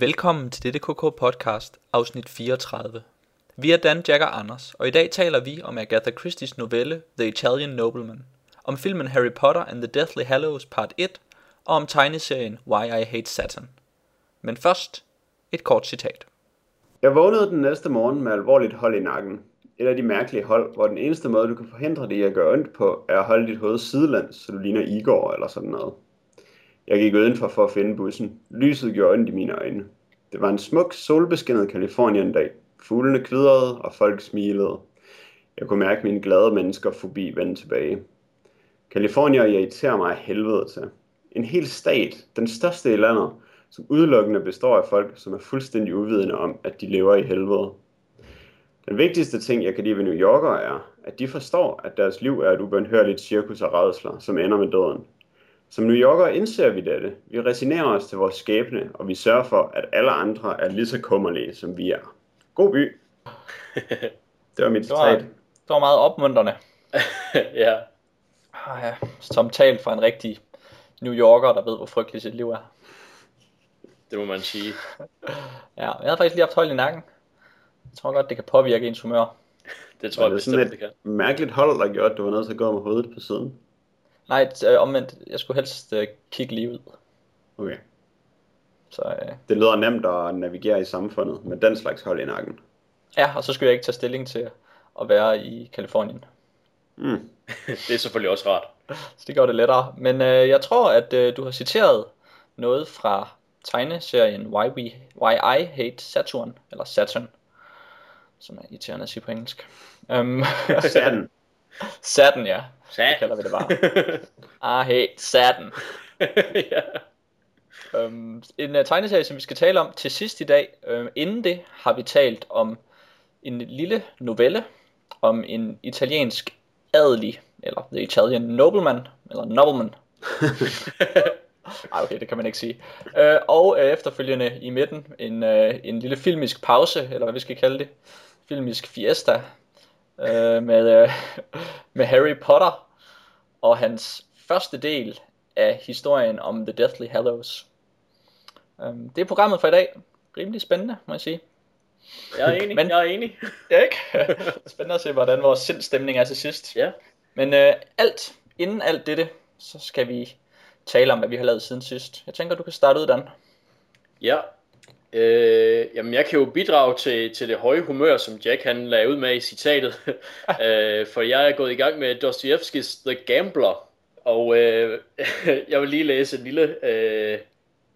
Velkommen til dette KK podcast, afsnit 34. Vi er Dan, Jack og Anders, og i dag taler vi om Agatha Christie's novelle The Italian Nobleman, om filmen Harry Potter and the Deathly Hallows part 1, og om tegneserien Why I Hate Satan. Men først, et kort citat. Jeg vågnede den næste morgen med alvorligt hold i nakken. Et af de mærkelige hold, hvor den eneste måde, du kan forhindre det i at gøre ondt på, er at holde dit hoved sidelæns, så du ligner Igor eller sådan noget. Jeg gik udenfor for at finde bussen. Lyset gjorde ondt i mine øjne. Det var en smuk, solbeskinnet Kalifornien-dag. Fuglene kvidrede, og folk smilede. Jeg kunne mærke mine glade mennesker forbi vende tilbage. Kalifornier irriterer mig af helvede til. En hel stat, den største i landet, som udelukkende består af folk, som er fuldstændig uvidende om, at de lever i helvede. Den vigtigste ting, jeg kan lide ved New Yorker, er, at de forstår, at deres liv er et ubønhørligt cirkus af redsler, som ender med døden. Som New Yorker indser vi dette. Vi resignerer os til vores skæbne, og vi sørger for, at alle andre er lige så kummerlige, som vi er. God by. Det var mit citat. det var meget opmuntrende. ja, Ah, ja. Som talt fra en rigtig New Yorker, der ved, hvor frygteligt sit liv er. det må man sige. Ja, jeg havde faktisk lige haft hold i nakken. Jeg tror godt, det kan påvirke ens humør. Det tror jeg det bestemt, sådan det kan. et mærkeligt hold, der gjorde, at du var nødt til at gå med hovedet på siden? Nej, øh, omvendt, jeg skulle helst øh, kigge lige ud. Okay. Så øh, Det lyder nemt at navigere i samfundet med den slags hold i nakken. ja, og så skulle jeg ikke tage stilling til at være i Kalifornien. Mm. Det er selvfølgelig også rart. Så det gjorde det lettere. Men øh, jeg tror, at øh, du har citeret noget fra tegneserien Why, We, Why I Hate Saturn, eller Saturn, som er irriterende at sige på engelsk. Um, Sådan. Saturn, ja. Sat. Det kalder vi det bare. I hate Saturn. ja. Um, en uh, tegneserie, som vi skal tale om til sidst i dag. Um, inden det har vi talt om en lille novelle om en italiensk adelig, eller the Italian nobleman, eller nobleman. Ej, okay, det kan man ikke sige. Uh, og uh, efterfølgende i midten en, uh, en lille filmisk pause, eller hvad vi skal kalde det. Filmisk fiesta uh, med, uh, med Harry Potter og hans første del af historien om The Deathly Hallows. Um, det er programmet for i dag. Rimelig spændende, må jeg sige. Jeg er enig, Men- jeg er enig. Ja, ikke? spændende at se, hvordan vores sindstemning er til sidst. Ja. Men øh, alt, inden alt dette, så skal vi tale om, hvad vi har lavet siden sidst. Jeg tænker, du kan starte ud, Dan. Ja. Øh, jamen, jeg kan jo bidrage til, til det høje humør, som Jack han lagde ud med i citatet. øh, for jeg er gået i gang med Dostojevskis The Gambler. Og øh, jeg vil lige læse en lille, øh,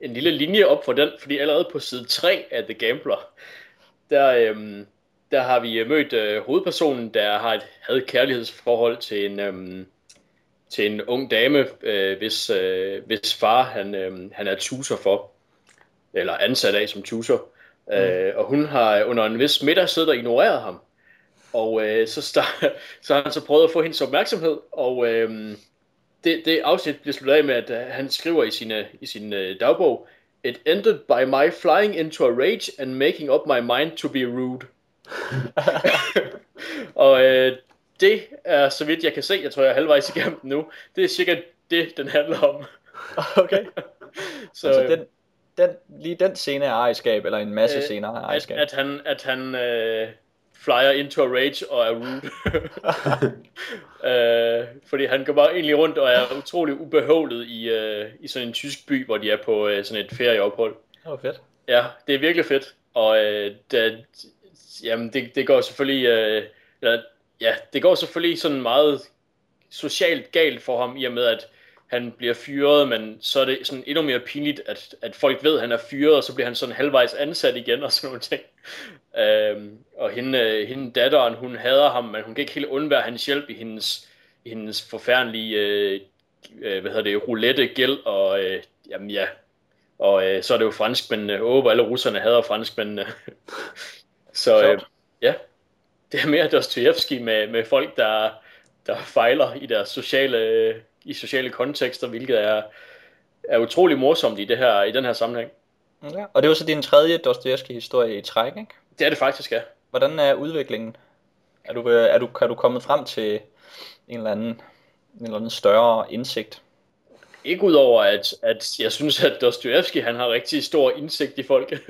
en lille linje op for den, fordi allerede på side 3 af The Gambler, der, øh, der har vi mødt øh, hovedpersonen, der har et had kærlighedsforhold til en, øh, til en ung dame, øh, hvis, øh, hvis far han, øh, han er tutor for eller ansat af som tutor. Mm. Øh, og hun har under en vis middag siddet og ignoreret ham. Og øh, så, start, så har han så prøvet at få hendes opmærksomhed, og øh, det, det afsnit bliver sluttet af med, at øh, han skriver i, sine, i sin øh, dagbog, It ended by my flying into a rage and making up my mind to be rude. og øh, det er, så vidt jeg kan se, jeg tror jeg er halvvejs igennem nu, det er cirka det, den handler om. Okay. Så, altså, øh, den, den, lige den scene er ejerskab, eller en masse Øh, scener er at, ejerskab. at han, at han øh, flyer into a rage og er rude. øh, fordi han går bare egentlig rundt og er utrolig ubehøvlet i, øh, i sådan en tysk by, hvor de er på øh, sådan et ferieophold. Det var fedt. Ja, det er virkelig fedt. Og øh, det, jamen, det, det går selvfølgelig... Øh, eller, ja, det går selvfølgelig sådan meget socialt galt for ham, i og med, at han bliver fyret, men så er det sådan endnu mere pinligt, at, at folk ved, at han er fyret, og så bliver han sådan halvvejs ansat igen, og sådan nogle ting. Øhm, og hende, øh, hende datteren, hun hader ham, men hun kan ikke helt undvære hans hjælp i hendes, i hendes forfærdelige, øh, øh, hvad hedder det, roulette gæld, og øh, jamen ja, og øh, så er det jo franskmændene, åh, hvor alle russerne hader franskmændene. så øh, ja, det er mere Dostojevski med, med folk, der, der fejler i deres sociale, i sociale kontekster, hvilket er, er utrolig morsomt i, det her, i den her sammenhæng. Ja. Og det var så din tredje Dostoyevsky-historie i træk, ikke? Det er det faktisk, ja. Hvordan er udviklingen? Er du, øh, er du, er du kommet frem til en eller anden, en eller anden større indsigt? ikke ud over, at, at jeg synes, at Dostoyevsky han har rigtig stor indsigt i folk.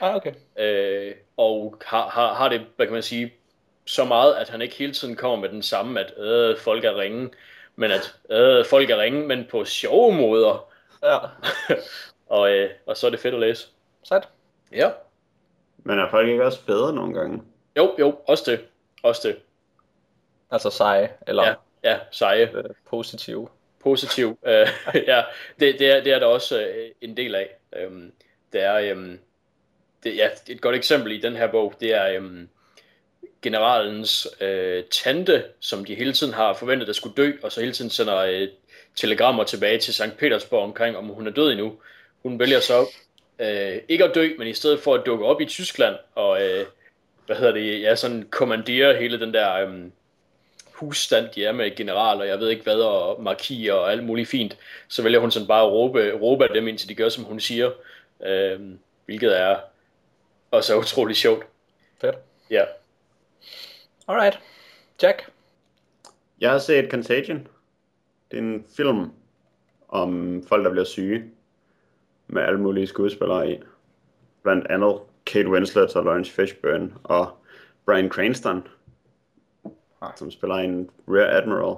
Ah, okay. øh, og har, har, har det, hvad kan man sige, så meget, at han ikke hele tiden kommer med den samme, at øh, folk er ringe, men at øh, folk er ringe, men på sjove måder. Ja, Og, øh, og så er det fedt at læse. sejt. Ja. Men er folk ikke også federe nogle gange? Jo, jo, også det. Også det. Altså seje, eller Ja, ja, seje. øh, positive. positiv. Øh, ja, det, det, er, det er der også øh, en del af. Øhm, det er øhm, det, ja, et godt eksempel i den her bog, det er øhm, generalens øh, tante, som de hele tiden har forventet, der skulle dø, og så hele tiden sender øh, telegrammer tilbage til St. Petersborg omkring, om hun er død endnu. Hun vælger så øh, ikke at dø, men i stedet for at dukke op i Tyskland, og øh, hvad hedder det, ja, sådan kommandere hele den der øhm, husstand, de er med generaler, jeg ved ikke hvad, og markier og alt muligt fint, så vælger hun sådan bare at råbe, råbe af dem, indtil de gør, som hun siger, øhm, hvilket er også utrolig sjovt. Fedt. Ja. Alright. Jack. Jeg har set Contagion. Det er en film om folk, der bliver syge. Med alle mulige skuespillere i. Blandt andet Kate Winslet og Lawrence Fishburne og Bryan Cranston, Ah. som spiller en Rear Admiral.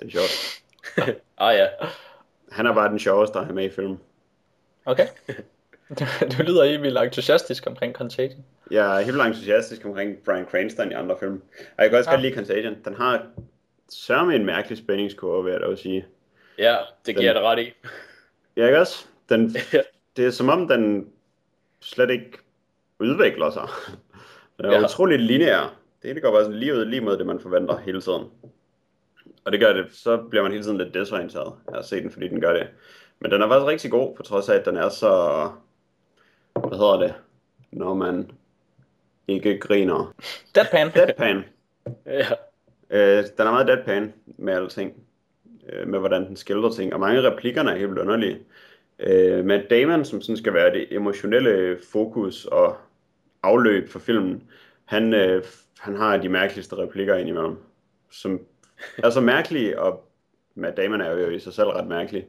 Det er sjovt. ah ja, Han er bare den sjoveste, der er med i filmen. Okay. du, du lyder helt vildt entusiastisk omkring Contagion. Jeg er helt vildt entusiastisk omkring Bryan Cranston i andre film. Og jeg kan også Ja. godt lide Contagion. Den har sørme en mærkelig spændingskurve, vil jeg dog sige. ja, det giver jeg dig ret i. Ja, ikke også? Den, det er som om, den slet ikke udvikler sig. Den er Ja. ja. utroligt lineær. Det hele går bare sådan lige ud, lige mod det, man forventer hele tiden. Og det gør det, så bliver man hele tiden lidt desorienteret af at se den, fordi den gør det. Men den er faktisk rigtig god, på trods af, at den er så... Hvad hedder det? Når man ikke griner. Deadpan. Deadpan. Ja, Øh, den er meget deadpan med alting. Øh, med hvordan den skildrer ting. Og mange af replikkerne er helt underlige. Øh, Matt Damon, som sådan skal være det emotionelle fokus og afløb for filmen, han, øh, han har de mærkeligste replikker indimellem. Som er så mærkelige, og Matt Damon er jo i sig selv ret mærkelig.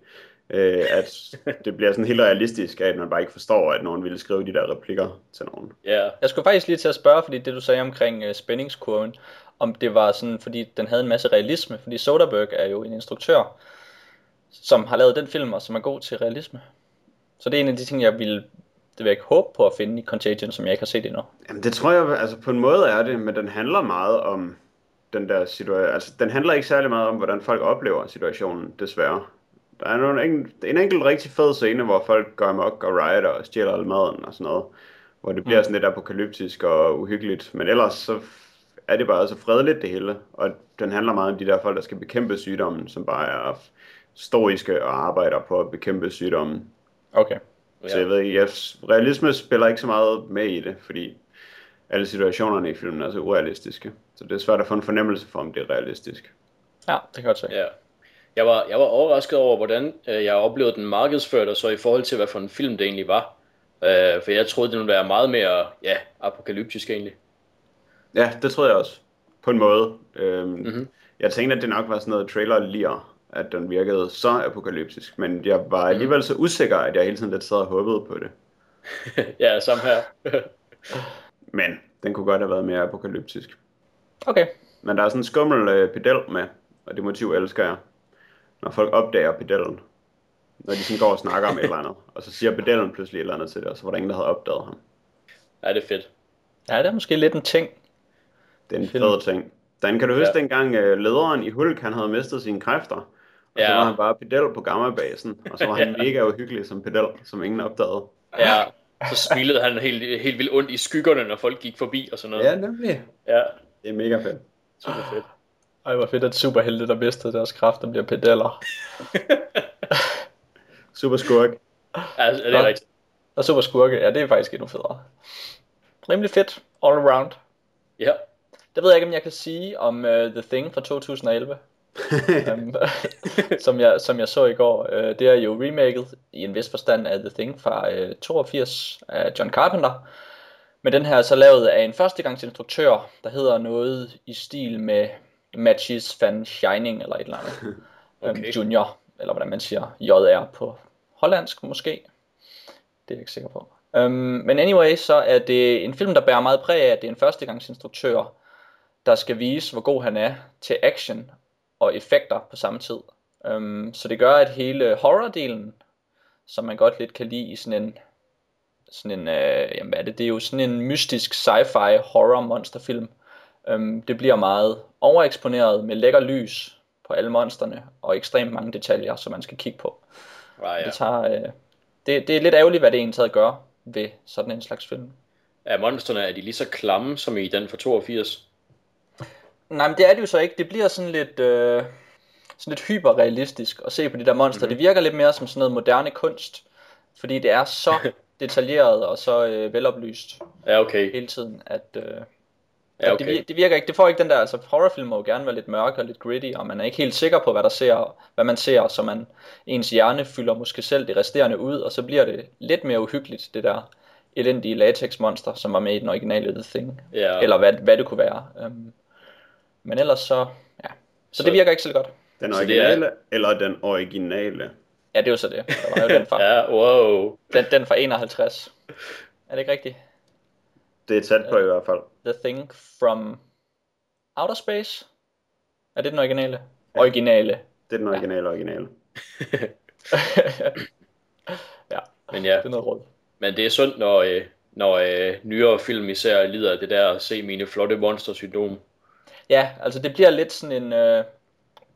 Øh, at det bliver sådan helt realistisk, at man bare ikke forstår, at nogen ville skrive de der replikker til nogen. ja, Jeg skulle faktisk lige til at spørge, fordi det du sagde omkring uh, spændingskurven, om det var sådan, fordi den havde en masse realisme, fordi Soderbergh er jo en instruktør, som har lavet den film, og som er god til realisme. Så det er en af de ting, jeg ville, det vil jeg ikke håbe på at finde i Contagion, som jeg ikke har set endnu. Jamen det tror jeg, altså på en måde er det, men den handler meget om den der situation. Altså den handler ikke særlig meget om, hvordan folk oplever situationen, desværre. Der er nogle, en, en enkelt rigtig fed scene, hvor folk går amok og rioter og stjæler al maden og sådan noget. Hvor det bliver Mm. sådan lidt apokalyptisk og uhyggeligt. Men ellers så er det bare så fredeligt det hele. Og den handler meget om de der folk, der skal bekæmpe sygdommen, som bare er stoiske og arbejder på at bekæmpe sygdommen. Okay. Så jeg ved ikke, jeg, realisme spiller ikke så meget med i det, fordi alle situationerne i filmen er så urealistiske. Så det er svært at få en fornemmelse for, om det er realistisk. Ja, det kan jeg godt se. ja. Jeg var, jeg var overrasket over, hvordan øh, jeg oplevede den markedsført, og så i forhold til, hvad for en film det egentlig var. Øh, for jeg troede, det ville være meget mere ja, apokalyptisk egentlig. Ja, det tror jeg også. På en måde. Øhm, Mhm. mm-hmm. Jeg tænkte, at det nok var sådan noget trailer lir, at den virkede så apokalyptisk. Men jeg var alligevel så usikker, at jeg hele tiden lidt sad og håbede på det. ja, samme her. Men den kunne godt have været mere apokalyptisk. Okay. Men der er sådan en skummel øh, pedel med, og det motiv elsker jeg. Når folk opdager pedellen. Når de sådan går og snakker om et eller andet. Og så siger pedellen pludselig et eller andet til det, og så var der ingen, der havde opdaget ham. ja, det er fedt. Ja, det er måske lidt en ting. Det er en Film. fed ting. Dan, kan du huske Ja. dengang uh, lederen i Hulk, han havde mistet sine kræfter? Og så Ja. var han bare pedel på gammabasen, og så var han Ja. mega uhyggelig som pedel, som ingen opdagede. Ja, så smilede han helt, helt vildt ondt i skyggerne, når folk gik forbi og sådan noget. nemlig. Ja, Det er mega fedt. super fedt. Ej, hvor fedt, at superhelte, der mistede deres kræfter, bliver pedeller. Super skurk. Ja, det er Nå. rigtigt. Og super skurke, ja, det er faktisk endnu federe. Rimelig fedt, all around. Ja, Det ved jeg ikke, om jeg kan sige om uh, The Thing fra 2011. um, som, jeg, som jeg så i går. Uh, det er jo remaket i en vis forstand af The Thing fra uh, 82 af John Carpenter. Men den her er så lavet af en førstegangsinstruktør, der hedder noget i stil med Matches Van Shining eller et eller andet. Okay. Um, junior. eller hvordan man siger, JR på hollandsk måske. Det er jeg ikke sikker på. Um, men anyway, så er det en film, der bærer meget præg af, at det er en førstegangsinstruktør, der skal vise, hvor god han er til action og effekter på samme tid. Um, så det gør, at hele horror-delen, som man godt lidt kan lide i sådan en, sådan en uh, jamen hvad er det, det er jo sådan en mystisk sci-fi horror monsterfilm. Um, det bliver meget overeksponeret med lækker lys på alle monsterne og ekstremt mange detaljer, som man skal kigge på. Ah, ja. Det, tager, uh, det, det er lidt ærgerligt, hvad det egentlig taget gør ved sådan en slags film. Er monsterne, er de lige så klamme som i den fra 82? Nej, men det er det jo så ikke. Det bliver sådan lidt, øh, sådan lidt hyperrealistisk at se på de der monster. Mm-hmm. Det virker lidt mere som sådan noget moderne kunst, fordi det er så detaljeret og så øh, veloplyst Ja, okay. hele tiden, at, øh, Ja, okay. det, det virker ikke. Det får ikke den der, altså horrorfilm må jo gerne være lidt mørke og lidt gritty, og man er ikke helt sikker på, hvad der ser, hvad man ser, så man ens hjerne fylder måske selv det resterende ud, og så bliver det lidt mere uhyggeligt, det der elendige latex-monster, som var med i den originale The Thing. Ja. Eller hvad, hvad det kunne være. Um, men ellers så, ja. Så, så det virker ikke så godt. Den Så det er- originale, eller den originale? Ja, det er jo så det. Der var jo den fra, Ja, wow. den, den fra 51. Er det ikke rigtigt? Det er tæt på i hvert fald. The Thing from Outer Space? Er det den originale? Originale. Det er den originale originale. ja, Men ja, det er noget råd. men det er sundt, når, øh, når øh, nyere film især lider af det der at se mine flotte monster-syndrom. Ja, altså det bliver lidt sådan en... Øh,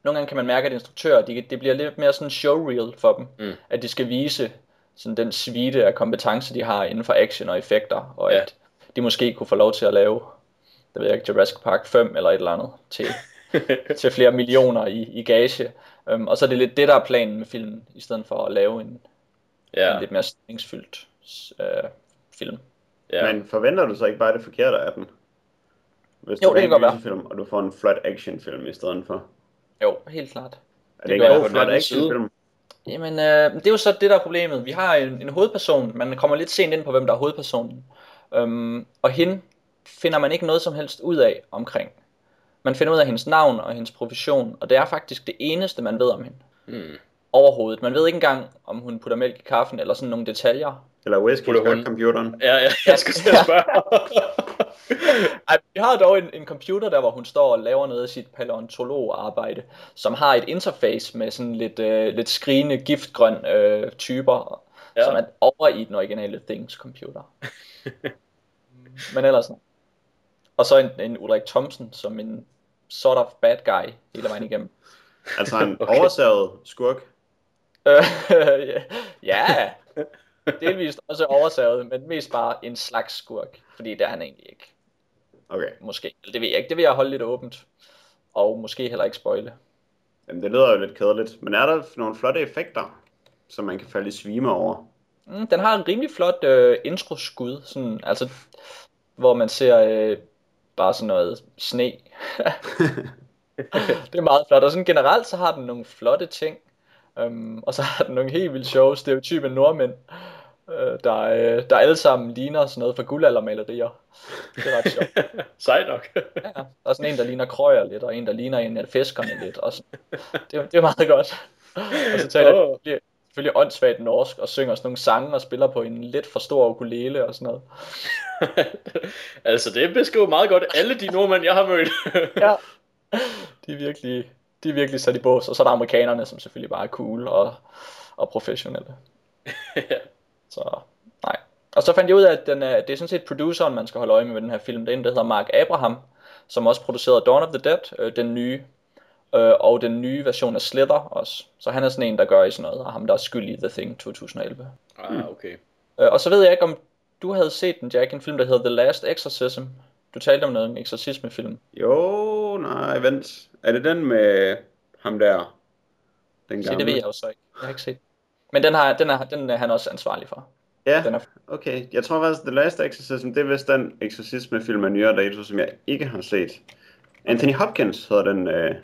nogle gange kan man mærke, at instruktører, de, det bliver lidt mere sådan showreel for dem. Mm. At de skal vise sådan den svite af kompetencer, de har inden for action og effekter. Og Ja. at de måske kunne få lov til at lave, det ved jeg ikke, Jurassic Park 5 eller et eller andet til, til flere millioner i, i gage. Um, og så er det lidt det, der er planen med filmen, i stedet for at lave en, ja. En lidt mere stemningsfyldt øh, film. ja. Men forventer du så ikke bare det forkerte af den? Hvis Jo, du det kan godt være. film, og du får en flot actionfilm i stedet for. Jo, helt klart. Er det, Det ikke en flot actionfilm? Jamen, øh, det er jo så det, der er problemet. Vi har en, en hovedperson, man kommer lidt sent ind på, hvem der er hovedpersonen. Um, og hende finder man ikke noget som helst ud af omkring. Man finder ud af hendes navn og hendes profession, og det er faktisk det eneste, man ved om hende. Hmm. Overhovedet. Man ved ikke engang, om hun putter mælk i kaffen, eller sådan nogle detaljer. Eller whisky på computeren? Ja, ja, jeg skulle til at spørge. Ej, vi har dog en, en computer der, hvor hun står og laver noget af sit paleontologarbejde, som har et interface med sådan lidt, øh, lidt skrigende giftgrøn øh, typer, ja. Som er over i den originale Things computer. Men ellers nej. Og så en, en Ulrik Thomsen som en sort of bad guy hele vejen igennem. Altså en Okay. oversaget skurk. Øh, ja, delvist også oversaget, men mest bare en slags skurk, fordi det er han egentlig ikke. Okay. Måske. Eller det ved jeg ikke. Det vil jeg holde lidt åbent. Og måske heller ikke spoile. Jamen, det lyder jo lidt kedeligt. Men er der nogle flotte effekter, som man kan falde i svime over? Mm, den har en rimelig flot øh, introskud, sådan, altså, hvor man ser øh, bare sådan noget sne. det er meget flot. Og sådan generelt så har den nogle flotte ting. Um, og så har den nogle helt vildt sjove stereotype nordmænd, øh, der, øh, der alle sammen ligner sådan noget fra guldaldermalerier. Det er ret sjovt. Sej nok. Ja, der er sådan en, der ligner krøjer lidt, og en, der ligner en af fiskerne lidt. Og sådan. Det, det er meget godt. Og så taler oh. de selvfølgelig åndssvagt norsk, og synger sådan nogle sange, og spiller på en lidt for stor ukulele og sådan noget. altså, det beskriver meget godt alle de nordmænd, jeg har mødt. Ja. De er virkelig, de er virkelig sat i bås. Og så er der amerikanerne, som selvfølgelig bare er cool og, og professionelle. ja. Så nej. Og så fandt jeg ud af, at den er, det er sådan set produceren, man skal holde øje med ved den her film. Det er en, der hedder Mark Abraham, som også producerede Dawn of the Dead, øh, den nye, øh, og den nye version af Slither også. Så han er sådan en, der gør i sådan noget, og ham der er skyld i The Thing 2011. Ah, okay. Øh, og så ved jeg ikke, om du havde set den, Jack, en film, der hedder The Last Exorcism. Du talte om noget om eksorcismefilm. Jo, nej, vent. Er det den med ham der? Den Se, gamle? det ved jeg jo så ikke. Jeg har ikke set. Men den, har, den, er, den er han også ansvarlig for. Ja, Den er, okay. Jeg tror faktisk, The Last Exorcism, det er vist den eksorcisme-film af nyere dato, som jeg ikke har set. Anthony Hopkins hedder den, øh,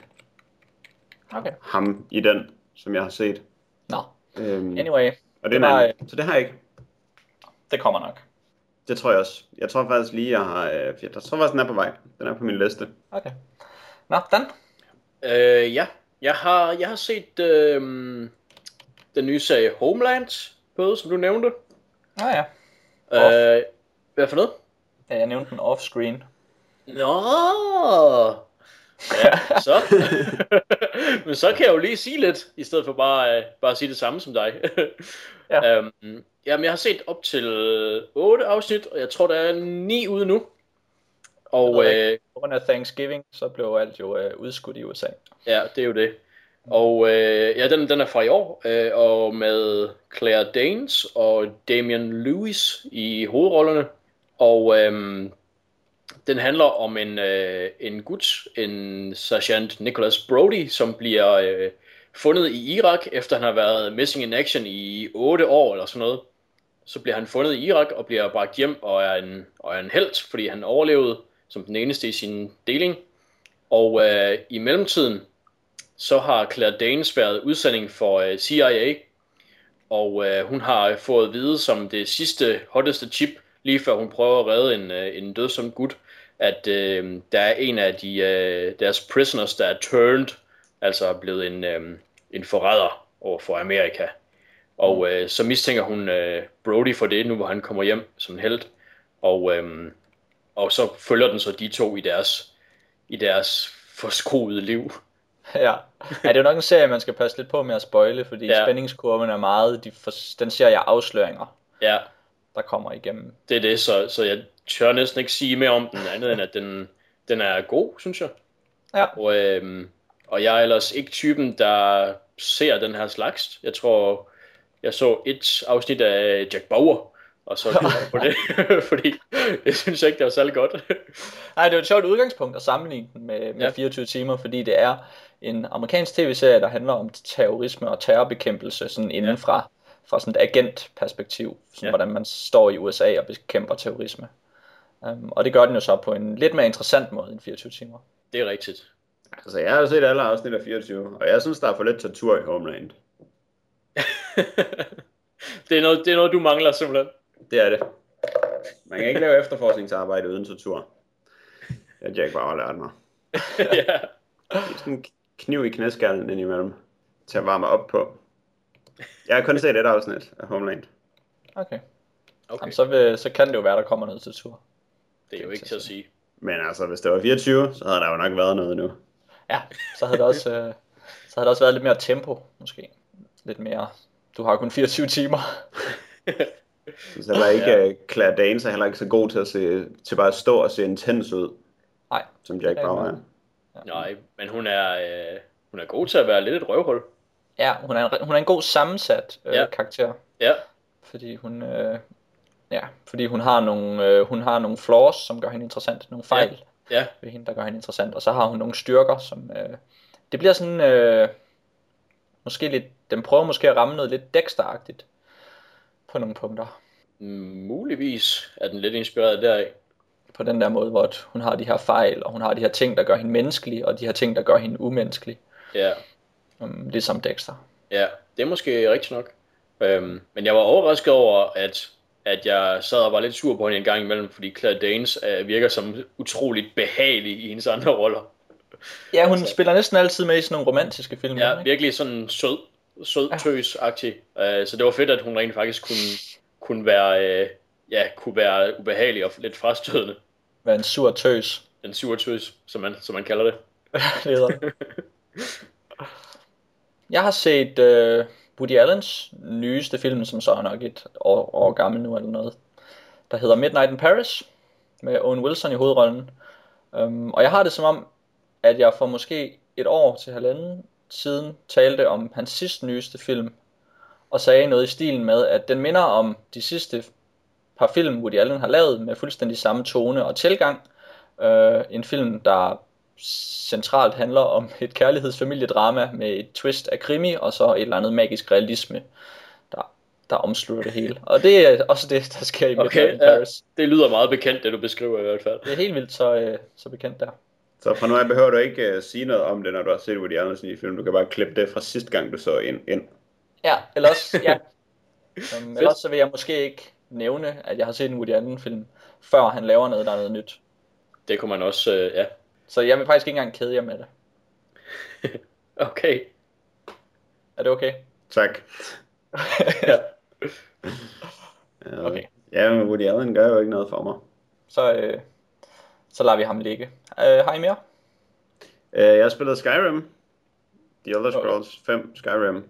okay. ham i den, som jeg har set. Nå, Øhm, anyway, og det det er var, anden. Så det har jeg ikke. det kommer nok. Det tror jeg også. Jeg tror faktisk lige, jeg har... Øh, jeg tror faktisk, den er på vej. Den er på min liste. Okay. Nå, Dan? Øh, ja. Jeg har, jeg har set øh, den nye serie Homeland på, som du nævnte. Ah ja. Øh, hvad for noget? ja, jeg nævnte den off-screen. Nå, ja, så. Men så kan jeg jo lige sige lidt, i stedet for bare, øh, bare at sige det samme som dig. Ja. øhm, jamen, jeg har set op til 8 afsnit, og jeg tror, der er 9 ude nu. Og øh, af Thanksgiving, så blev alt jo øh, udskudt i USA. ja, det er jo det. Og øh, ja, den, den er fra i år, øh, og med Claire Danes og Damian Lewis i hovedrollerne. Og øh, den handler om en, øh, en gut, en sergeant Nicholas Brody, som bliver øh, fundet i Irak, efter han har været missing in action i 8 år eller sådan noget. Så bliver han fundet i Irak og bliver bragt hjem og er en, og er en held, fordi han overlevede som den eneste i sin deling. Og øh, i mellemtiden, så har Claire Danes været udsending for øh, CIA, og øh, hun har fået at vide som det sidste hotteste chip, lige før hun prøver at redde en, øh, en dødsom gut, at øh, der er en af de, øh, deres prisoners, der er turned, altså er blevet en, øh, en forræder over for Amerika. Og øh, så mistænker hun øh, Brody for det, nu hvor han kommer hjem som en held. Og, øh, og så følger den så de to i deres, i deres forskroede liv. ja. ja, det er jo nok en serie, man skal passe lidt på med at spoile, fordi ja. spændingskurven er meget, de for, den ser jeg afsløringer, Ja, der kommer igennem. det er det, så, så jeg tør næsten ikke sige mere om den, andet end at den, den er god, synes jeg. Ja. Og, øhm, og jeg er ellers ikke typen, der ser den her slags. Jeg tror, jeg så et afsnit af Jack Bauer, og så jeg på det, fordi det synes jeg ikke, det var særlig godt. Nej, det er jo et sjovt udgangspunkt at sammenligne den med, med Ja. ja. 24 timer, fordi det er en amerikansk tv-serie, der handler om terrorisme og terrorbekæmpelse, sådan inden fra, fra sådan et agentperspektiv, sådan Ja. hvordan man står i USA og bekæmper terrorisme. Um, og det gør den jo så på en lidt mere interessant måde end 24 timer. Det er rigtigt. Altså, jeg har jo set alle afsnit af 24, og jeg synes, der er for lidt tortur i Homeland. det, er noget, det er noget, du mangler simpelthen. Det er det. Man kan ikke lave efterforskningsarbejde uden tortur. Det har Jack bare lært mig. ja. Er sådan en kniv i knæskallen indimellem, til at varme op på. Jeg har kun set et afsnit af Homeland. Okay. Okay, Jamen, så, vil, så kan det jo være, der kommer noget til tur. Det er jo ikke til at sige. Men altså, hvis det var 24, så havde der jo nok været noget nu. Ja, så havde det også, øh, så havde der også været lidt mere tempo, måske. Lidt mere. Du har kun 24 timer. Så er ikke, Ja. ja. Claire Danes er heller ikke så god til at, se, til bare at stå og se intens ud, Nej, som Jack Bauer jeg er. Nej, men hun er, øh, hun er god til at være lidt et røvhul. Ja, hun er en, hun er en god sammensat øh, Ja. ja. karakter, Ja, fordi hun, øh, ja, fordi hun har nogle, øh, hun har nogle flaws, som gør hende interessant, nogle fejl ja, ved hende, der gør hende interessant, og så har hun nogle styrker, som, øh, det bliver sådan, øh, måske lidt, den prøver måske at ramme noget lidt Dexter-agtigt på nogle punkter, muligvis er den lidt inspireret deraf. på den der måde, hvor hun har de her fejl, og hun har de her ting, der gør hende menneskelig, og de her ting, der gør hende umenneskelig, Ja, um, ligesom Dexter. ja, det er måske rigtigt nok. Øhm, men jeg var overrasket over, at, at jeg sad og var lidt sur på hende en gang imellem, fordi Claire Danes øh, virker som utroligt behagelig i hendes andre roller. Ja, hun spiller næsten altid med i sådan nogle romantiske film. Ja, ikke? virkelig sådan sød, sød Ja. tøs-agtig. Øh, så det var fedt, at hun rent faktisk kunne, kunne være, øh, ja, kunne være ubehagelig og lidt frastødende. Være en sur tøs. Den sure tøs, som man, som man kalder det. det hedder det. Jeg har set øh, Woody Allens nyeste film, som så er nok et år, år gammel nu eller noget, der hedder Midnight in Paris, med Owen Wilson i hovedrollen. Um, og jeg har det som om, at jeg for måske et år til halvanden siden talte om hans sidste nyeste film, og sagde noget i stilen med, at den minder om de sidste par film, Woody Allen har lavet, med fuldstændig samme tone og tilgang. Øh, en film, der centralt handler om et kærlighedsfamiliedrama med et twist af krimi, og så et eller andet magisk realisme, der, der omslutter det hele. Og det er også det, der sker i Midnight Okay, in ja. Paris. Det lyder meget bekendt, det du beskriver i hvert fald. Det er helt vildt så, øh, så bekendt der. Så fra nu af behøver du ikke uh, sige noget om det, når du har set Woody Allen's nye film. Du kan bare klippe det fra sidste gang, du så ind. ind. Ja, ellers, ja. Um, ellers så vil jeg måske ikke nævne, at jeg har set en Woody Allen film, før han laver noget, der er noget nyt. Det kunne man også, øh, ja. Så jeg vil faktisk ikke engang kede jer med det. Okay. Er det okay? Tak. ja. Okay. Ja, men Woody Allen gør jo ikke noget for mig. Så, øh, så lader vi ham ligge. Øh, har I mere? Øh, jeg har spillet Skyrim. The Elder Scrolls 5 Skyrim.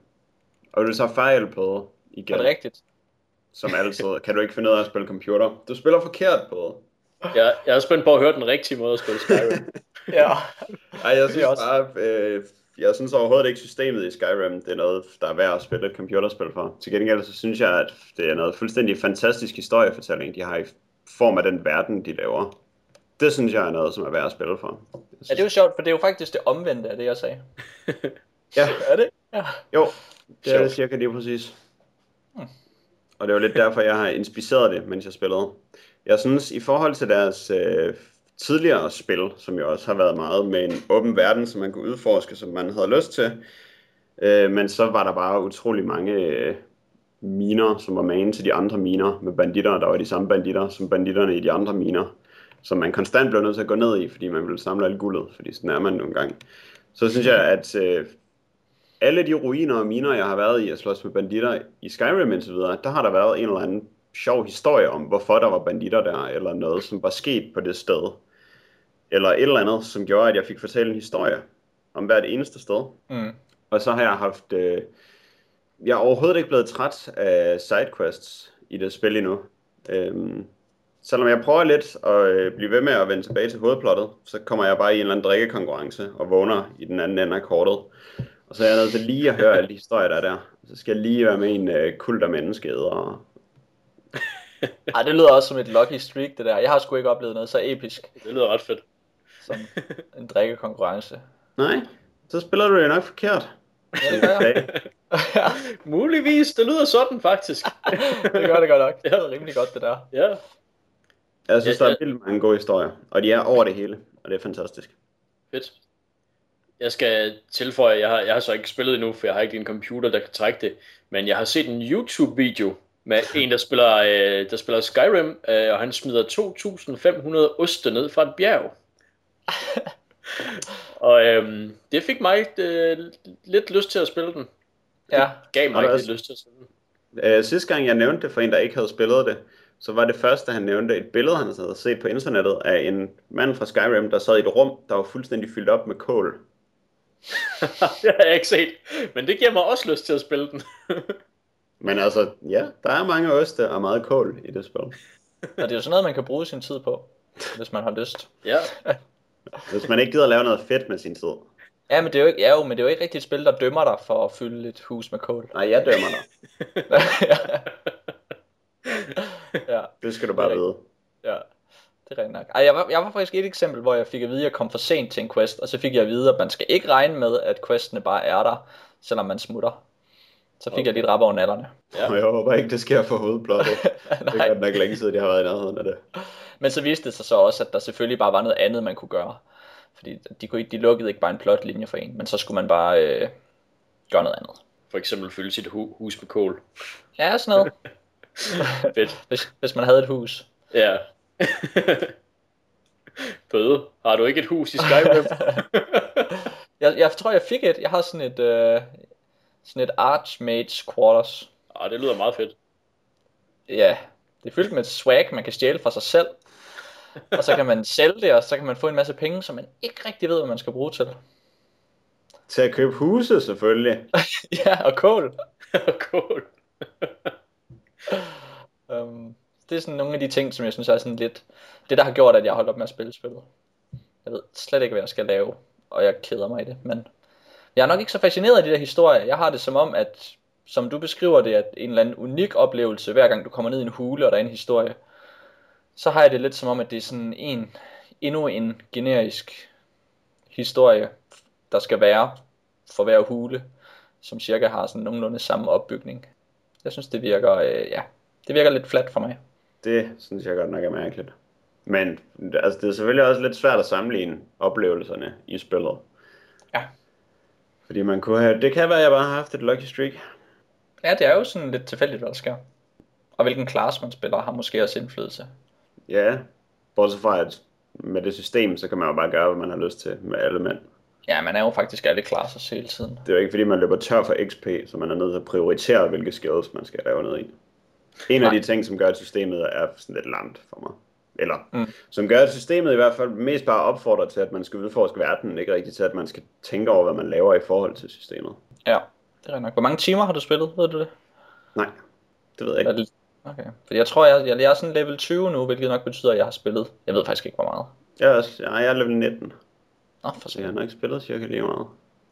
Og du tager fejl på igen, Er det rigtigt? som altid. Kan du ikke finde ud af at spille computer? Du spiller forkert på. Jeg, jeg er spændt på at høre den rigtige måde at spille Skyrim. Ja. Ej, jeg synes også- bare, øh, jeg synes overhovedet ikke systemet i Skyrim, det er noget, der er værd at spille et computerspil for. Til gengæld så synes jeg, at det er noget fuldstændig fantastisk historiefortælling, de har i form af den verden, de laver. Det synes jeg er noget, som er værd at spille for. Jeg ja, synes, det er jo sjovt, for det er jo faktisk det omvendte af det, jeg sagde. ja, Er det? Ja. jo, det er Sjovt. cirka lige præcis. Hmm. Og det var lidt derfor, jeg har inspiceret det, mens jeg spillede. Jeg synes, i forhold til deres øh, tidligere spil, som jo også har været meget med en åben verden, som man kunne udforske, som man havde lyst til, øh, men så var der bare utrolig mange øh, miner, som var magen til de andre miner, med banditter, der var de samme banditter som banditterne i de andre miner, som man konstant blev nødt til at gå ned i, fordi man ville samle alt guldet, fordi sådan er man nogle gange. Så synes jeg, at øh, alle de ruiner og miner, jeg har været i at slås med banditter i Skyrim indtil videre, der har der været en eller anden sjov historie om, hvorfor der var banditter der, eller noget, som var sket på det sted. Eller et eller andet, som gjorde, at jeg fik fortalt en historie om hvert eneste sted. Mm. Og så har jeg haft... Øh, jeg er overhovedet ikke blevet træt af sidequests i det spil endnu. Øhm, selvom jeg prøver lidt at øh, blive ved med at vende tilbage til hovedplottet, så kommer jeg bare i en eller anden drikkekonkurrence og vågner i den anden ende af kortet. Og så er jeg nødt til lige at høre alle de historier, der er der. Så skal jeg lige være med i en øh, kult af menneskeæder. Og... Ej, det lyder også som et lucky streak, det der. Jeg har sgu ikke oplevet noget så episk Det lyder ret fedt. Som en drikkekonkurrence. Nej, så spiller du det nok forkert. Ja, det gør jeg. Okay. Muligvis, det lyder sådan faktisk. det gør det godt nok. Det er rimelig godt, det der. ja, Jeg synes, Ja, der er ja. vildt mange gode historier, og de er over det hele, og det er fantastisk. fedt. Jeg skal tilføje, jeg har, jeg har så ikke spillet endnu, for jeg har ikke en computer, der kan trække det. Men jeg har set en YouTube-video med en, der spiller, øh, der spiller Skyrim, øh, og han smider 2.500 oste ned fra et bjerg. og øhm, det fik mig øh, lidt lyst til at spille den. Ja. Gav mig lidt også- lyst til at spille den. Øh, sidste gang jeg nævnte det for en, der ikke havde spillet det, så var det første, han nævnte et billede, han havde set på internettet af en mand fra Skyrim, der sad i et rum, der var fuldstændig fyldt op med kål. det har jeg ikke set, men det giver mig også lyst til at spille den. Men altså, ja, der er mange oste og meget kål i det spil. Og det er jo sådan noget, man kan bruge sin tid på, hvis man har lyst. ja, Hvis man ikke gider lave noget fedt med sin tid. Ja, men det er jo ikke, ja, jo, men det er jo ikke rigtigt et spil, der dømmer dig for at fylde et hus med kål. Nej, jeg dømmer dig. ja, Det skal du bare Det vide. ja. Det er rigtigt nok. Ej, jeg, var, jeg var faktisk et eksempel, hvor jeg fik at vide, at jeg kom for sent til en quest, og så fik jeg at vide, at man skal ikke regne med, at questene bare er der, selvom man smutter. Så fik okay. jeg lidt rap over nallerne. Ja. Jeg håber ikke, det sker for hovedplottet. Det er godt nok længe siden, jeg har været i nærheden af det. Men så viste det sig så også, at der selvfølgelig bare var noget andet, man kunne gøre. Fordi de, kunne ikke, de lukkede ikke bare en plotlinje for en, men så skulle man bare øh, gøre noget andet. for eksempel fylde sit hu- hus med kål. Ja, sådan noget. Fedt. hvis, hvis man havde et hus. Ja. Bøde. Har du ikke et hus i Skyrim? Jeg, jeg tror, jeg fik et. Jeg har sådan et, øh, sådan et Archmage's Quarters. ah, det lyder meget fedt. Ja, det er fyldt med swag, man kan stjæle fra sig selv. Og så kan man sælge det, og så kan man få en masse penge, som man ikke rigtig ved, hvad man skal bruge til. Til at købe huse, selvfølgelig. ja, og kål. Kål. Um, det er sådan nogle af de ting, som jeg synes er sådan lidt... Det, der har gjort, at jeg har holdt op med at spille spillet. Jeg ved slet ikke, hvad jeg skal lave, og jeg keder mig i det, men... Jeg er nok ikke så fascineret af de der historier. Jeg har det som om, at som du beskriver det, at en eller anden unik oplevelse, hver gang du kommer ned i en hule, og der er en historie, så har jeg det lidt som om, at det er sådan en, endnu en generisk historie, der skal være for hver hule, som cirka har sådan nogenlunde samme opbygning. Jeg synes, det virker, øh, ja, det virker lidt flat for mig. Det synes jeg godt nok er mærkeligt. Men altså, det er selvfølgelig også lidt svært at sammenligne oplevelserne i spillet. Ja. Fordi man kunne have, det kan være, at jeg bare har haft et lucky streak. Ja, det er jo sådan lidt tilfældigt, hvad der sker. Og hvilken class man spiller, har måske også indflydelse. Ja, bortset fra at med det system, så kan man jo bare gøre, hvad man har lyst til med alle mænd. Ja, man er jo faktisk alle classes hele tiden. Det er jo ikke fordi, man løber tør for XP, så man er nødt til at prioritere, hvilke skills man skal lave ned i. En af Nej. de ting, som gør, at systemet er sådan lidt langt for mig. Eller, Mm. som gør, at systemet i hvert fald mest bare opfordrer til, at man skal udforske verden, ikke rigtigt til, at man skal tænke over, hvad man laver i forhold til systemet. Ja, det er rigtig nok. Hvor mange timer har du spillet, ved du det? Nej, det ved jeg ikke. Okay. Fordi jeg tror, jeg, jeg, jeg er sådan level 20 nu, hvilket nok betyder, at jeg har spillet. Jeg ved faktisk ikke, hvor meget. Jeg er, også, jeg er level 19, Nå, for så jeg har nok spillet cirka lige meget.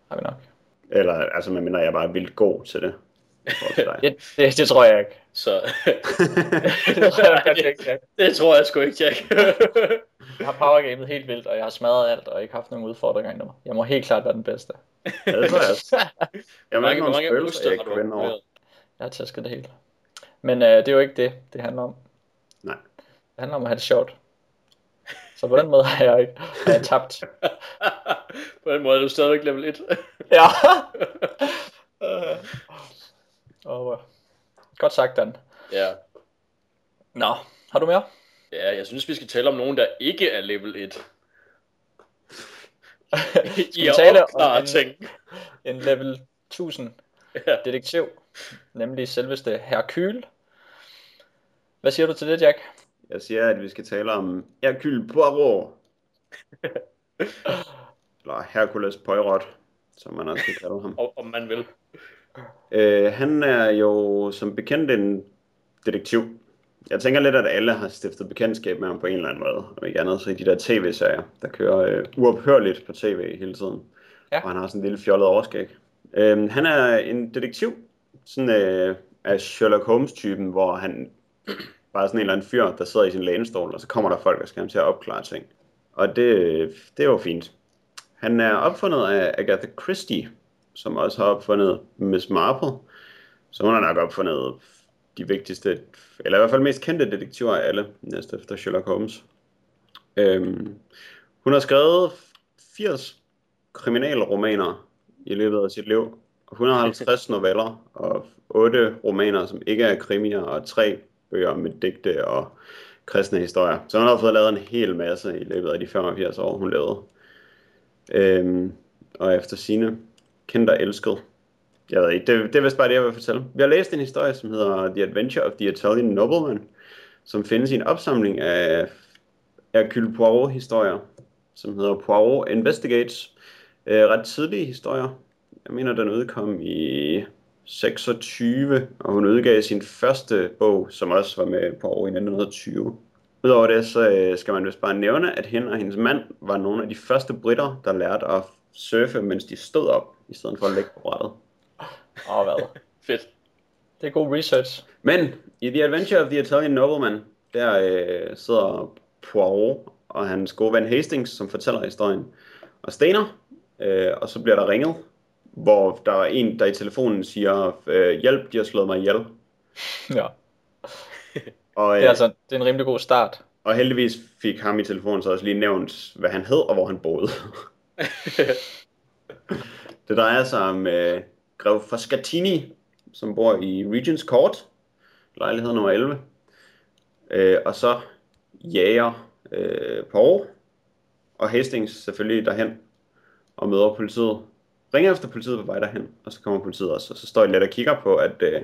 har vi nok. Eller, altså, medmindre jeg er bare vildt god til det. til. Det, det, det tror jeg ikke. Så det tror jeg faktisk ikke. Jack. det tror jeg sgu ikke, Jack. Jeg har powergamet helt vildt, og jeg har smadret alt, og ikke haft nogen udfordringer endnu. Jeg må helt klart være den bedste. ja, det tror jeg også. Jeg Hvor har ikke mange, hvor nogen mange jeg har ikke du? Jeg har tæsket det hele. Men øh, det er jo ikke det, det handler om. Nej. Det handler om at have det sjovt. Så på den måde har jeg ikke har jeg tabt. På den måde er du stadigvæk level 1. Ja. Og, øh, godt sagt, Dan. ja. Nå, har du mere? ja, jeg synes, vi skal tale om nogen, der ikke er level 1. Skal I vi at tale om en, ting. en level 1000 Ja. detektiv, nemlig selveste Hercule. Hvad siger du til det, Jack? Jeg siger, at vi skal tale om Hercule Poirot. Eller Hercules Poirot, som man også kan kalde ham. Og, om man vil. Øh, han er jo som bekendt en detektiv. Jeg tænker lidt, at alle har stiftet bekendtskab med ham på en eller anden måde. Om ikke andet, så i de der tv-serier, der kører øh, uophørligt på tv hele tiden. Ja. Og han har sådan en lille fjollet overskæg. Øh, han er en detektiv, sådan øh, af Sherlock Holmes-typen, hvor han bare er sådan en eller anden fyr, der sidder i sin lænestol, og så kommer der folk, der skal ham til at opklare ting. Og det, det var fint. Han er opfundet af Agatha Christie, som også har opfundet Miss Marple. Så hun har nok opfundet de vigtigste, eller i hvert fald mest kendte detektiver af alle, næste efter Sherlock Holmes. Øhm, hun har skrevet 80 kriminalromaner i løbet af sit liv. 150 noveller og 8 romaner, som ikke er krimier, og 3 bøger med digte og kristne historier. Så hun har fået lavet en hel masse i løbet af de 85 år, hun levede. Øhm, og efter sine kendt og elsket. Jeg ved ikke, det, det er vist bare det, jeg vil fortælle. Vi har læst en historie, som hedder The Adventure of the Italian Nobleman, som findes i en opsamling af Hercule Poirot-historier, som hedder Poirot Investigates. Øh, ret tidlige historier. Jeg mener, den udkom i 26, og hun udgav sin første bog, som også var med Poirot i 1920. Udover det, så øh, skal man vist bare nævne, at hende og hendes mand var nogle af de første britter, der lærte at surfe, mens de stod op, i stedet for at ligge på brættet. Åh, hvad? Fedt. Det er god research. Men i The Adventure of the Italian Nobleman, der øh, sidder Poirot og hans gode ven Hastings, som fortæller historien, og stener, øh, og så bliver der ringet, hvor der er en, der i telefonen siger, øh, hjælp, de har slået mig ihjel. Ja. Og, Det øh, er altså det er en rimelig god start. og heldigvis fik ham i telefonen så også lige nævnt, hvad han hed og hvor han boede. det drejer sig om øh, Grev Frascatini, som bor i Regents Court, lejlighed nummer 11. Øh, og så jager øh, Poirot og Hastings selvfølgelig derhen og møder politiet. Ringer efter politiet på vej derhen, og så kommer politiet også. Og så står de lidt og kigger på, at øh,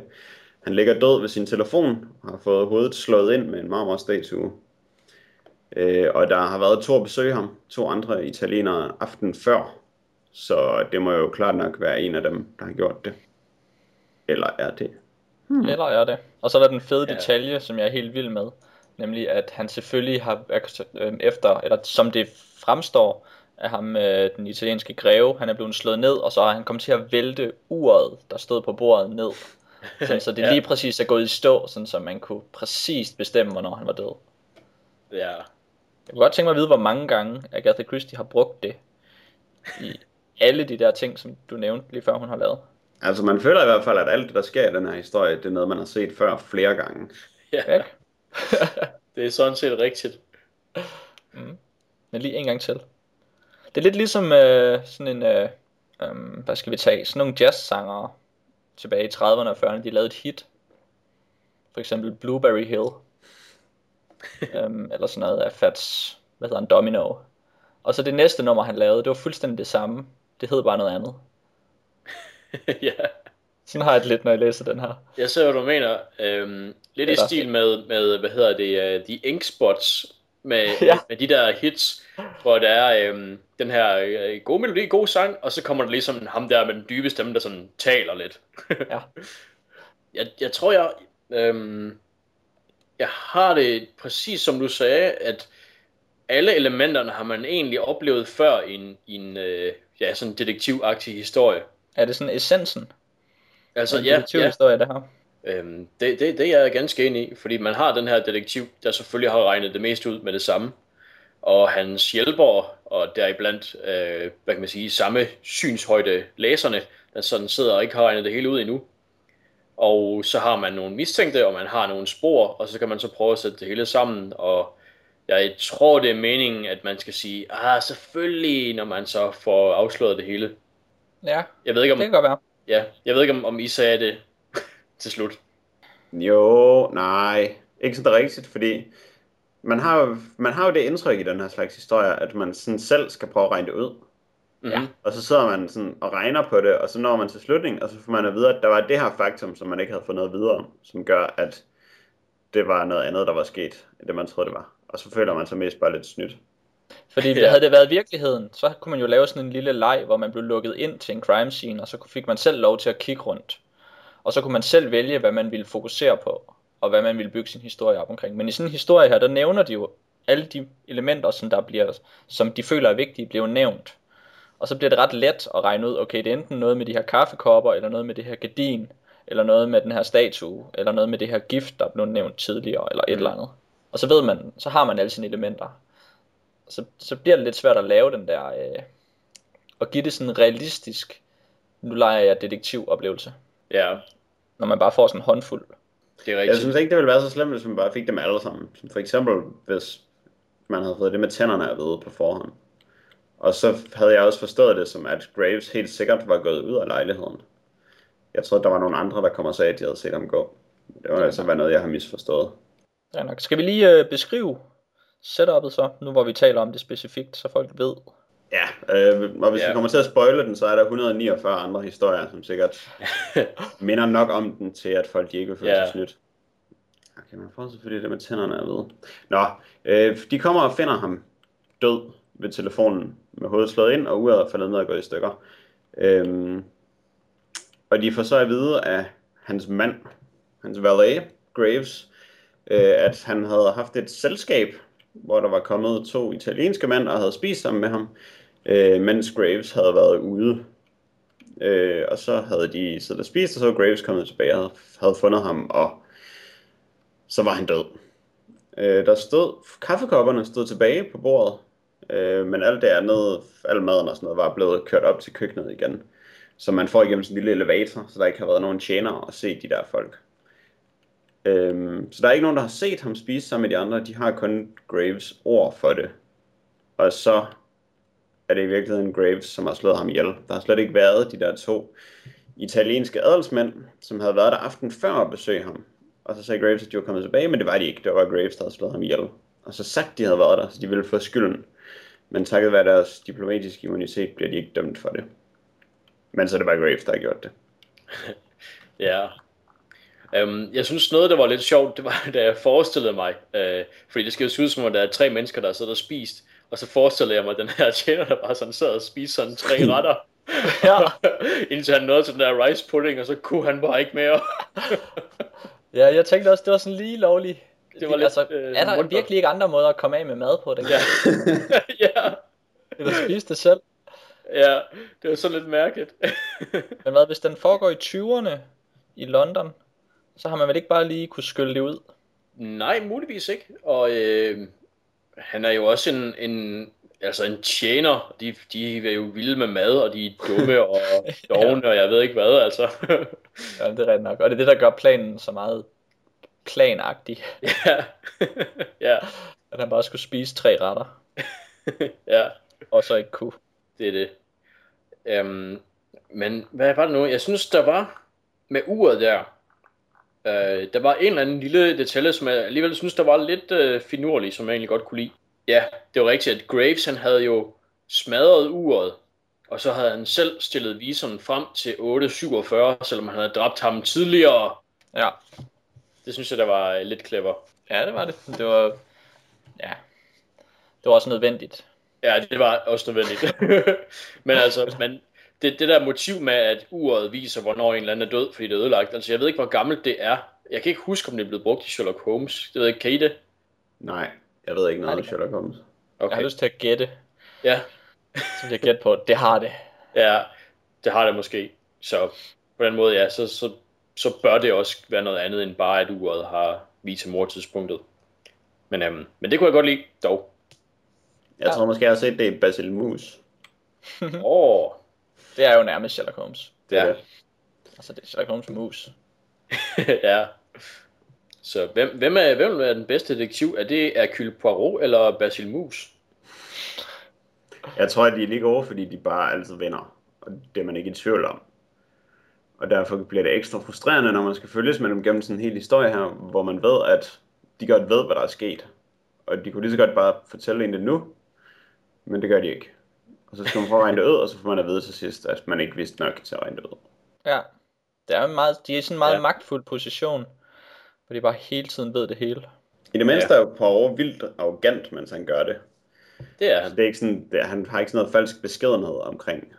han ligger død ved sin telefon og har fået hovedet slået ind med en marmorstatue. Øh, og der har været to at besøge ham, to andre italienere aften før. Så det må jo klart nok være en af dem, der har gjort det. Eller er det? Hmm. Eller er det. Og så er der den fede Ja. detalje, som jeg er helt vild med. Nemlig at han selvfølgelig har øh, efter, eller som det fremstår af ham, øh, den italienske greve, han er blevet slået ned, og så har han kommet til at vælte uret, der stod på bordet ned. Sådan, så det Ja. lige præcis er gået i stå, sådan så man kunne præcist bestemme, hvornår han var død. Ja. Jeg kunne godt tænke mig at vide, hvor mange gange Agatha Christie har brugt det i alle de der ting, som du nævnte lige før hun har lavet. Altså man føler i hvert fald, at alt det, der sker i den her historie, det er noget, man har set før flere gange. ja. Ikke? Det er sådan set rigtigt. Men lige en gang til. Det er lidt ligesom øh, sådan en, øh, øh, hvad skal vi tage, sådan nogle jazzsangere tilbage i 30'erne og 40'erne, de lavede et hit. For eksempel Blueberry Hill. øhm, eller sådan noget af Fats, hvad hedder han, Domino. Og så det næste nummer, han lavede, det var fuldstændig det samme. Det hed bare noget andet. ja. Sådan har jeg det lidt, når jeg læser den her. Jeg ser, hvad du mener. Øhm, lidt i Eller- stil med, med, hvad hedder det, uh, The Ink Spots, med, Ja. med de der hits, hvor der er øhm, den her øh, gode melodi, god sang, og så kommer der ligesom ham der med den dybe stemme, der sådan taler lidt. Ja. jeg, jeg tror, jeg, øhm, jeg har det præcis som du sagde, at alle elementerne har man egentlig oplevet før i en, i en øh, ja, sådan detektivagtig historie. Er det sådan essensen? Altså, ja, ja, detektivhistorie, det her? Øhm, det, det, det er jeg ganske enig i, fordi man har den her detektiv, der selvfølgelig har regnet det mest ud med det samme, og hans hjælpere, og deriblandt, øh, hvad kan man sige, samme synshøjde læserne, der sådan sidder og ikke har regnet det hele ud endnu. Og så har man nogle mistænkte, og man har nogle spor, og så kan man så prøve at sætte det hele sammen, og jeg tror, det er meningen, at man skal sige, ah, selvfølgelig, når man så får afsløret det hele. Ja, Jeg ved ikke, om, det kan godt være. ja, jeg ved ikke, om, om I sagde det til slut. Jo, nej, ikke sådan rigtigt, fordi man har, jo, man har jo det indtryk i den her slags historier, at man sådan selv skal prøve at regne det ud. Mm-hmm. Ja. Og så sidder man sådan og regner på det, og så når man til slutningen, og så får man at vide, at der var det her faktum, som man ikke havde fået noget videre om, som gør, at det var noget andet, der var sket, end det man troede, det var. Og så føler man sig mest bare lidt snydt. Fordi ja. havde det været virkeligheden, så kunne man jo lave sådan en lille leg, hvor man blev lukket ind til en crime scene, og så fik man selv lov til at kigge rundt. Og så kunne man selv vælge, hvad man ville fokusere på, og hvad man ville bygge sin historie op omkring. Men i sådan en historie her, der nævner de jo alle de elementer, som, der bliver, som de føler er vigtige, bliver nævnt. Og så bliver det ret let at regne ud, okay, det er enten noget med de her kaffekopper, eller noget med det her gardin, eller noget med den her statue, eller noget med det her gift, der blev nævnt tidligere, eller et Mm. eller andet. Og så ved man, så har man alle sine elementer så, så bliver det lidt svært at lave den der, øh, og give det sådan en realistisk, nu leger jeg detektivoplevelse, Ja, når man bare får sådan en håndfuld. det er Jeg rigtigt. synes ikke, det ville være så slemt, hvis man bare fik dem alle sammen. Som for eksempel, hvis man havde fået det med tænderne at vide på forhånd. Og så havde jeg også forstået det som, at Graves helt sikkert var gået ud af lejligheden. Jeg troede, der var nogle andre, der kom og sagde, at de havde set ham gå. Det var altså være noget, jeg har misforstået. Ja, nok. Skal vi lige øh, beskrive setupet så, nu hvor vi taler om det specifikt, så folk ved. Ja, øh, og hvis Ja. vi kommer til at spoile den, så er der 149 andre historier, som sikkert minder nok om den til, at folk de ikke vil føle Ja. sig snydt. Okay, man får selvfølgelig det med tænderne at vide. Nå, øh, de kommer og finder ham død ved telefonen med hovedet slået ind, og uret er faldet ned og gået i stykker. Øhm, og de får så at vide af hans mand, hans valet, Graves, øh, at han havde haft et selskab, hvor der var kommet to italienske mænd og havde spist sammen med ham, øh, mens Graves havde været ude. Øh, og så havde de siddet og spist, og så var Graves kommet tilbage og havde, fundet ham, og så var han død. Øh, der stod, kaffekopperne stod tilbage på bordet, øh, men alt det andet, al maden og sådan noget, var blevet kørt op til køkkenet igen. Så man får igennem sådan en lille elevator, så der ikke har været nogen tjenere at se de der folk. Øhm, så der er ikke nogen, der har set ham spise sammen med de andre. De har kun Graves ord for det. Og så er det i virkeligheden Graves, som har slået ham ihjel. Der har slet ikke været de der to italienske adelsmænd, som havde været der aften før at besøge ham. Og så sagde Graves, at de var kommet tilbage, men det var de ikke. Det var Graves, der havde slået ham ihjel. Og så sagt, de havde været der, så de ville få skylden. Men takket være deres diplomatiske immunitet, bliver de ikke dømt for det. Men så er det bare Graves, der har gjort det. Ja. Øhm, jeg synes noget, der var lidt sjovt, det var, da jeg forestillede mig, øh, fordi det skal jo se ud som om, der er tre mennesker, der sidder og spist, og så forestillede jeg mig den her tjener, der bare sådan sad og spiste sådan tre retter, Ja. indtil han nåede til den der rice pudding, og så kunne han bare ikke mere. Ja, jeg tænkte også, det var sådan lige lovligt. Det var lidt, altså, øh, er der mundt. virkelig ikke andre måder at komme af med mad på, den Ja. ja, Eller spise det selv? ja, det var sådan lidt mærkeligt. Men hvad, hvis den foregår i 20'erne i London, så har man vel ikke bare lige kunne skylle det ud? Nej, muligvis ikke. Og øh, han er jo også en, en, altså en tjener. De, de er jo vilde med mad, og de er dumme og dogne, og jeg ved ikke hvad, altså. Ja, det er rigtigt nok. Og det er det, der gør planen så meget planagtig, ja. ja, at han bare skulle spise tre retter, ja, og så ikke kunne. det er det. Um, men hvad var det nu? Jeg synes, der var med uret der, øh, der var en eller anden lille detalje, som jeg alligevel synes, der var lidt øh, finurlig, som jeg egentlig godt kunne lide. Ja, det var rigtigt, at Graves han havde jo smadret uret, og så havde han selv stillet viseren frem til 8.47, selvom han havde dræbt ham tidligere. Ja. Det synes jeg, der var øh, lidt clever. Ja, det var det. Det var, ja, det var også nødvendigt. Ja, det var også nødvendigt. men altså, men det, det der motiv med, at uret viser, hvornår en eller anden er død, fordi det er ødelagt, altså jeg ved ikke, hvor gammelt det er. Jeg kan ikke huske, om det er blevet brugt i Sherlock Holmes. Det ved jeg ikke, kan I det? Nej, jeg ved ikke noget Nej, om Sherlock Holmes. Okay. Jeg har lyst til at gætte, Ja, så jeg gætte på, det har det. ja, det har det måske. Så på den måde, ja, så, så, så bør det også være noget andet, end bare, at uret har vist mordtidspunktet. Men, øhm, men det kunne jeg godt lide, dog. Jeg tror måske, jeg har set det i Basil Mus. Åh, oh, Det er jo nærmest Sherlock Holmes. Det er Ja. det. Altså, det er Sherlock Holmes mus. ja. Så hvem, hvem, er, hvem er den bedste detektiv? Er det Hercule Poirot eller Basil Mus? Jeg tror, at de er lige gode, fordi de bare altid vinder. Og det er man ikke i tvivl om. Og derfor bliver det ekstra frustrerende, når man skal følges med dem gennem sådan en hel historie her, hvor man ved, at de godt ved, hvad der er sket. Og de kunne lige så godt bare fortælle en det nu, men det gør de ikke. Og så skal man få regne det ud, og så får man at vide til sidst, at man ikke vidste nok til at regne det ud. Ja. Det er meget, de er i sådan en meget Ja. ja. magtfuld position, hvor de bare hele tiden ved det hele. I det mindste er jo Poirot vildt arrogant, mens han gør det. Det er han. Det er ikke sådan, det er, han har ikke sådan noget falsk beskedenhed omkring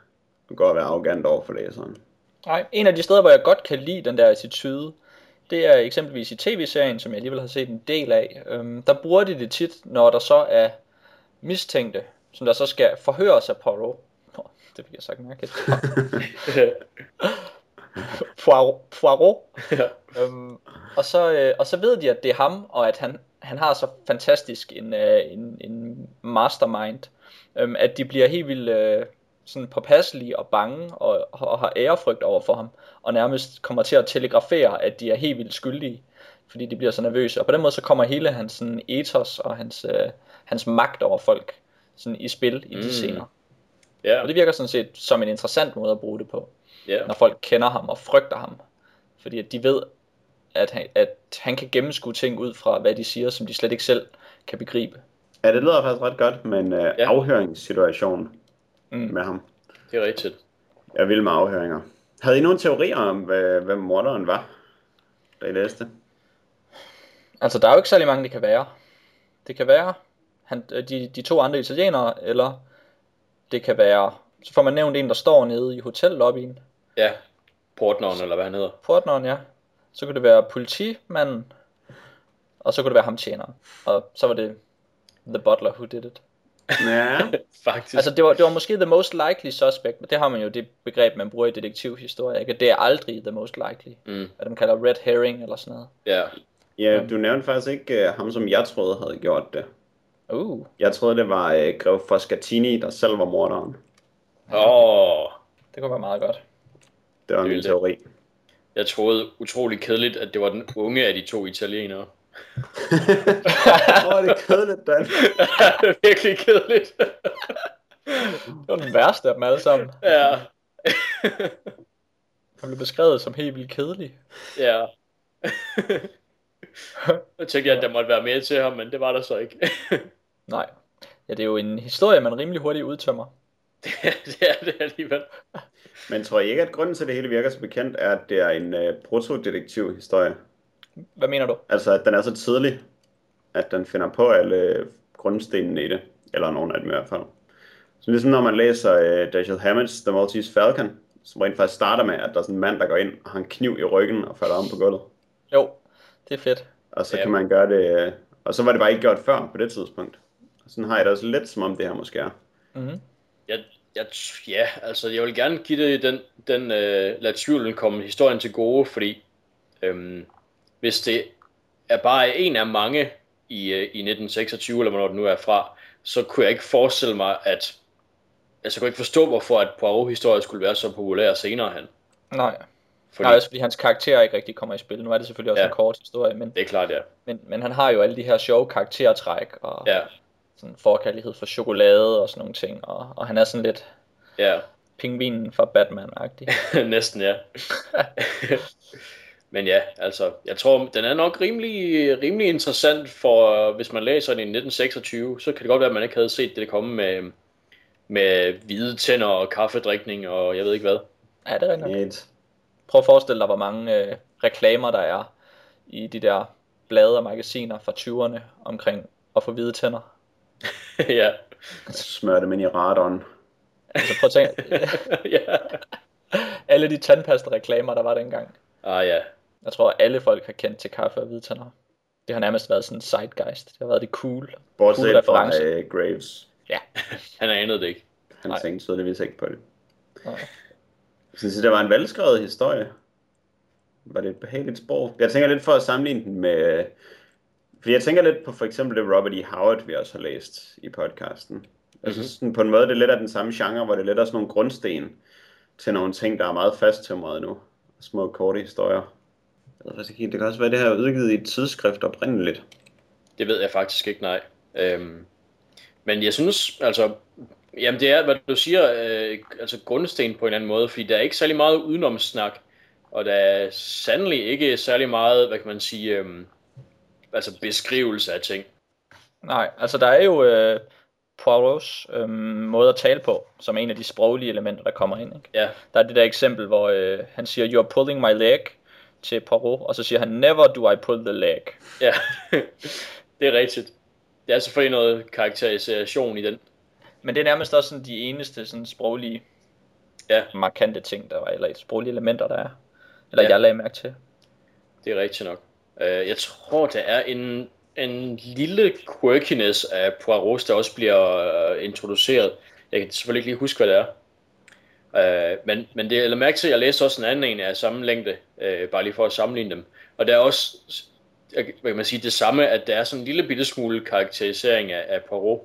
at gå og være arrogant over for læseren. Nej, en af de steder, hvor jeg godt kan lide den der attitude, det er eksempelvis i tv-serien, som jeg alligevel har set en del af. Øhm, der bruger de det tit, når der så er mistænkte, som der så skal forhøres af Poirot. Nå, det jeg sagt mærkeligt. Poirot. Poirot. ja. Øhm, og, så, øh, og så ved de, at det er ham, og at han, han har så fantastisk en, øh, en, en mastermind, øhm, at de bliver helt vildt øh, sådan påpasselige og bange og, og har ærefrygt over for ham, og nærmest kommer til at telegrafere, at de er helt vildt skyldige, fordi de bliver så nervøse. Og på den måde så kommer hele hans sådan, ethos og hans, øh, hans magt over folk sådan, i spil i de Mm. scener. ja. Og det virker sådan set som en interessant måde at bruge det på ja. når folk kender ham og frygter ham. Fordi at de ved, at han, at han kan gennemskue ting ud fra, hvad de siger, som de slet ikke selv kan begribe. Ja, det lyder faktisk ret godt med en uh, Ja. ja. afhøringssituation Mm. med ham. Det er rigtigt. Jeg vil med afhøringer. Havde I nogle teorier om, hvad, hvem morderen var, da I læste? Altså, der er jo ikke særlig mange, det kan være. Det kan være han, de, de to andre italienere, eller det kan være, så får man nævnt en, der står nede i hotellobbyen. Ja. Portneren, eller hvad han hedder. Portneren, ja. Så kunne det være politimanden, og så kunne det være ham tjeneren. Og så var det the butler who did it. Ja, Faktisk. Altså, det var, det var måske the most likely suspect, men det har man jo det begreb, man bruger i detektivhistorie, ikke? Det er aldrig the most likely. Mm. Hvad de kalder red herring eller sådan noget. Ja. ja du nævnte faktisk ikke uh, ham, som jeg troede havde gjort det. Uh, Jeg troede, det var uh, Grev Foscatini, der selv var morderen. Åh. Oh. det kunne være meget godt. Det var Det min ville det. teori. Jeg troede utrolig kedeligt, at det var den unge af de to italienere. Åh, oh, det er kedeligt, Dan. det er virkelig kedeligt. Det var den værste af dem alle sammen. ja. Han blev beskrevet som helt vildt kedelig. ja. Jeg tænkte, at der måtte være mere til ham, men det var der så ikke. Nej. Ja, det er jo en historie, man rimelig hurtigt udtømmer. det er det alligevel. Men tror I ikke, at grunden til, at det hele virker så bekendt, er, at det er en uh, protodetektiv-historie? Hvad mener du? Altså, at den er så tidlig, at den finder på alle grundstenene i det. Eller nogle af dem i hvert fald. Så ligesom når man læser uh, Dashiell Hammett's The Maltese Falcon, som rent faktisk starter med, at der er sådan en mand, der går ind og har en kniv i ryggen og falder om på gulvet. Jo, det er fedt. Og så Ja. kan man gøre det... øh, Og så var det bare ikke gjort før på det tidspunkt. Og sådan har jeg det også lidt, som om det her måske er. Mm-hmm. Jeg, jeg, ja, altså jeg vil gerne give det den, den uh, lad tvivlen komme historien til gode, fordi øhm, hvis det er bare en af mange i, uh, i 1926, eller hvornår det nu er fra, så kunne jeg ikke forestille mig, at altså, jeg kunne ikke forstå, hvorfor at Poirot-historie skulle være så populær senere hen. Nej. Fordi, Nej, også fordi hans karakter ikke rigtig kommer i spil. Nu er det selvfølgelig også Ja. en kort historie, men, det er klart, ja. men, men han har jo alle de her sjove karaktertræk, og Ja, sådan forkærlighed for chokolade og sådan nogle ting, og, og han er sådan lidt ja. pingvinen fra Batman-agtig. Næsten, ja. men ja, altså, jeg tror, den er nok rimelig, rimelig interessant for, hvis man læser den i 1926, så kan det godt være, at man ikke havde set det komme med, med hvide tænder og kaffedrikning og jeg ved ikke hvad. Ja, det er rigtigt. Prøv at forestille dig, hvor mange øh, reklamer der er i de der blade og magasiner fra 20'erne omkring at få hvide tænder. ja. Smør dem ind i radaren. Altså prøv at tænke. ja. Alle de tandpasta-reklamer, der var dengang. Ah ja. Jeg tror, alle folk har kendt til kaffe og hvide tænder. Det har nærmest været sådan en zeitgeist. Det har været det cool. Bortset cool fra uh, Graves. Ja. Han anede det ikke. Han Nej. tænkte tydeligvis ikke på det. Nej. Jeg synes, det var en velskrevet historie. Var det et behageligt sprog? Jeg tænker lidt for at sammenligne den med... Fordi jeg tænker lidt på for eksempel det Robert E. Howard, vi også har læst i podcasten. Mm-hmm. Jeg synes sådan, på en måde, det er lidt af den samme genre, hvor det er lidt af sådan nogle grundsten til nogle ting, der er meget fasttømrede nu. Små korte historier. Det kan også være, det her er udgivet i et tidsskrift oprindeligt. Det ved jeg faktisk ikke, nej. Øhm, men jeg synes, altså, jamen det er, hvad du siger, øh, altså grundsten på en eller anden måde, fordi der er ikke særlig meget udenomsnak, og der er sandelig ikke særlig meget, hvad kan man sige, øh, altså beskrivelse af ting. Nej, altså der er jo øh, Poirots øh, måde at tale på, som er en af de sproglige elementer, der kommer ind. Ikke? Ja. Der er det der eksempel, hvor øh, han siger, you're pulling my leg til Poirot, og så siger han, never do I pull the leg. Ja, det er rigtigt. Det er selvfølgelig noget karakterisation i den. Men det er nærmest også sådan de eneste sådan sproglige, ja. markante ting, der var, eller sproglige elementer, der er. Eller ja. jeg lagde mærke til. Det er rigtigt nok. Uh, jeg tror, der er en, en lille quirkiness af Poirot, der også bliver uh, introduceret. Jeg kan selvfølgelig ikke lige huske, hvad det er. Uh, men, men det er mærke til, at jeg læste også en anden en af samme længde, uh, bare lige for at sammenligne dem. Og der er også, hvad kan man sige, det samme, at der er sådan en lille bitte smule karakterisering af, af Poirot.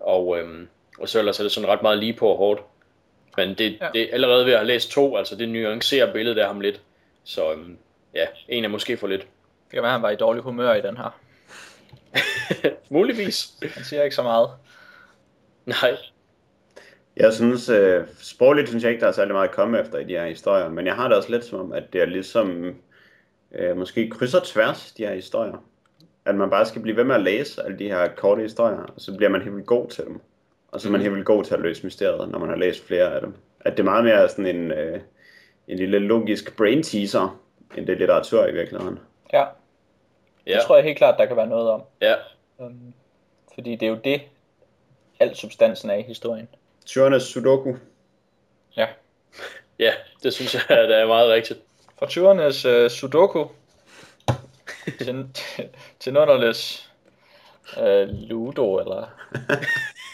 Og, øhm, og så ellers er det sådan ret meget lige på og hårdt. Men det, ja. det allerede ved at have læst to, altså det nuancerer billedet af ham lidt. Så øhm, ja, en er måske for lidt. Det kan være, han var i dårlig humør i den her. Muligvis. Han siger ikke så meget. Nej. Jeg synes, øh, sprogligt synes jeg ikke, der er særlig meget at komme efter i de her historier, men jeg har det også lidt som om, at det er ligesom, øh, måske krydser tværs, de her historier. At man bare skal blive ved med at læse alle de her korte historier, og så bliver man helt vildt god til dem. Og så er man mhm. helt vildt god til at løse mysteriet, når man har læst flere af dem. At det er meget mere sådan en, øh, en lille logisk brain teaser, end det litteratur i virkeligheden. Ja. Ja. Det tror jeg helt klart, der kan være noget om. Ja. Um, fordi det er jo det, al substansen er i historien. Tyrenes Sudoku. Ja. Ja, det synes jeg, det er meget rigtigt. Fra tyvernes uh, Sudoku til, til Nonderles uh, Ludo, eller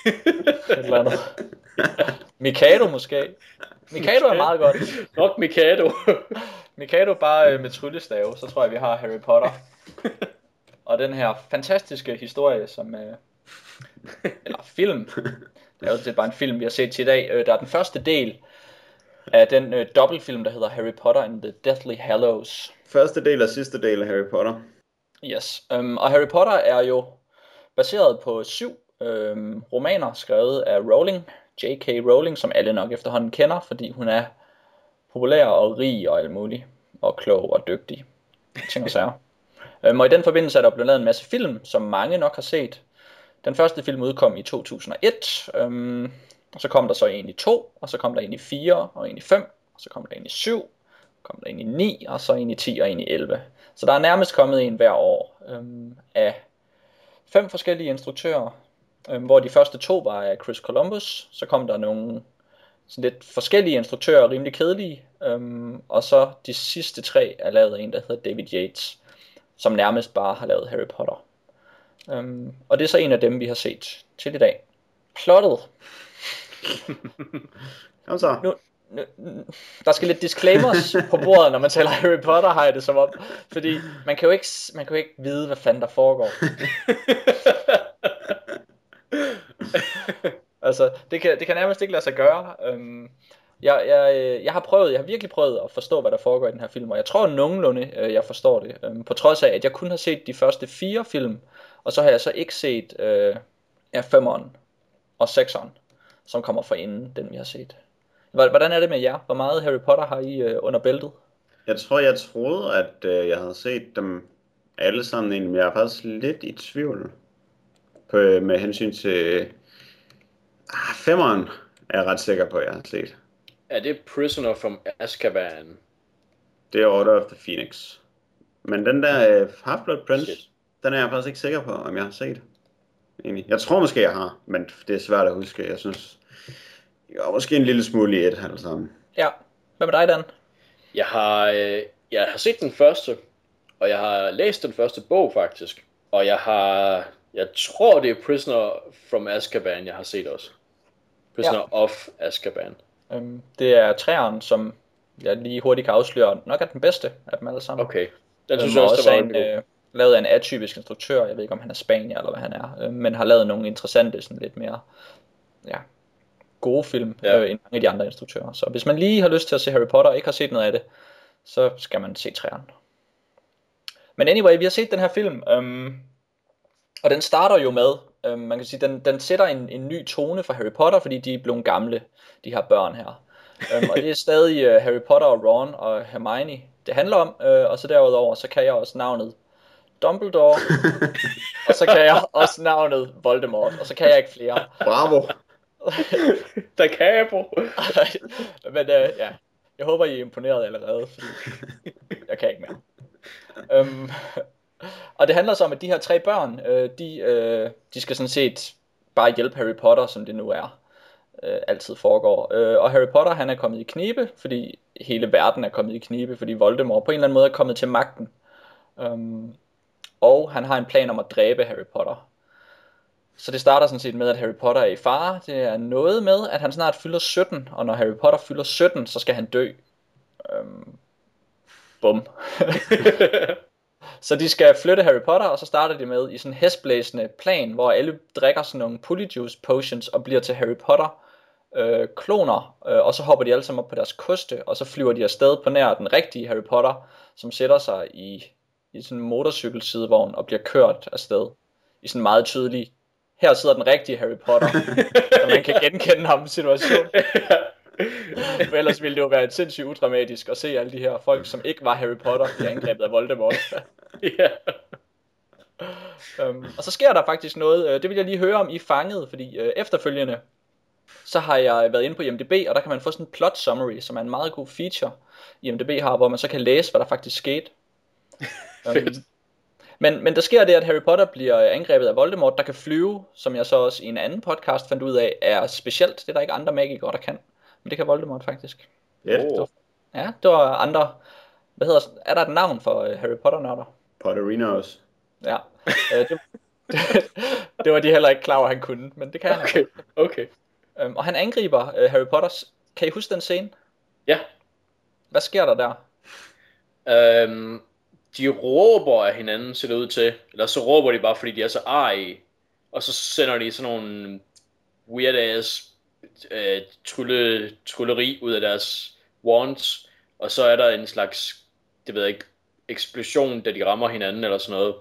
et eller andet. Mikado måske. Mikado er meget godt. Nok Mikado. Mikado bare uh, med tryllestave, så tror jeg, vi har Harry Potter. Og den her fantastiske historie, som... Uh, eller film. Det er jo bare en film, vi har set til i dag. Uh, der er den første del af den uh, dobbeltfilm, der hedder Harry Potter and the Deathly Hallows. Første del og sidste del af Harry Potter. Yes, um, og Harry Potter er jo baseret på syv øhm, romaner skrevet af Rowling, J.K. Rowling, som alle nok efterhånden kender, fordi hun er populær og rig og alt muligt, og klog og dygtig. Ting og sager. øhm, og i den forbindelse er der blevet lavet en masse film, som mange nok har set. Den første film udkom i 2001, øhm, og så kom der så en i 2, og så kom der en i 4, og en i 5, og så kom der en i 7, kom der en i 9, og så en i 10 og en i 11. Så der er nærmest kommet en hver år øhm, af fem forskellige instruktører, øhm, hvor de første to var af Chris Columbus, så kom der nogle sådan lidt forskellige instruktører, rimelig kedelige, øhm, og så de sidste tre er lavet af en, der hedder David Yates, som nærmest bare har lavet Harry Potter. Øhm, og det er så en af dem, vi har set til i dag. Plottet. Kom så. Nu, der skal lidt disclaimers på bordet, når man taler Harry Potter, har jeg det som om. Fordi man kan jo ikke, man kan jo ikke vide, hvad fanden der foregår. altså, det kan, det kan nærmest ikke lade sig gøre. Øhm, jeg, jeg, øh, jeg har prøvet, jeg har virkelig prøvet at forstå, hvad der foregår i den her film, og jeg tror nogenlunde, øh, jeg forstår det. Øhm, på trods af, at jeg kun har set de første fire film, og så har jeg så ikke set øh, ja, femeren og sekseren, som kommer fra inden den, vi har set. Hvordan er det med jer? Hvor meget Harry Potter har I øh, under bæltet? Jeg tror, jeg troede, at øh, jeg havde set dem alle sammen men jeg er faktisk lidt i tvivl på, med hensyn til... Ah, femmeren er jeg ret sikker på, at jeg har set. Er det Prisoner from Azkaban? Det er Order of the Phoenix. Men den der uh, Half-Blood Prince, Shit. den er jeg faktisk ikke sikker på, om jeg har set. Egentlig. Jeg tror måske, jeg har, men det er svært at huske. Jeg synes, jeg var måske en lille smule i et alle sammen. Ja. Hvad med dig, Dan? Jeg har, øh, jeg har set den første, og jeg har læst den første bog faktisk. Og jeg har, jeg tror det er Prisoner from Azkaban, jeg har set også. Prisoner ja. of Azkaban. Øhm, det er træeren, som jeg lige hurtigt kan afsløre, nok er den bedste af dem alle sammen. Okay. Den synes Øhm, jeg og også, der var en, øh, lavet af en atypisk instruktør, jeg ved ikke om han er spanier eller hvad han er, øh, men har lavet nogle interessante, sådan lidt mere ja, gode film Ja. øh, end mange af de andre instruktører. Så hvis man lige har lyst til at se Harry Potter og ikke har set noget af det, så skal man se træeren. Men anyway, vi har set den her film, øhm, og den starter jo med, øhm, man kan sige, den, den sætter en, en ny tone for Harry Potter, fordi de er blevet gamle, de her børn her. øhm, og det er stadig øh, Harry Potter og Ron og Hermione, det handler om, øh, og så derudover, så kan jeg også navnet Dumbledore, og så kan jeg også navnet Voldemort, og så kan jeg ikke flere. Bravo! Der kan jeg på. Men øh, ja, jeg håber, I er imponeret allerede, fordi jeg kan ikke mere. Øhm, og det handler så om, at de her tre børn, øh, de, øh, de skal sådan set bare hjælpe Harry Potter, som det nu er, øh, altid foregår. Øh, og Harry Potter, han er kommet i knibe, fordi hele verden er kommet i knibe, fordi Voldemort på en eller anden måde er kommet til magten. Øhm, og han har en plan om at dræbe Harry Potter. Så det starter sådan set med, at Harry Potter er i fare. Det er noget med, at han snart fylder 17, og når Harry Potter fylder 17, så skal han dø. Øhm, bum. så de skal flytte Harry Potter, og så starter de med i sådan en hestblæsende plan, hvor alle drikker sådan nogle polyjuice potions og bliver til Harry Potter øh, kloner, øh, og så hopper de alle sammen op på deres koste, og så flyver de afsted på nær den rigtige Harry Potter, som sætter sig i, i sådan en motorcykelsidevogn og bliver kørt afsted i sådan en meget tydelig, her sidder den rigtige Harry Potter, så man kan genkende ham i situationen. For ellers ville det jo være sindssygt udramatisk at se alle de her folk, som ikke var Harry Potter, blive angrebet af Voldemort. ja. um, og så sker der faktisk noget, øh, det vil jeg lige høre om I fanget, fordi øh, efterfølgende, så har jeg været inde på IMDb, og der kan man få sådan en plot summary, som er en meget god feature, IMDb har, hvor man så kan læse, hvad der faktisk skete. um, men, men der sker det, at Harry Potter bliver angrebet af Voldemort, der kan flyve, som jeg så også i en anden podcast fandt ud af, er specielt. Det er der ikke andre magikere, der kan. Men det kan Voldemort faktisk. Fedt. Oh. Ja, det var andre... Hvad hedder... Er der et navn for uh, Harry Potter-nørder? Potterinos. Ja. Uh, det, det var de heller ikke klar over, han kunne, men det kan han. Okay, okay. Um, og han angriber uh, Harry Potters... Kan I huske den scene? Ja. Hvad sker der der? Øhm, de råber af hinanden, ser det ud til. Eller så råber de bare, fordi de er så arige. Og så sender de sådan nogle weird ass øh, trylle, trylleri ud af deres wands. Og så er der en slags, det ved jeg ikke, eksplosion, da de rammer hinanden eller sådan noget.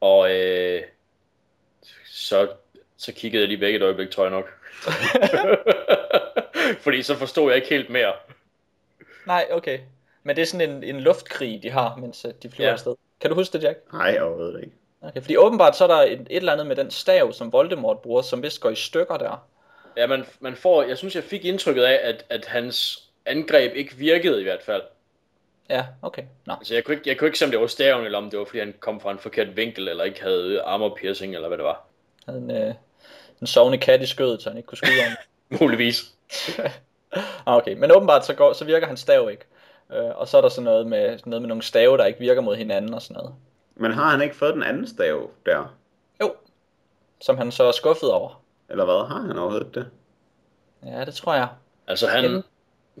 Og øh, så, så kiggede jeg lige væk et øjeblik, tror jeg nok. fordi så forstod jeg ikke helt mere. Nej, okay. Men det er sådan en, en luftkrig, de har, mens øh, de flyver Ja. afsted. Kan du huske det, Jack? Nej, overhovedet ikke. Okay, fordi åbenbart så er der et, et eller andet med den stav, som Voldemort bruger, som vist går i stykker der. Ja, man, man får, jeg synes, jeg fik indtrykket af, at, at hans angreb ikke virkede i hvert fald. Ja, okay. Nå. Altså, jeg kunne ikke, jeg kunne ikke se, om det var staven, eller om det var, fordi han kom fra en forkert vinkel, eller ikke havde armor piercing, eller hvad det var. havde en, øh, en sovende kat i skødet, så han ikke kunne skyde om. Muligvis. ah, okay, men åbenbart så, går, så virker hans stav ikke. Øh, og så er der sådan noget med, noget med nogle stave, der ikke virker mod hinanden og sådan noget. Men har han ikke fået den anden stav der? Jo, som han så er skuffet over. Eller hvad? Har han overhovedet det? Ja, det tror jeg. Altså, han, Jamen.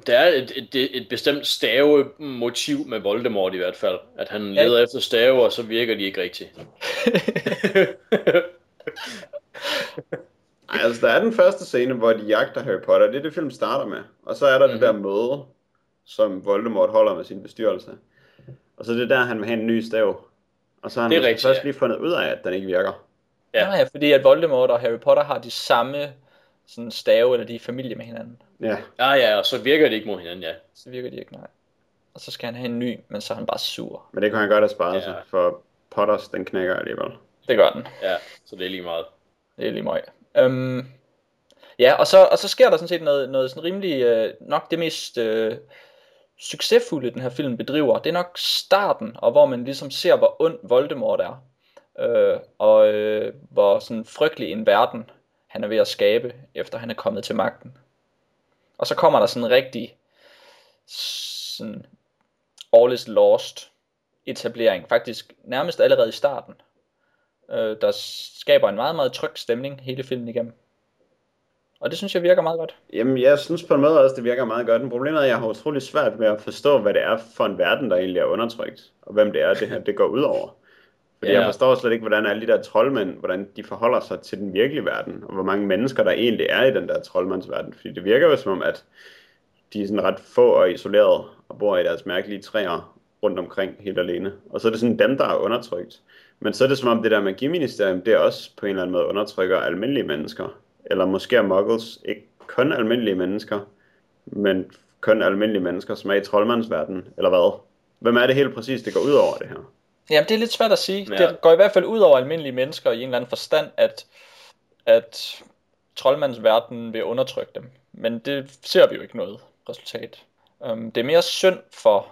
der er et, et, et bestemt stave-motiv med Voldemort i hvert fald. At han Ja. leder efter stave, og så virker de ikke rigtigt. Ej, altså der er den første scene, hvor de jagter Harry Potter. Det er det, film starter med. Og så er der mm-hmm. det Mhm. der møde, som Voldemort holder med sin bestyrelse. Og så er det der, han vil have en ny stav. Og så har han Det er måske rigtigt, først ja. lige fundet ud af, at den ikke virker. Ja. Ja. ja, fordi at Voldemort og Harry Potter har de samme sådan stave, eller de er familie med hinanden. Ja, Ah ja, og så virker det ikke mod hinanden, ja. Så virker de ikke, nej. og så skal han have en ny, men så er han bare sur. Men det kan han godt have sparet Ja. sig, for Potters, den knækker alligevel. Det gør den. Ja, så det er lige meget. Det er lige meget. Øhm, ja, og så, og så sker der sådan set noget, noget sådan rimelig, øh, nok det mest øh, succesfulde, den her film bedriver. Det er nok starten, og hvor man ligesom ser, hvor ond Voldemort er. Øh, og øh, hvor sådan frygtelig en verden, han er ved at skabe, efter han er kommet til magten. Og så kommer der sådan en rigtig sådan all is lost etablering, faktisk nærmest allerede i starten øh, der skaber en meget, meget tryg stemning hele filmen igennem. Og det synes jeg virker meget godt. Jamen, jeg synes på en måde også, det virker meget godt. Men problemet er, at jeg har utrolig svært ved at forstå, hvad det er for en verden, der egentlig er undertrykt. Og hvem det er, det her det går ud over. Fordi Ja. jeg forstår slet ikke, hvordan alle de der troldmænd, hvordan de forholder sig til den virkelige verden. Og hvor mange mennesker, der egentlig er i den der troldmandsverden. Fordi det virker jo som om, at de er sådan ret få og isoleret og bor i deres mærkelige træer rundt omkring helt alene. Og så er det sådan dem, der er undertrykt. Men så er det som om det der magiministerium, det er også på en eller anden måde undertrykker almindelige mennesker. Eller måske er muggles ikke kun almindelige mennesker, men kun almindelige mennesker, som er i troldmandsverdenen, eller hvad? Hvem er det helt præcis, det går ud over det her? Jamen, det er lidt svært at sige. Ja. Det går i hvert fald ud over almindelige mennesker i en eller anden forstand, at, at troldmandsverdenen vil undertrykke dem. Men det ser vi jo ikke noget resultat. Um, det er mere synd for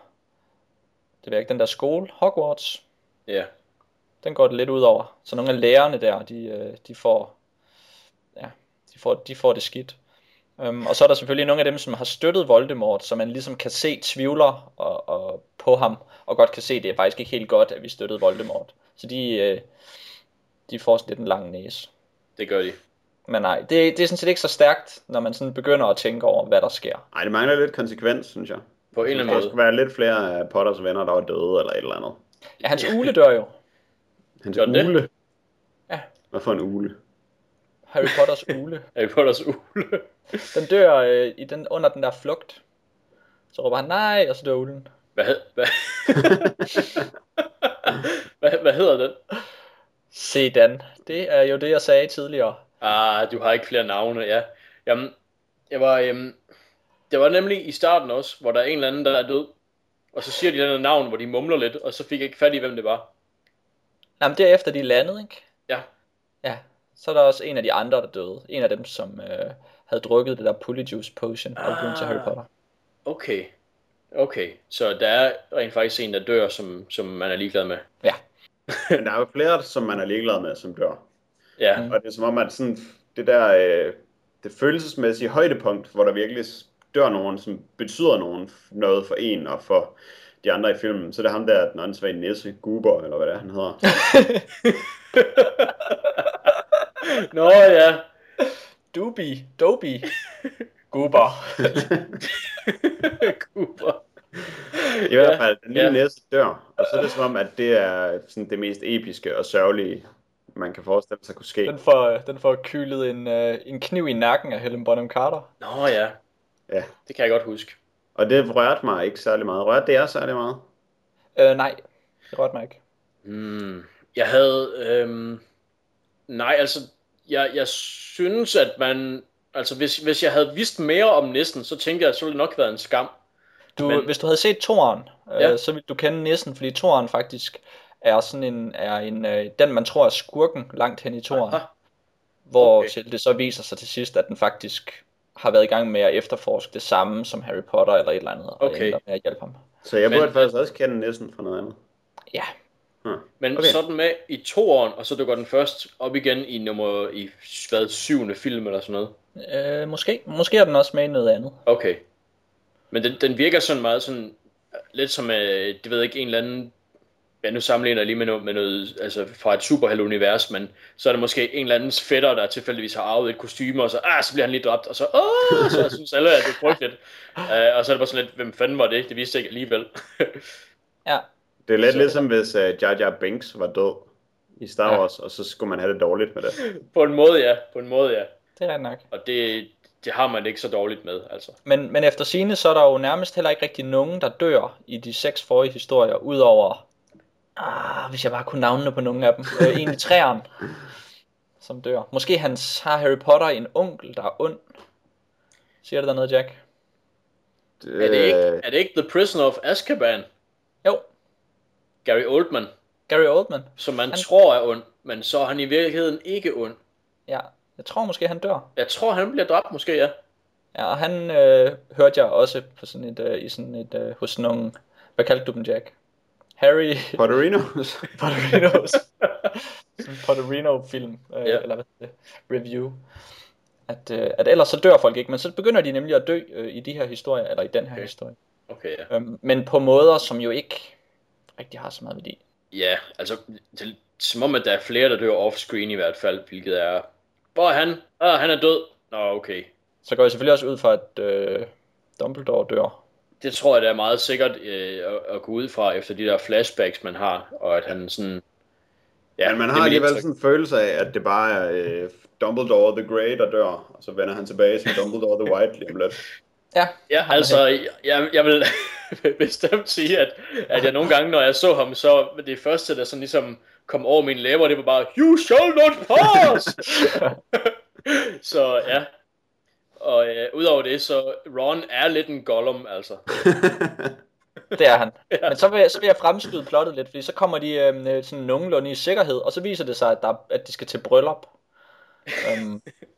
det ved ikke, den der skole, Hogwarts, Ja, den går det lidt ud over. Så nogle af lærerne der, de, øh, de får, ja, de får, de får det skidt. Um, og så er der selvfølgelig nogle af dem, som har støttet Voldemort, så man ligesom kan se tvivler og, og på ham, og godt kan se, at det er faktisk ikke helt godt, at vi støttede Voldemort. Så de, øh, de får sådan lidt en lang næse. det gør de. Men nej, det, det er sådan set ikke så stærkt, når man sådan begynder at tænke over, hvad der sker. Nej, det mangler lidt konsekvens, synes jeg. På en eller Der anden skulle måde. være lidt flere af Potters venner, der var døde, eller et eller andet. Ja, hans ule dør jo. Hans Gør den det? ule. Ja. Hvad for en ule? Harry Potters ule. Harry Potters ule. Den dør øh, i den, under den der flugt. Så råber han nej, og så dør ulen. Hvad, hvad? hvad, hvad hedder den? Se Dan. Det er jo det, jeg sagde tidligere. Ah, du har ikke flere navne, ja. Jamen, jeg var, øhm, det var nemlig i starten også, hvor der er en eller anden, der er død. Og så siger de den navn, hvor de mumler lidt, og så fik jeg ikke fat i, hvem det var. Jamen, derefter de landede, ikke? Ja. Ja. Så er der også en af de andre, der døde. En af dem, som øh, havde drukket det der Polyjuice Potion og blevet til Harry Potter. Okay. Okay, så der er rent faktisk en, der dør, som, som man er ligeglad med. Ja. Der er jo flere, som man er ligeglad med, som dør. Ja, Mm. Og det er som om, at sådan, det der øh, det følelsesmæssige højdepunkt, hvor der virkelig dør nogen, som betyder nogen noget for en og for de andre i filmen, så er det ham der, den åndssvage nisse, Guber, eller hvad det er, han hedder. Nå ja. Doobie. Dobie. Goober. Cooper. I hvert fald, den lille Ja. næse dør, og så er det som om, at det er sådan det mest episke og sørgelige, man kan forestille sig kunne ske. Den får, den får kylet en, øh, en kniv i nakken af Helen Bonham Carter. Nå ja, Ja. det kan jeg godt huske. Og det rørte mig ikke særlig meget. Rørte det er særlig meget? Øh, nej. Det rørte mig ikke. Hmm, jeg havde... Øhm, nej, altså... Jeg, jeg synes, at man... Altså, hvis, hvis jeg havde vidst mere om nissen, så tænkte jeg, at så ville det nok være en skam. Du, Men- Hvis du havde set toren, øh, Ja. så ville du kende nissen, fordi toren faktisk er sådan en, er en øh, den man tror er skurken langt hen i toren. Aha. Hvor Okay. til det så viser sig til sidst, at den faktisk har været i gang med at efterforske det samme som Harry Potter eller et eller andet, og Okay. ender med at hjælpe ham. Så jeg Men- burde faktisk også kende næsten fra noget andet. Ja, Men Okay. sådan med i toeren, og så dukker den først op igen i nummer i hvad, syvende film eller sådan noget. øh, måske. Måske er den også med i noget andet. Okay. Men den, den virker sådan meget sådan, lidt som, øh, det ved jeg ikke, en eller anden, ja nu sammenligner jeg lige med noget, med noget altså fra et superhelte-univers, men så er det måske en eller andens fætter, der tilfældigvis har arvet et kostyme, og så, ah, så bliver han lige dræbt, og så, åh, så synes alle, at det er frygteligt. uh, og så er det bare sådan lidt, hvem fanden var det? Det viste jeg ikke alligevel. Ja, Det er lidt Så- ligesom, hvis uh, Jar Jar Binks var død i Star Ja. Wars, og så skulle man have det dårligt med det. på en måde, ja. På en måde, ja. det er nok. Og det, det har man ikke så dårligt med, altså. Men, men efter sine så er der jo nærmest heller ikke rigtig nogen, der dør i de seks forrige historier, udover, ah, hvis jeg bare kunne navnene på nogle af dem, øh, egentlig træeren, som dør. Måske hans, har Harry Potter en onkel, der er ond. Siger det der noget, Jack? Er det, ikke, er det ikke The Prisoner of Azkaban? Jo, Gary Oldman, Gary Oldman. som man Han- tror er ond, men så er han i virkeligheden ikke ond. Ja, jeg tror måske, han dør. Jeg tror, han bliver dræbt måske, ja. Ja, og han øh, hørte jeg også på sådan et, øh, i sådan et, øh, hos nogle, hvad kaldte du dem, Jack? Harry Potterinos. Potterinos. sådan en Potterino-film, øh, Ja. eller hvad det, review. At, øh, at ellers så dør folk ikke, men så begynder de nemlig at dø øh, i de her historier, eller i den her Okay. historie. Okay, ja. Øhm, men på måder, som jo ikke rigtig har så meget værdi. Ja, altså, det er som om, at der er flere, der dør off-screen i hvert fald, hvilket er... Hvor er han? Ah, han er død. Nå, okay. Så går jeg selvfølgelig også ud fra, at øh, Dumbledore dør. Det tror jeg, det er meget sikkert øh, at, at gå ud fra, efter de der flashbacks, man har, og at han sådan... Ja, men man har alligevel sådan en følelse af, at det bare er øh, Dumbledore the Grey, der dør, og så vender han tilbage som Dumbledore the White lige om lidt. Ja, Ja, altså, jeg, jeg vil bestemt sige, at, at jeg nogle gange, når jeg så ham, så det første, der sådan ligesom kom over mine læber, det var bare, You shall not pass! så ja. Og øh, udover det, så Ron er lidt en Gollum, altså. det er han. Men så vil, jeg, så vil jeg fremskyde plottet lidt, fordi så kommer de øh, sådan nogenlunde i sikkerhed, og så viser det sig, at, der, er- at de skal til bryllup. Um,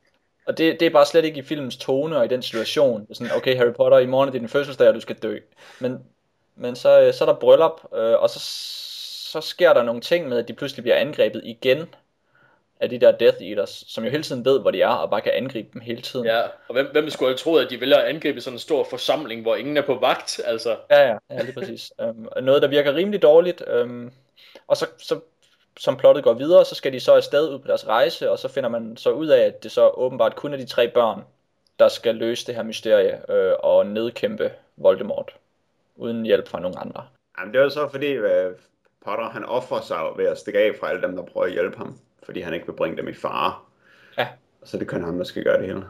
og det, det er bare slet ikke i filmens tone og i den situation. Det er sådan, okay Harry Potter, i morgen er det din fødselsdag, og du skal dø. Men, men så, øh, så er der bryllup, øh, og så, så sker der nogle ting med, at de pludselig bliver angrebet igen af de der Death Eaters, som jo hele tiden ved, hvor de er, og bare kan angribe dem hele tiden. Ja, og hvem, hvem skulle have troet, at de vælger at angribe sådan en stor forsamling, hvor ingen er på vagt, altså. Ja, ja, ja lige præcis. Um, noget, der virker rimelig dårligt. Um, og så, så, som plottet går videre, så skal de så afsted ud på deres rejse, og så finder man så ud af, at det så åbenbart kun er de tre børn, der skal løse det her mysterie øh, og nedkæmpe Voldemort, uden hjælp fra nogen andre. Jamen, det er jo så fordi, at Potter han offrer sig ved at stikke af fra alle dem, der prøver at hjælpe ham, fordi han ikke vil bringe dem i fare. Ja. Så det kun ham, der skal gøre det hele.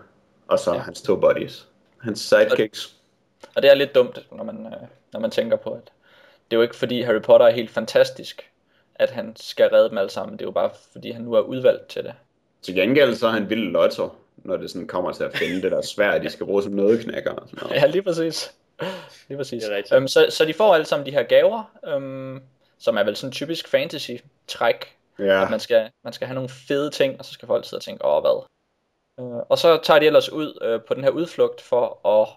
Og så Ja. hans to buddies. Hans sidekicks. Og det er lidt dumt, når man, øh, når man tænker på, at det er jo ikke fordi Harry Potter er helt fantastisk, at han skal redde dem alle sammen. Det er jo bare fordi, han nu er udvalgt til det. Til gengæld så er han vild lotto, når det sådan kommer til at finde det der svær, de skal bruge som nødeknækker og sådan noget. Ja, lige præcis. Lige præcis. Det er rigtigt. Øhm, så, så de får alle sammen de her gaver, øhm, som er vel sådan typisk fantasy-træk. Ja, At man skal, man skal have nogle fede ting, og så skal folk sidde og tænke, åh hvad. Øh, og så tager de ellers ud øh, på den her udflugt for at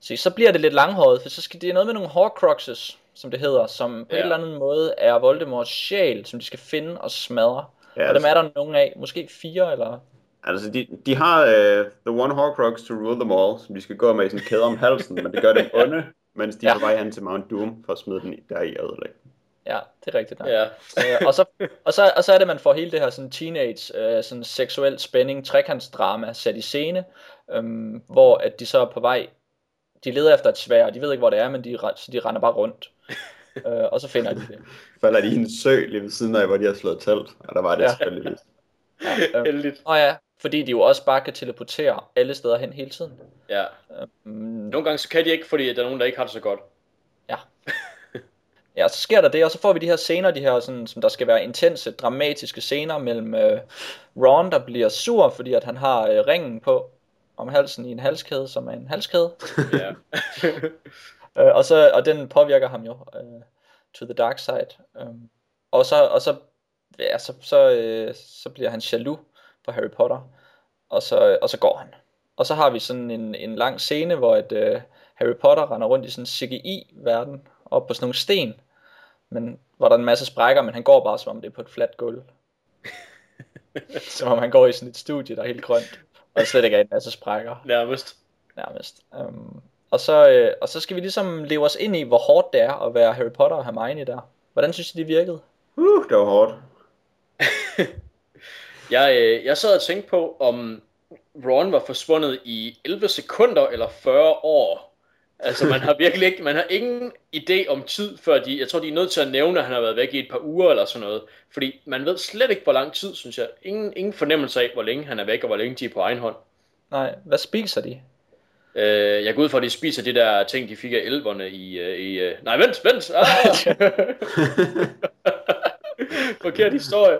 se, så bliver det lidt langhåret, for så skal det er noget med nogle Horcruxes, som det hedder, som på Ja. en eller anden måde er Voldemorts sjæl, som de skal finde og smadre. ja Og dem er der nogle af, måske fire eller... altså de, de har uh, The One Horcrux to rule them all, som de skal gå med i sådan en kæde om halsen, men det gør dem onde, mens de er Ja. på vej hen til Mount Doom for at smide den der i ødelægge. Ja, det er rigtigt. Ja. øh, og, så, og, så, og så er det, man får hele det her sådan teenage, øh, sådan seksuel spænding, trekantsdrama sat i scene, øhm, hvor at de så er på vej, de leder efter et svær, og de ved ikke, hvor det er, men de, så de render bare rundt. øh, og så finder de det. Falder de i en sø lige ved siden af, hvor de har slået telt, og der var det Ja. ja. selvfølgelig. Øh, Heldigt. og ja, fordi de jo også bare kan teleportere alle steder hen hele tiden. Ja. Mm, Nogle gange så kan de ikke, fordi der er nogen, der ikke har det så godt. Ja, så sker der det, og så får vi de her scener, de her sådan, som der skal være intense, dramatiske scener mellem øh, Ron, der bliver sur, fordi at han har øh, ringen på om halsen i en halskæde, som er en halskæde. Ja. Øh, og, så, og den påvirker ham jo øh, to the dark side. Um, og så, og så, ja, så, så, øh, så bliver han jaloux på Harry Potter, og så, og så går han. Og så har vi sådan en, en lang scene, hvor et, øh, Harry Potter render rundt i sådan en CGI-verden, op på sådan nogle sten, men hvor der er en masse sprækker, men han går bare som om det er på et fladt gulv. som om han går i sådan et studie, der er helt grønt, og der slet ikke er en masse sprækker Nærmest. nærmest. Um, og, så, øh, og så skal vi ligesom leve os ind i, hvor hårdt det er at være Harry Potter og Hermione der. Hvordan synes I, det virkede? Uh, det var hårdt. Jeg, øh, jeg sad og tænkte på, om Ron var forsvundet i 11 sekunder eller 40 år. Altså, man har virkelig ikke, man har ingen idé om tid, før de, jeg tror, de er nødt til at nævne, at han har været væk i et par uger eller sådan noget. Fordi man ved slet ikke, hvor lang tid, synes jeg. Ingen, ingen fornemmelse af, hvor længe han er væk, og hvor længe de er på egen hånd. Nej, hvad spiser de? Øh, jeg går ud fra, at de spiser de der ting, de fik af elverne i... Øh, i øh... Nej, vent, vent! Ah! Forkert historie.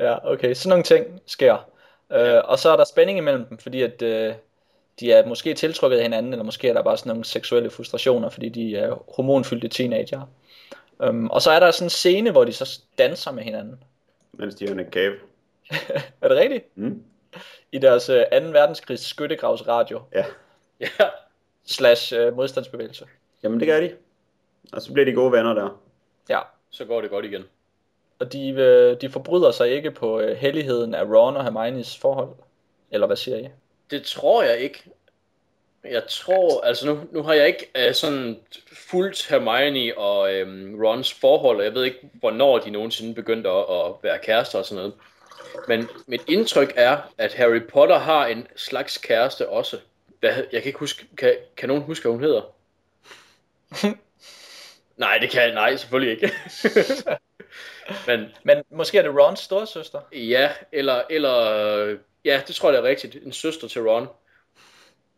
ja, okay, sådan nogle ting sker. Uh, og så er der spænding imellem dem, fordi at uh, de er måske tiltrukket af hinanden, eller måske er der bare sådan nogle seksuelle frustrationer, fordi de er hormonfyldte teenager. Um, og så er der sådan en scene, hvor de så danser med hinanden. Mens de er i en cave. er det rigtigt? Mm. I deres uh, 2. verdenskrigs skyttegravsradio Ja. Ja, slash uh, modstandsbevægelse. Jamen det gør de. Og så bliver de gode venner der. Ja, så går det godt igen. og de, øh, de forbryder sig ikke på øh, helligheden af Ron og Hermione's forhold. Eller hvad siger I? Det tror jeg ikke. Jeg tror, altså nu, nu har jeg ikke uh, sådan fuldt Hermione og øhm, Rons forhold, og jeg ved ikke, hvornår de nogensinde begyndte at, at være kærester og sådan noget. Men mit indtryk er, at Harry Potter har en slags kæreste også. Hvad, jeg kan ikke huske, kan, kan nogen huske, hvad hun hedder? nej, det kan jeg, nej, selvfølgelig ikke. Men Men måske er det Rons storsøster? Ja, eller, eller ja, det tror jeg det er rigtigt. En søster til Ron.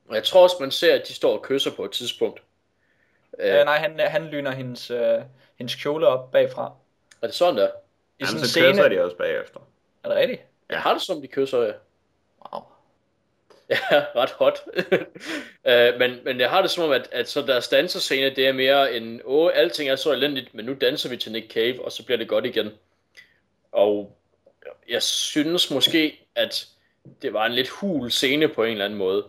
Og jeg tror også, man ser, at de står og kysser på et tidspunkt. Øh, Øh, nej, han, han lyner hendes, øh, hendes kjole op bagfra. er det sådan der? I Jamen, så scene. kysser de også bagefter. Er det rigtigt? Jeg har det som, de kysser, ja. Wow. Ja, ret hot. øh, men, men jeg har det som om, at, at så deres danserscene, det er mere en, åh, alting er så elendigt, men nu danser vi til Nick Cave, og så bliver det godt igen. Og jeg synes måske, at det var en lidt hul scene på en eller anden måde.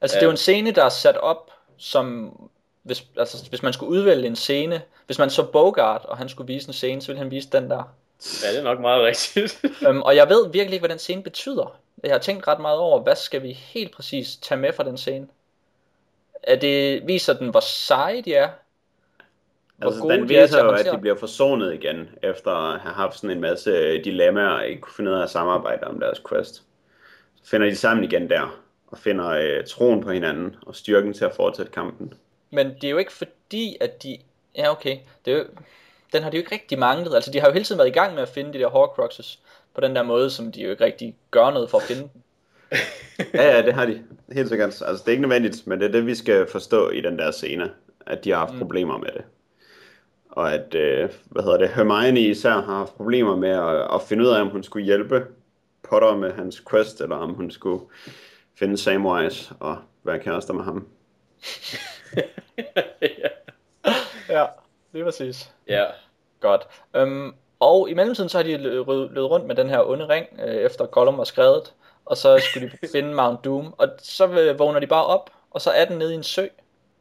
Altså, det er jo en scene, der er sat op som... Hvis, altså, hvis man skulle udvælge en scene, hvis man så Bogart, og han skulle vise en scene, så ville han vise den der. Ja, det er nok meget rigtigt. Um, og jeg ved virkelig ikke, hvad den scene betyder. Jeg har tænkt ret meget over, hvad skal vi helt præcis tage med fra den scene? Er det, viser den, hvor seje de er? Hvor Altså, gode den de er viser at jo, at de bliver forsonet igen, efter at have haft sådan en masse dilemmaer og ikke kunne finde ud af at samarbejde om deres quest. Så finder de sammen igen der, og finder øh, troen på hinanden, og styrken til at fortsætte kampen. Men det er jo ikke fordi, at de... Ja, okay. Det er jo... Den har de jo ikke rigtig manglet. Altså, de har jo hele tiden været i gang med at finde de der Horcruxes på den der måde, som de jo ikke rigtig gør noget for at finde dem. Ja, ja, det har de. Helt sikkert. Altså, det er ikke nødvendigt, men det er det, vi skal forstå i den der scene, at de har haft Mm. problemer med det. Og at, øh, hvad hedder det, Hermione især har haft problemer med at, at finde ud af, om hun skulle hjælpe Potter med hans quest, eller om hun skulle finde Samwise og være kærester med ham. ja. Ja, det er præcis. ja. Godt. Øhm, og i mellemtiden så har de løbet rundt med den her onde ring, øh, efter Gollum var skrevet. Og så skulle de finde Mount Doom. Og så øh, vågner de bare op, og så er den nede i en sø.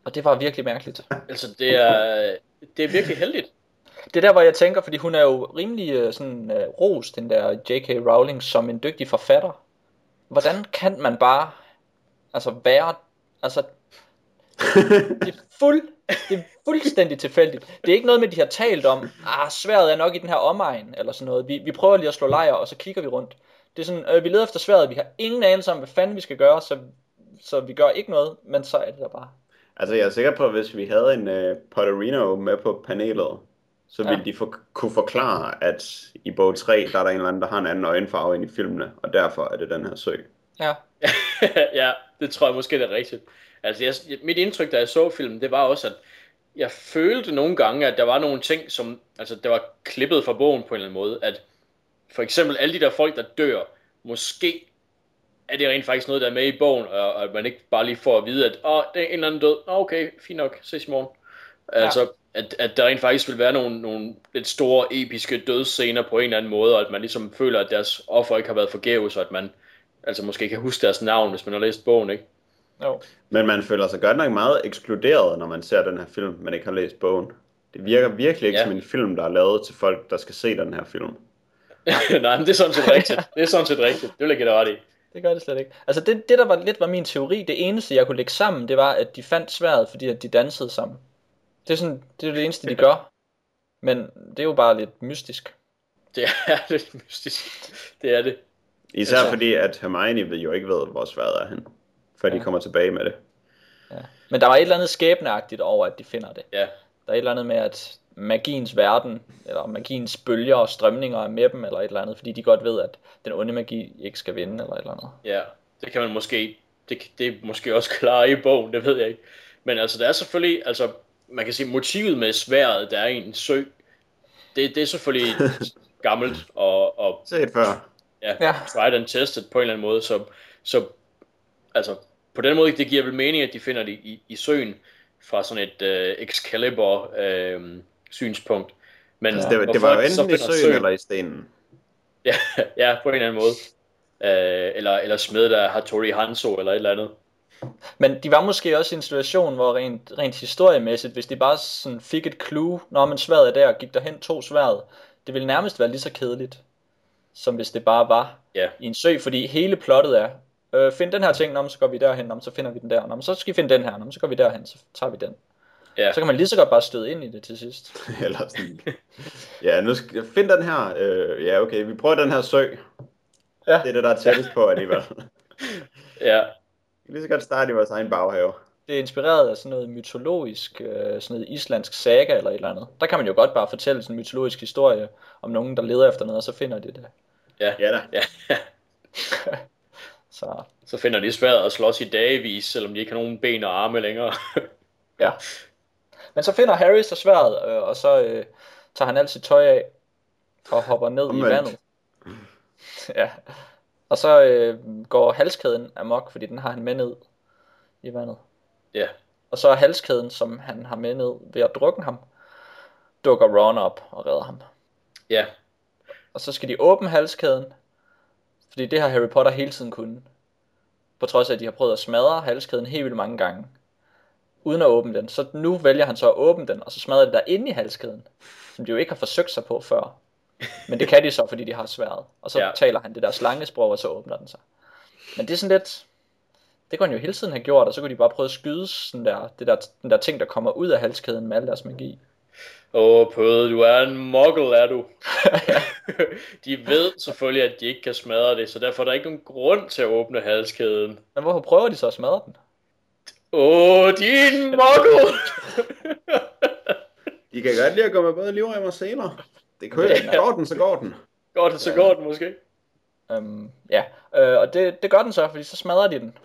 Og det var virkelig mærkeligt. Altså, det er, det er virkelig heldigt. Det er der, hvor jeg tænker, fordi hun er jo rimelig øh, sådan øh, rost, den der J.K. Rowling, som en dygtig forfatter. Hvordan kan man bare altså være, altså det er, fuld, det er fuldstændig tilfældigt. Det er ikke noget med, de har talt om, ah, sværet er nok i den her omegn, eller sådan noget. Vi, vi prøver lige at slå lejr, og så kigger vi rundt. Det er sådan, øh, vi leder efter sværet, vi har ingen anelse om, hvad fanden vi skal gøre, så, så vi gør ikke noget, men så er det der bare. Altså, jeg er sikker på, at hvis vi havde en uh, Potterino med på panelet, så ville Ja. de for, kunne forklare, at i bog 3, der er der en eller anden, der har en anden øjenfarve end i filmene, og derfor er det den her sø. Ja, ja, det tror jeg måske det er rigtigt. Altså, jeg, mit indtryk, da jeg så filmen, det var også, at jeg følte nogle gange, at der var nogle ting, som, altså, der var klippet fra bogen på en eller anden måde, at for eksempel alle de der folk, der dør, måske er det rent faktisk noget, der er med i bogen, og, og at man ikke bare lige får at vide, at åh, det er en eller anden død, Nå, okay, fint nok, ses i morgen. Ja. Altså, at, at der rent faktisk vil være nogle, nogle lidt store, episke dødsscener på en eller anden måde, og at man ligesom føler, at deres offer ikke har været forgæves, og at man altså måske kan huske deres navn, hvis man har læst bogen, ikke? Jo. Men man føler sig godt nok meget ekskluderet, når man ser den her film, men ikke har læst bogen. Det virker virkelig ikke Ja. som en film, der er lavet til folk, der skal se den her film. Nej, men det er sådan set rigtigt. Det er sådan set rigtigt. Det vil jeg give dig ret i. Det gør det slet ikke. Altså det, det der var lidt var min teori, det eneste jeg kunne lægge sammen, det var, at de fandt sværet, fordi at de dansede sammen. Det er sådan, det er det eneste de gør. Men det er jo bare lidt mystisk. Det er lidt mystisk. Det er det. Især Altså- fordi, at Hermione ved jo ikke ved, hvor sværet er hen, før de Ja. kommer tilbage med det. Men der var et eller andet skæbneagtigt over, at de finder det. Ja. Der er et eller andet med, at magiens verden, eller magiens bølger og strømninger er med dem, eller et eller andet, fordi de godt ved, at den onde magi ikke skal vinde, eller et eller andet. Ja, det kan man måske, det, det er måske også klare i bogen, det ved jeg ikke. Men altså, der er selvfølgelig, altså, man kan sige, motivet med sværet, der er i en sø, det, det er selvfølgelig gammelt og, og Set før. ja, Ja. tried and tested på en eller anden måde, så, så altså, på den måde, det giver vel mening, at de finder det i, i søen fra sådan et øh, Excalibur øh, synspunkt. Men altså, det, det var jo enten i søen, søen eller i stenen. Ja, ja, på en eller anden måde. Øh, eller, eller smed der Hattori Hanzo eller et eller andet. Men de var måske også i en situation, hvor rent, rent historiemæssigt, hvis de bare sådan fik et clue, når man sværet er der og gik derhen to sværet, det ville nærmest være lige så kedeligt, som hvis det bare var ja. i en sø, fordi hele plottet er, øh, find den her ting, når så går vi derhen, når så finder vi den der, når så skal vi finde den her, når så går vi derhen, så tager vi den. Ja. Så kan man lige så godt bare støde ind i det til sidst. Eller sådan. Ja, nu skal jeg finde den her. Øh, ja, okay, vi prøver den her sø. Ja. Det er det, der er tættest på alligevel. ja. Vi kan lige så godt starte i vores egen baghave. Det er inspireret af sådan noget mytologisk, øh, sådan noget islandsk saga eller et eller andet. Der kan man jo godt bare fortælle sådan en mytologisk historie om nogen, der leder efter noget, og så finder de det. Ja, ja da. Ja. så. så finder de svært at slås i dagevis, selvom de ikke har nogen ben og arme længere. ja. Men så finder Harry så sværet, øh, og så øh, tager han alt sit tøj af og hopper ned i vandet. ja. Og så øh, går halskæden amok, fordi den har han med ned i vandet. Ja. Og så er halskæden, som han har med ned ved at drukke ham, dukker Ron op og redder ham. Ja. Og så skal de åbne halskæden, fordi det har Harry Potter hele tiden kunnet. På trods af, at de har prøvet at smadre halskæden helt vildt mange gange uden at åbne den. Så nu vælger han så at åbne den, og så smadrer det der inde i halskæden, som de jo ikke har forsøgt sig på før. Men det kan de så, fordi de har sværet. Og så ja. taler han det der slangesprog, og så åbner den sig. Men det er sådan lidt... Det kunne han jo hele tiden have gjort, og så kunne de bare prøve at skyde sådan der, det der, den der ting, der kommer ud af halskæden med al deres magi. Åh, oh, Pøde, du er en muggle, er du. de ved selvfølgelig, at de ikke kan smadre det, så derfor er der ikke nogen grund til at åbne halskæden. Men hvorfor prøver de så at smadre den? Åh, oh, din muggle! de kan godt lide at gå med både livrem og seler. Det kører. Ja. Går den, så går den. Går den, så går den måske. Um, ja, øh, og det, det gør den så, fordi så smadrer de den.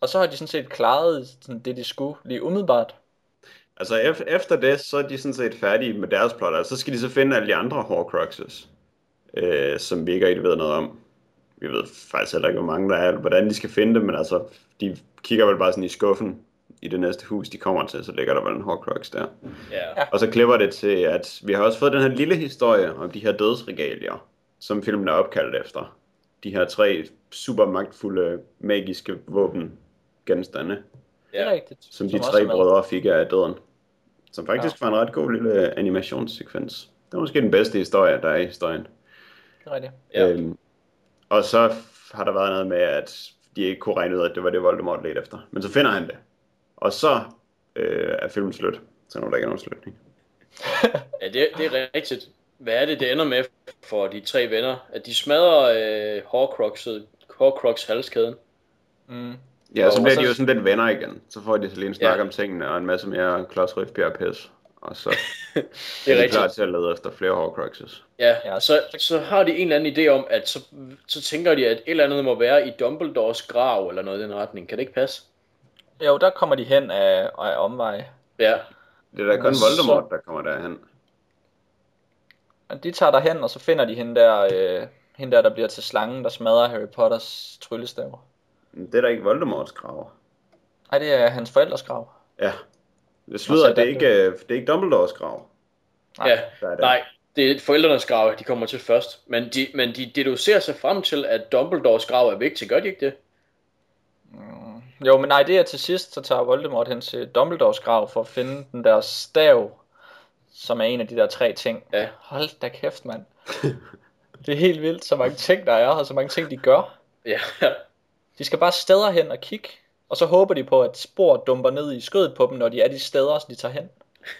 Og så har de sådan set klaret sådan det, de skulle lige umiddelbart. Altså efter det, så er de sådan set færdige med deres plot. Altså, så skal de så finde alle de andre Horcruxes, øh, som vi ikke rigtig ved noget om. Vi ved faktisk heller ikke, hvor mange der er, hvordan de skal finde dem, men altså, de kigger vel bare sådan i skuffen i det næste hus, de kommer til, så ligger der vel en Horcrux der. Yeah. Og så klipper det til, at vi har også fået den her lille historie om de her dødsregalier, som filmen er opkaldt efter. De her tre super magtfulde magiske våben genstande. Ja. Som de tre brødre fik af døden. Som faktisk ja. var en ret god lille animationssekvens. Det var måske den bedste historie, der er i historien. Det er rigtigt. Ja. Øhm, og så har der været noget med, at de ikke kunne regne ud, at det var det, Voldemort ledte efter. Men så finder han det. Og så øh, er filmen slut. Så når der ikke er nogen slutning. ja, det, det er rigtigt. Hvad er det, det ender med for de tre venner? At de smadrer øh, Horcruxet, Horcrux halskæden. Mm. Ja, så bliver de jo sådan lidt venner igen. Så får de så lige en snak ja. om tingene, og en masse mere Klaus Riffbjerg pis. Og så det er, er de klar til at lede efter flere Horcruxes. Ja, ja så, så har de en eller anden idé om, at så, så tænker de, at et eller andet må være i Dumbledores grav, eller noget i den retning. Kan det ikke passe? Jo, der kommer de hen af, af omvej. Ja. Det er da kun Voldemort, så... der kommer derhen. De tager derhen, og så finder de hende der, øh, hende der, der bliver til slangen, der smadrer Harry Potters tryllestaver. Det er da ikke Voldemorts grav. Nej, det er hans forældres grav. Ja. Det slutter, det er, ikke, det er ikke Dumbledores grav. Nej. Ja, det er det. nej, det er forældrenes grav, de kommer til først. Men de, men de deducerer sig frem til, at Dumbledores grav er vigtig, gør de ikke det? Mm. Jo, men nej, det er til sidst, så tager Voldemort hen til Dumbledores grav for at finde den der stav, som er en af de der tre ting. Ja. Hold da kæft, mand. det er helt vildt, så mange ting der er, og så mange ting de gør. Ja. De skal bare steder hen og kigge, og så håber de på, at spor dumper ned i skødet på dem, når de er de steder, så de tager hen.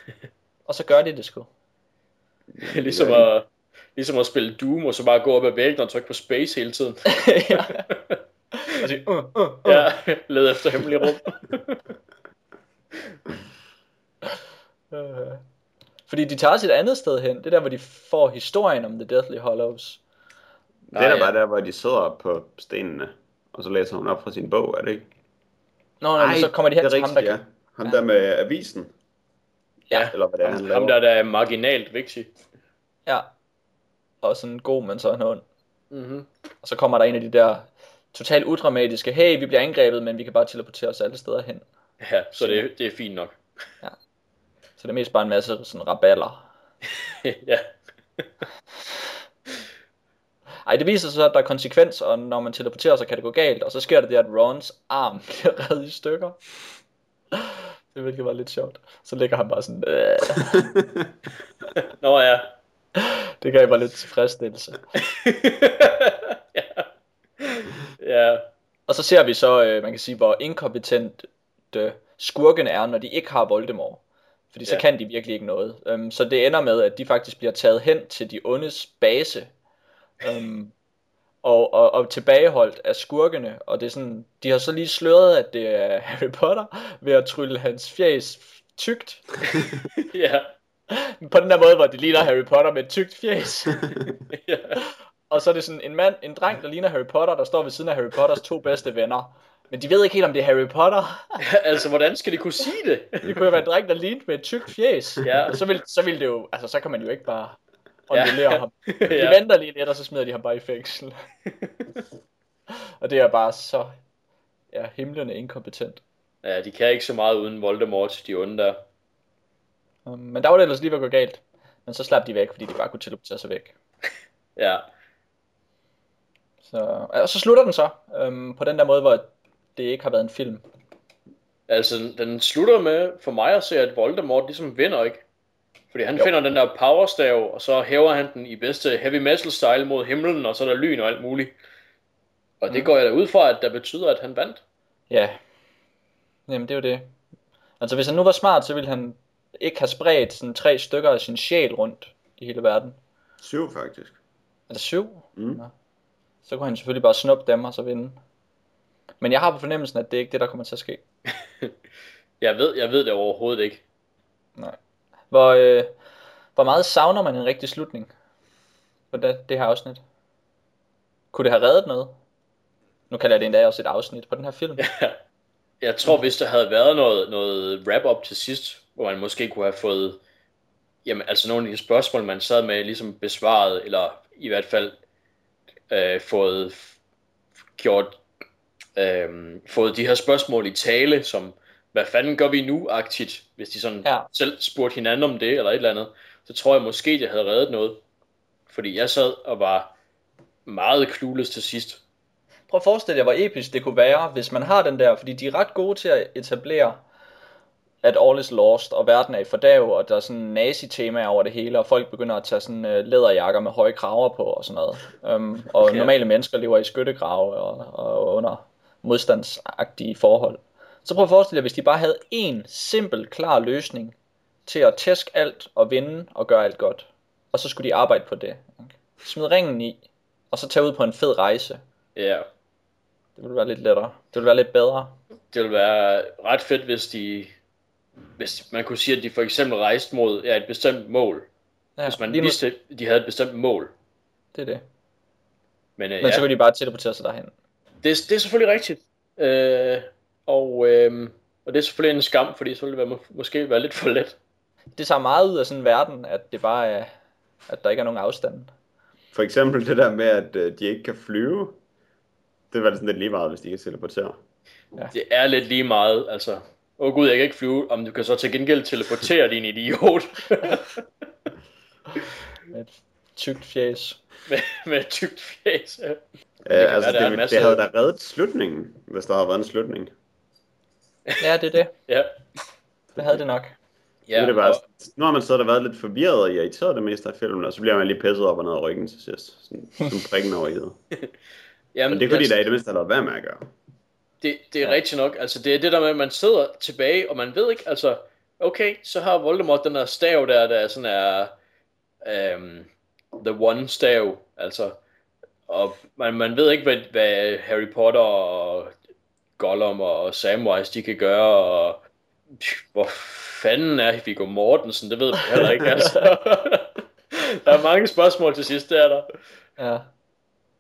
og så gør de det sgu. ligesom, at, ligesom at spille Doom, og så bare gå op ad væggen og trykke på space hele tiden. ja. Og sige, uh, uh, uh. Ja, led efter hemmelige rum. Fordi de tager os et andet sted hen. Det er der, hvor de får historien om The Deathly Hollows. Det er der ja. bare der, hvor de sidder på stenene, og så læser hun op fra sin bog, er det ikke? Nå, nej, så kommer de hen til ham, der... Ja. Ham ja. der med avisen. Ja, Eller hvad det er, han ham der, der er marginalt vigtig. Ja, og sådan god, men så han ond. Mm-hmm. Og så kommer der en af de der totalt udramatiske, hey, vi bliver angrebet, men vi kan bare teleportere os alle steder hen. Ja, så det, det er fint nok. Så det er mest bare en masse sådan raballer. ja. Ej, det viser sig så, at der er konsekvens, og når man teleporterer sig, kan det gå galt, og så sker det det, at Rons arm bliver reddet i stykker. Det virkelig var lidt sjovt. Så ligger han bare sådan, øh. Nå ja. det gav mig lidt tilfredsstillelse. ja. Ja. Og så ser vi så, øh, man kan sige, hvor inkompetent skurkene er, når de ikke har Voldemort. Fordi så Ja. kan de virkelig ikke noget. Um, så det ender med, at de faktisk bliver taget hen til de ondes base. Um, og, og, og tilbageholdt af skurkene. Og det er sådan, de har så lige sløret, at det er Harry Potter, ved at trylle hans fjes tykt. ja. På den der måde, hvor det ligner Harry Potter med et tykt fjes. ja. Og så er det sådan en mand, en dreng, der ligner Harry Potter, der står ved siden af Harry Potters to bedste venner. Men de ved ikke helt, om det er Harry Potter. altså, hvordan skal de kunne sige det? Det kunne jo være en dreng, der lignede med et tykt fjes. Ja. Og så vil, så vil det jo, altså så kan man jo ikke bare ondulere Ja. ham. De ja. venter lige lidt, og så smider de ham bare i fængsel. og det er bare så ja, himlende inkompetent. ja, de kan ikke så meget uden Voldemort, de onde der. Um, men der var det ellers lige ved at gå galt. Men så slap de væk, fordi de bare kunne teleportere sig væk. Ja. Så, og så slutter den så, um, på den der måde, hvor det ikke har været en film. Altså, den slutter med, for mig at se, at Voldemort ligesom vinder, ikke? Fordi han Jo. finder den der powerstav, og så hæver han den i bedste heavy metal style mod himlen, og så er der lyn og alt muligt. Og det Mm. går jeg da ud fra, at der betyder, at han vandt. Ja. Jamen, det er jo det. Altså, hvis han nu var smart, så ville han ikke have spredt sådan tre stykker af sin sjæl rundt i hele verden. Syv, faktisk. Er det syv? Mm. Nå. Så kunne han selvfølgelig bare snuppe dem og så vinde. Men jeg har på fornemmelsen, at det er ikke det, der kommer til at ske. Jeg ved, jeg ved det overhovedet ikke. Hvor, øh, hvor meget savner man en rigtig slutning på det, det her afsnit? Kunne det have reddet noget? Nu kalder jeg det endda også et afsnit på den her film. Jeg tror, hvis der havde været noget, noget wrap-up til sidst, hvor man måske kunne have fået jamen, altså nogle af de spørgsmål, man sad med, ligesom besvaret, eller i hvert fald øh, fået gjort øh, fået de her spørgsmål i tale, som hvad fanden gør vi nu-agtigt, hvis de sådan Ja. selv spurgte hinanden om det, eller et eller andet, så tror jeg måske, det havde reddet noget. Fordi jeg sad og var meget clueless til sidst. Prøv at forestille jer, hvor episk det kunne være, hvis man har den der, fordi de er ret gode til at etablere, at all is lost, og verden er i fordav, og der er sådan nazi-temaer over det hele, og folk begynder at tage sådan uh, læderjakker med høje kraver på og sådan noget. Um, og Ja. normale mennesker lever i skyttegrave og, og under modstandsagtige forhold. Så prøv at forestille jer, hvis de bare havde en simpel, klar løsning til at tæske alt og vinde og gøre alt godt. Og så skulle de arbejde på det. ikke? Smid ringen i, og så tage ud på en fed rejse. Ja, Det ville være lidt lettere. Det ville være lidt bedre. det ville være ret fedt, hvis de hvis man kunne sige, at de for eksempel rejste mod ja, et bestemt mål. Ja, Hvis man lige vidste, at de havde et bestemt mål. det er det. Men, øh, Men ja, så kan de bare teleportere sig derhen. det, er- det er selvfølgelig rigtigt. Øh, og, øh, og det er selvfølgelig en skam, fordi så ville det være, må, måske være lidt for let. Det tager meget ud af sådan en verden, at det bare er, at der ikke er nogen afstand. For eksempel det der med, at øh, de ikke kan flyve. Det var det sådan lidt lige meget, hvis de kan teleportere. Det er lidt lige meget, altså. Åh oh, gud, jeg kan ikke flyve, om du kan så til gengæld teleportere din idiot Med et tykt fjes. med, med et tykt fjes. Ja. Øh, kan altså, det, det, masse- det havde da reddet slutningen, hvis der havde været en slutning. Ja, det er det. Ja, Det havde det nok. Ja, ja det er bare, og, nu har man siddet og været lidt forvirret og irriteret det meste af filmen, og så bliver man lige pisset op og ned af ryggen til sidst. Sådan, som prikken over i det. jamen, Og det kunne de altså, da i det mindste have lavet være med at gøre. Det, det er Ja. ja. rigtigt nok. Altså, det er det der med, at man sidder tilbage, og man ved ikke, altså, okay, så har Voldemort den der stav der, der sådan er um, the one stav, altså, og man, man ved ikke, hvad, hvad Harry Potter og Gollum og Samwise, de kan gøre, og hvor fanden er Viggo Mortensen, det ved man heller ikke, altså. der er mange spørgsmål til sidst, det er der. Ja.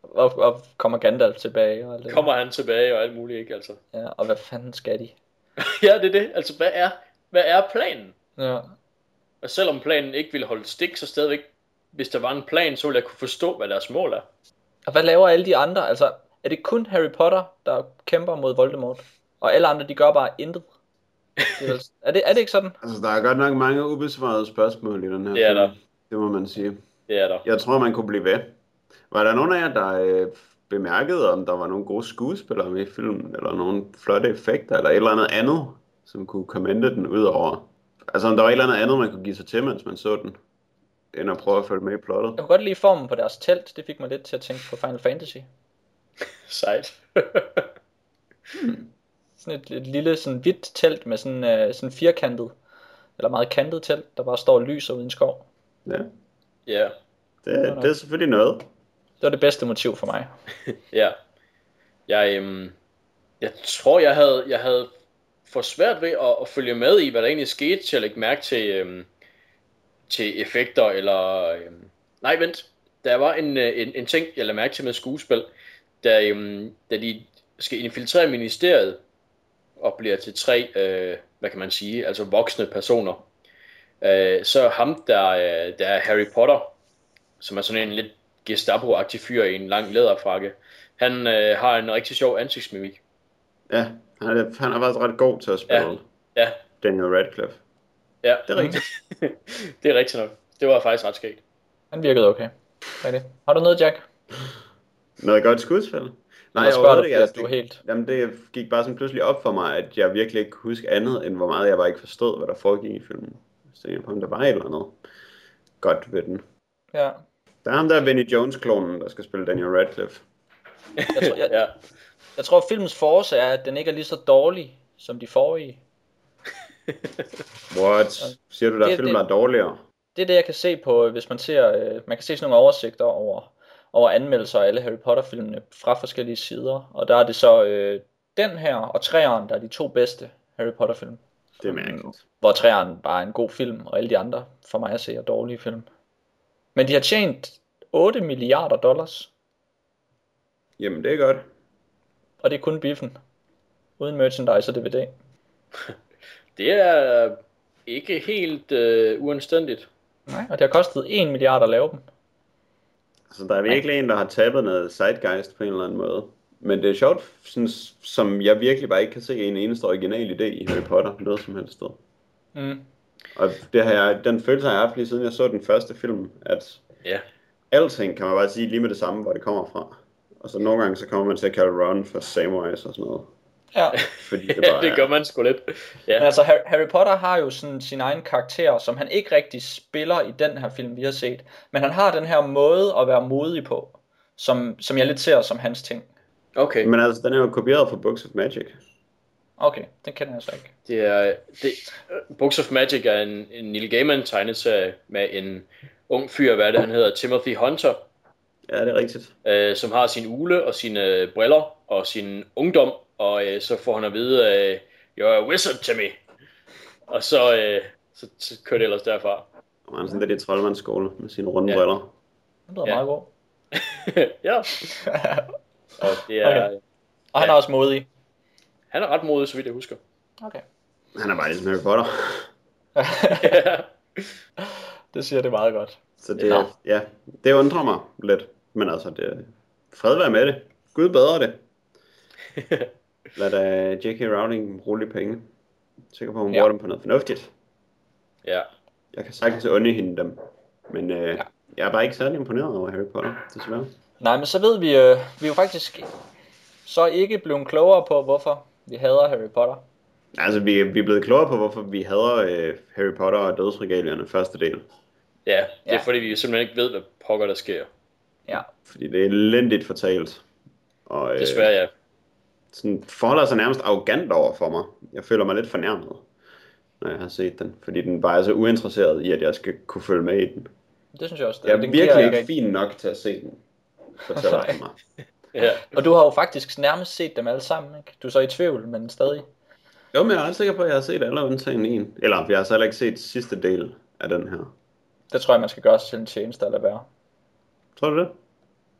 Og, og kommer Gandalf tilbage. Og alt det. Kommer han tilbage og alt muligt, ikke, altså. Ja, og hvad fanden skal de? Ja, det er det. Altså, hvad er, hvad er planen? Ja. Og selvom planen ikke ville holde stik, så stadigvæk, hvis der var en plan, så ville jeg kunne forstå, hvad deres mål er. Og hvad laver alle de andre? Altså, er det kun Harry Potter, der kæmper mod Voldemort? Og alle andre, de gør bare intet? Det er, er, det, er det ikke sådan? Altså, der er godt nok mange ubesvarede spørgsmål i den her Det er der. Det må man sige. Det er der. Jeg tror, man kunne blive ved. Var der nogen af jer, der øh, bemærkede, om der var nogle gode skuespillere med i filmen, eller nogle flotte effekter, eller et eller andet andet, som kunne kommente den ud over? Altså, om der var et eller andet andet, man kunne give sig til, mens man så den, end at prøve at følge med i plottet. Jeg kunne godt lide formen på deres telt. Det fik mig lidt til at tænke på Final Fantasy. Sejt. Sådan et, et lille sådan hvidt telt med sådan, uh, sådan firkantet, eller meget kantet telt, der bare står og lyser ude i en skov. Ja, ja. det, det er selvfølgelig noget. Det var det bedste motiv for mig. Ja. Jeg, øhm, jeg tror, jeg havde, jeg havde for svært ved at, at følge med i, hvad der egentlig skete, til at lægge mærke til, øhm, til effekter, eller... Øhm, nej, vent. Der var en, øh, en, en ting, jeg lagde mærke til med skuespil, da, øhm, da de skal infiltrere ministeriet, og bliver til tre, øh, hvad kan man sige, altså voksne personer. Øh, så ham, der, øh, der er Harry Potter, som er sådan en lidt Gestapo-agtig fyr i en lang læderfrakke, han øh, har en rigtig sjov ansigtsmimik. Ja, han er, han er faktisk ret god til at spille Ja. Ja, Daniel Radcliffe. ja. Det er rigtigt. det er rigtigt nok. Det var faktisk ret skægt. Han virkede okay. Hvad er det? Har du noget, Jack? Noget godt skuespil? Nej, Jeg spørger dig, Altså, du er det, helt... jamen, det gik bare sådan pludselig op for mig, at jeg virkelig ikke kunne huske andet, end hvor meget jeg bare ikke forstod, hvad der foregik i filmen. Så tænkte jeg på, om der var et eller andet godt ved den. Ja. Der er ham der Vinnie Jones-klonen, der skal spille Daniel Radcliffe. Jeg tror, jeg, ja. jeg tror, filmens force er, at den ikke er lige så dårlig, som de forrige. What? Siger du, der Det- er film, der er dårligere? Det er det, jeg kan se på, hvis man ser, øh, man kan se sådan nogle oversigter over, over anmeldelser af alle Harry Potter-filmene fra forskellige sider. Og der er det så øh, den her og træeren, der er de to bedste Harry Potter-film. Det er mærkeligt. Hvor træeren bare er en god film, og alle de andre, for mig at se, er dårlige film. Men de har tjent 8 milliarder dollars, Jamen, det er godt. og det er kun biffen. Uden merchandise og DVD. Det er ikke helt øh, uanstændigt. Nej, og det har kostet 1 milliard at lave dem. Altså, der er virkelig en, der har tabet noget zeitgeist på en eller anden måde. Men det er sjovt, sådan, som jeg virkelig bare ikke kan se en eneste original idé i Harry Potter, noget som helst sted. Mm. Og det har jeg, den følelse har jeg haft lige siden jeg så den første film, at Ja. alting kan man bare sige lige med det samme, hvor det kommer fra. Og så nogle gange, så kommer man til at kalde Ron for Samwise og sådan noget. Ja. Fordi det Ja, bare det er- gør man sgu lidt. Men Ja, altså, Harry, Potter har jo sådan sin egen karakter, som han ikke rigtig spiller i den her film, vi har set. Men han har den her måde at være modig på, som, som jeg lidt ser som hans ting. okay. Men altså, den er jo kopieret fra Books of Magic. Okay, den kender jeg så ikke. Det er, det, Books of Magic er en, en Neil Gaiman tegneserie med en ung fyr, hvad er det han hedder, Timothy Hunter, Ja, det er rigtigt. øh, som har sin ule og sine briller og sin ungdom, og øh, så får han at vide, øh, you're a wizard to me. Og så, øh, så, så kører det ellers derfra. Og han er sådan lidt i troldmandsskole med sine runde Ja. briller. Den lyder Ja. meget god. ja, og det er, Okay. Og han er Ja. også modig. han er ret modig, så vidt jeg husker. Okay. Han er bare ligesom Harry Potter. det siger det meget godt. Så det, Ja. ja, det undrer mig lidt. Men altså, det, fred være med det. Gud bedre det. Lad da J.K. Rowling rulle i penge. Jeg er sikker på, at hun Ja. bruger dem på noget fornuftigt. ja. Jeg kan sagtens unde hende dem. Men øh, Ja. jeg er bare ikke særlig imponeret over Harry Potter, desværre. Nej, men så ved vi, øh, vi er jo faktisk så ikke blevet klogere på, hvorfor vi hader Harry Potter. Altså, vi, vi er blevet klogere på, hvorfor vi hader øh, Harry Potter og dødsregalierne første del. ja, det er Ja. fordi, vi simpelthen ikke ved, hvad pokker der sker. Ja. Fordi det er elendigt fortalt. Og øh, Desværre, ja. Sådan forholder sig nærmest arrogant over for mig. Jeg føler mig lidt fornærmet, når jeg har set den. Fordi den bare er så uinteresseret i, at jeg skal kunne følge med i den. Det synes jeg også. Jeg er den virkelig ikke fin nok til at se den. Fortæller han mig. ja. Og du har jo faktisk nærmest set dem alle sammen, ikke? Du er så i tvivl, men stadig. Jo, men jeg er ret sikker på, at jeg har set alle undtagen en. Eller jeg har så heller ikke set sidste del af den her. Det tror jeg, man skal gøre sig til en tjeneste lade være. Tror du det?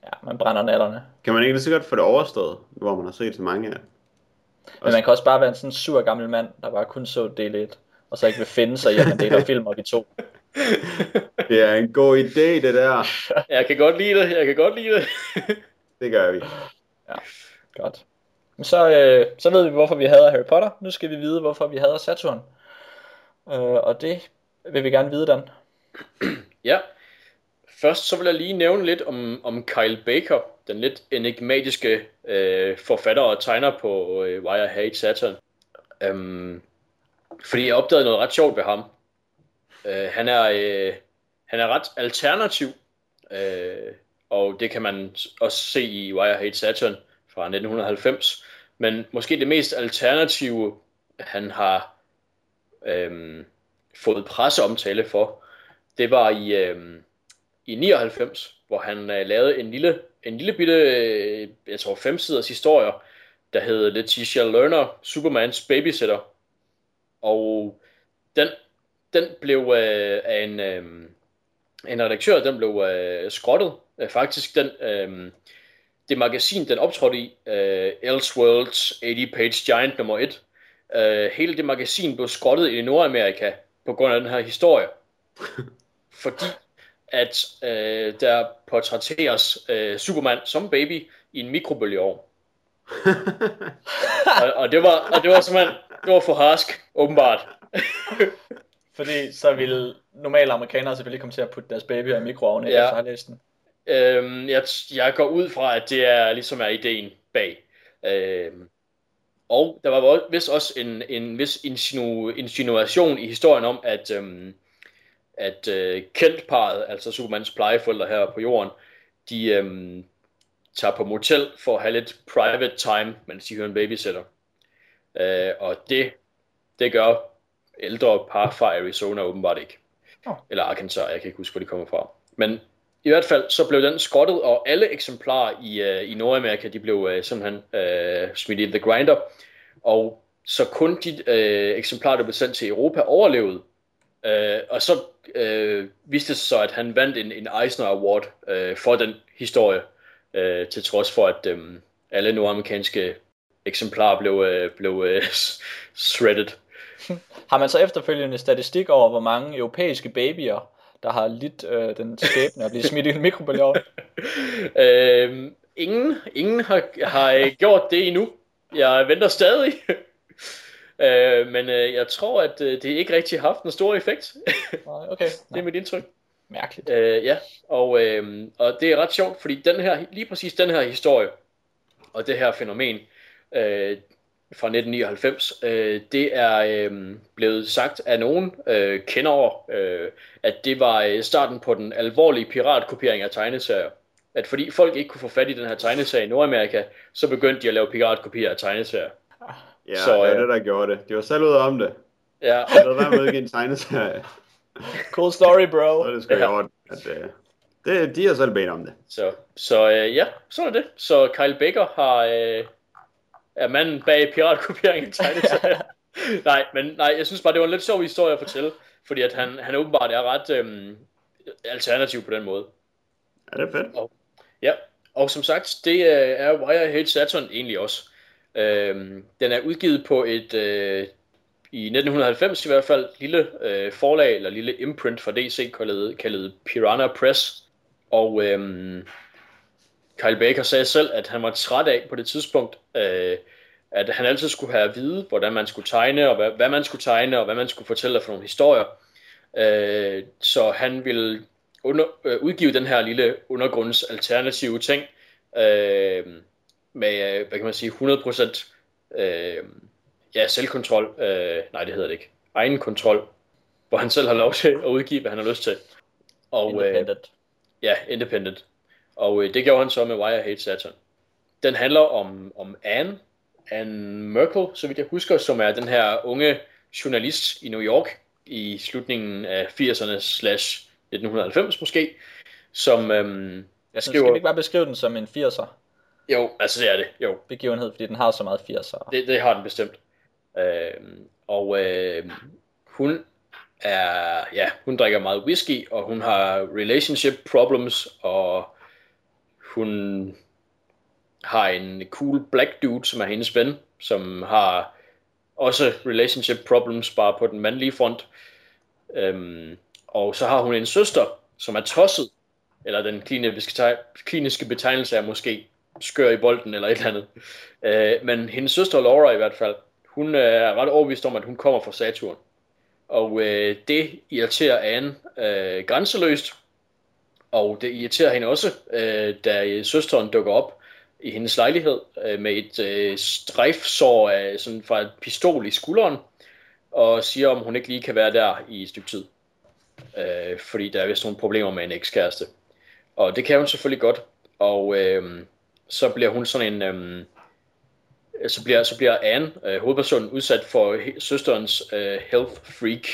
Ja, man brænder natterne. Kan man ikke lige så godt få det overstået, hvor man har set så mange af? Men man kan også bare være en sådan sur gammel mand, der bare kun så del 1, og så ikke vil finde sig i, at man deler film op i to. Det er en god idé, det der. Jeg kan godt lide det, jeg kan godt lide det. Det gør vi. Ja, godt. Men så, øh, så ved vi, hvorfor vi hader Harry Potter. Nu skal vi vide, hvorfor vi hader Saturn. Øh, og det vil vi gerne vide, Dan. Ja. Først så vil jeg lige nævne lidt om, om Kyle Baker, den lidt enigmatiske øh, forfatter og tegner på øh, Why I Hate Saturn. Øhm, fordi jeg opdagede noget ret sjovt ved ham. Øh, han, er, øh, han er ret alternativ, øh, og det kan man også se i Why I Hate Saturn fra 1990. Men måske det mest alternative, han har øh, fået presseomtale for, det var i, Øh, i 99, hvor han uh, lavede en lille, en lille bitte, uh, jeg tror femsiders historier, der hed Letitia Lerner, Supermans babysitter. Og den, den blev øh, af en, øh, en redaktør, den blev øh, skrottet. Øh, faktisk den, øh, det magasin, den optrådte i, øh, Elseworlds 80-page Giant nummer 1, øh, hele det magasin blev skrottet i Nordamerika på grund af den her historie. Fordi at øh, der portrætteres øh, Superman som baby i en mikrobølgeovn. og, og, det var, og det var simpelthen, det var for harsk, åbenbart. Fordi så ville normale amerikanere selvfølgelig komme til at putte deres babyer i mikroovnen, ja. efter at læst den. Øhm, jeg, jeg går ud fra, at det er ligesom er ideen bag. Øhm, og der var vist også en, en vis insinu, insinuation i historien om, at, øhm, at øh, Kent-paret, altså Supermans plejeforældre her på jorden, de, øhm, tager på motel for at have lidt private time, mens de hører en babysitter. Uh, og det, det gør ældre par fra Arizona åbenbart ikke. Oh. Eller Arkansas, jeg kan ikke huske, hvor de kommer fra. Men i hvert fald så blev den skrottet, og alle eksemplarer i, uh, i Nordamerika, de blev uh, simpelthen uh, smidt i the grinder. Og så kun de uh, eksemplarer, der blev sendt til Europa, overlevede. Uh, og så uh, viste det sig så, at han vandt en, en Eisner Award uh, for den historie øh, til trods for, at øh, alle nordamerikanske eksemplarer blev, øh, blev øh, shredded. Har man så efterfølgende statistik over, hvor mange europæiske babyer, der har lidt øh, den skæbne at blive smidt i en mikrobølgeovn? øh, ingen ingen har, har gjort det endnu. Jeg venter stadig. øh, men øh, jeg tror, at øh, det ikke rigtig har haft en stor effekt. okay. det er mit indtryk. Mærkeligt. Øh, ja, og, øh, og det er ret sjovt, fordi den her, lige præcis den her historie, og det her fænomen øh, fra 1999, øh, det er øh, blevet sagt af nogen øh, kendere, øh, at det var øh, starten på den alvorlige piratkopiering af tegneserier. At fordi folk ikke kunne få fat i den her tegneserie i Nordamerika, så begyndte de at lave piratkopier af tegneserier. Ja, så, øh, det er det, der gjorde det. De var selv ude om det. Ja. Og der var med en tegneserie. Cool story, bro. Så det skal ja. at, uh, det, de har selv bedt om det. Så, så uh, ja, så er det. Så Kyle Baker har, uh, er manden bag piratkopieringen af nej, men nej, jeg synes bare, det var en lidt sjov historie at fortælle, fordi at han, han åbenbart er ret um, alternativ på den måde. Ja, det er fedt. Og, ja, og som sagt, det er Why I Hate Saturn egentlig også. Øh, den er udgivet på et, øh, i 1990 i hvert fald lille øh, forlag eller lille imprint fra DC kaldet, kaldet Piranha Press. Og øh, Kyle Baker sagde selv at han var træt af på det tidspunkt øh, at han altid skulle have at vide hvordan man skulle tegne og hvad, hvad man skulle tegne og hvad man skulle fortælle for nogle historier. Øh, så han ville under, øh, udgive den her lille undergrunds alternative ting. Øh, med hvad kan man sige 100% øh, ja, selvkontrol, øh, nej det hedder det ikke, egen kontrol, hvor han selv har lov til at udgive, hvad han har lyst til. Og, independent. Øh, ja, independent. Og øh, det gjorde han så med Why I Hate Saturn. Den handler om, om Anne, Anne Merkel, så vidt jeg husker, som er den her unge journalist i New York i slutningen af 80'erne slash 1990 måske, som øhm, jeg skriver... Skal vi ikke bare beskrive den som en 80'er? Jo, altså det er det, jo. Begivenhed, fordi den har så meget 80'er. Det, det har den bestemt. Øh, og øh, hun er, ja, hun drikker meget whisky, og hun har relationship problems, og hun har en cool black dude, som er hendes ven, som har også relationship problems, bare på den mandlige front. Øhm, og så har hun en søster, som er tosset, eller den kliniske, kliniske betegnelse er måske skør i bolden eller et eller andet. Øh, men hendes søster Laura i hvert fald, hun øh, er ret overbevist om, at hun kommer fra Saturn. Og øh, det irriterer Anne øh, grænseløst, og det irriterer hende også, øh, da søsteren dukker op i hendes lejlighed øh, med et øh, strejfsår af, sådan fra et pistol i skulderen, og siger, om hun ikke lige kan være der i et stykke tid. Øh, fordi der er vist nogle problemer med en ekskæreste. Og det kan hun selvfølgelig godt. Og øh, så bliver hun sådan en... Øhm, så bliver, så bliver Anne, øh, hovedpersonen, udsat for søsterens øh, health freak,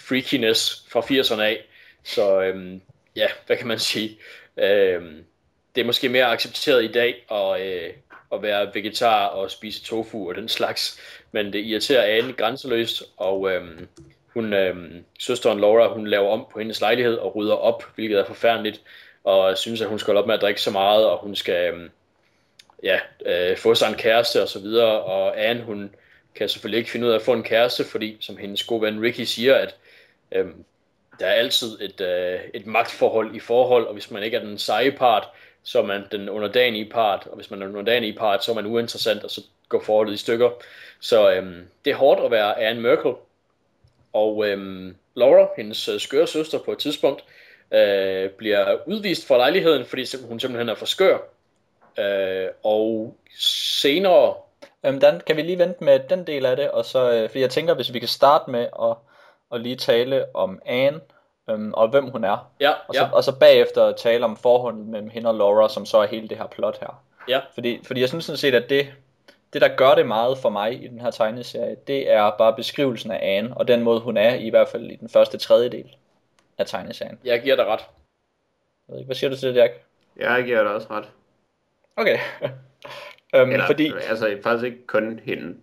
freakiness fra 80'erne af. Så øhm, ja, hvad kan man sige? Øhm, det er måske mere accepteret i dag at, øh, at være vegetar og spise tofu og den slags, men det irriterer Anne grænseløst, og øhm, hun, øhm, søsteren Laura, hun laver om på hendes lejlighed og rydder op, hvilket er forfærdeligt, og synes, at hun skal holde op med at drikke så meget, og hun skal øh, ja, øh, få sig en kæreste og så videre, og Anne, hun kan selvfølgelig ikke finde ud af at få en kæreste, fordi, som hendes gode ven Ricky siger, at øh, der er altid et, øh, et magtforhold i forhold, og hvis man ikke er den seje part, så er man den underdanige part, og hvis man er den underdanige part, så er man uinteressant, og så går forholdet i stykker. Så øhm, det er hårdt at være Anne Merkel. Og øhm, Laura, hendes øh, skøre søster på et tidspunkt, øh, bliver udvist fra lejligheden, fordi hun simpelthen er for skør. Øh, og senere... Øhm, Dan, kan vi lige vente med den del af det, og så, øh, fordi jeg tænker, hvis vi kan starte med at, at lige tale om Anne, øhm, og hvem hun er. Ja, og, så, ja. og så bagefter tale om forholdet mellem hende og Laura, som så er hele det her plot her. Ja. Fordi, fordi jeg synes sådan set, at det, det der gør det meget for mig i den her tegneserie, det er bare beskrivelsen af Anne, og den måde hun er, i hvert fald i den første tredjedel af tegneserien. Jeg giver dig ret. Jeg ved ikke, hvad siger du til det, Jack? Jeg giver dig også ret. Okay. øhm, Eller, fordi, altså faktisk ikke kun hende,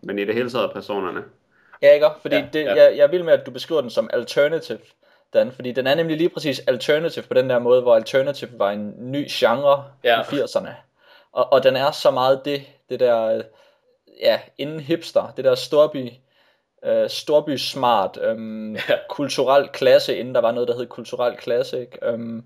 men i det hele taget personerne. ja, ikke? Fordi Ja, det, ja. Jeg, jeg vil med, at du beskriver den som alternative, Dan, fordi den er nemlig lige præcis alternative på den der måde, hvor alternative var en ny genre Ja. i 80'erne. Og, og den er så meget det, det der, ja, inden hipster, det der storby, øh, storby smart, øhm, Ja. kulturel klasse, inden der var noget, der hed kulturel klasse, ikke? Øhm,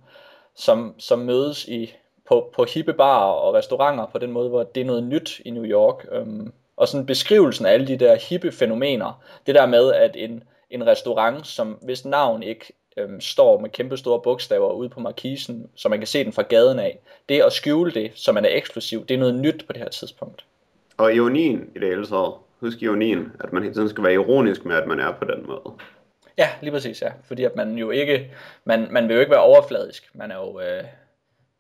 som, som mødes i, på, på hippe barer og restauranter på den måde, hvor det er noget nyt i New York. Øhm, og sådan beskrivelsen af alle de der hippe fænomener, det der med, at en, en restaurant, som hvis navn ikke øhm, står med kæmpe store bogstaver ude på markisen, så man kan se den fra gaden af, det at skjule det, så man er eksklusiv, det er noget nyt på det her tidspunkt. Og ironien i det hele taget. Husk ironien, at man hele tiden skal være ironisk med, at man er på den måde. Ja, lige præcis, ja. Fordi at man jo ikke, man, man vil jo ikke være overfladisk, man er jo øh,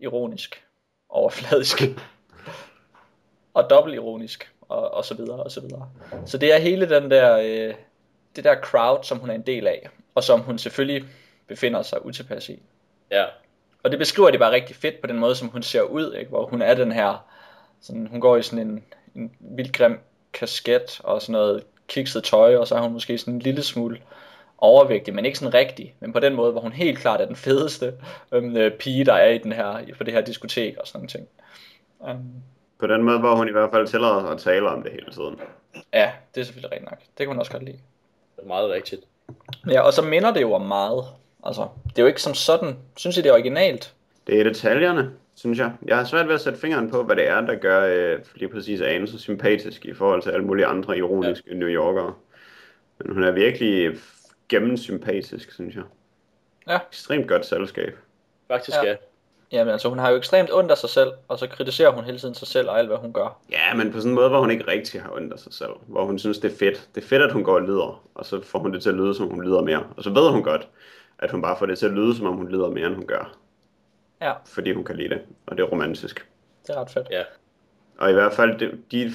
ironisk overfladisk. og dobbelt ironisk, og, og så videre, og så videre. Så det er hele den der, øh, det der crowd, som hun er en del af, og som hun selvfølgelig befinder sig utilpas i. Ja. Og det beskriver det bare rigtig fedt på den måde, som hun ser ud, ikke? hvor hun er den her, sådan, hun går i sådan en, en vildt grim kasket og sådan noget kikset tøj, og så er hun måske sådan en lille smule overvægtig, men ikke sådan rigtig, men på den måde, hvor hun helt klart er den fedeste øhm, øh, pige, der er i den her, på det her diskotek og sådan nogle ting. Um, På den måde, hvor hun i hvert fald tillader sig at tale om det hele tiden. ja, det er selvfølgelig rigtigt nok. Det kan hun også godt lide. Det er meget rigtigt. Ja, og så minder det jo om meget. Altså, det er jo ikke som sådan, synes I det er originalt? Det er detaljerne, synes jeg. Jeg har svært ved at sætte fingeren på, hvad det er, der gør øh, lige præcis Ane så sympatisk i forhold til alle mulige andre ironiske ja. New Yorkere. Men hun er virkelig gennemsympatisk, synes jeg. Ja. Ekstremt godt selskab. Faktisk Ja. ja. ja. Jamen altså, hun har jo ekstremt ondt af sig selv, og så kritiserer hun hele tiden sig selv og alt, hvad hun gør. Ja, men på sådan en måde, hvor hun ikke rigtig har ondt af sig selv. Hvor hun synes, det er fedt. Det er fedt, at hun går og lider, og så får hun det til at lyde, som hun lider mere. Og så ved hun godt, at hun bare får det til at lyde, som om hun lider mere, end hun gør. Ja, Fordi hun kan lide det, og det er romantisk. det er ret fedt. ja. Og i hvert fald, de, de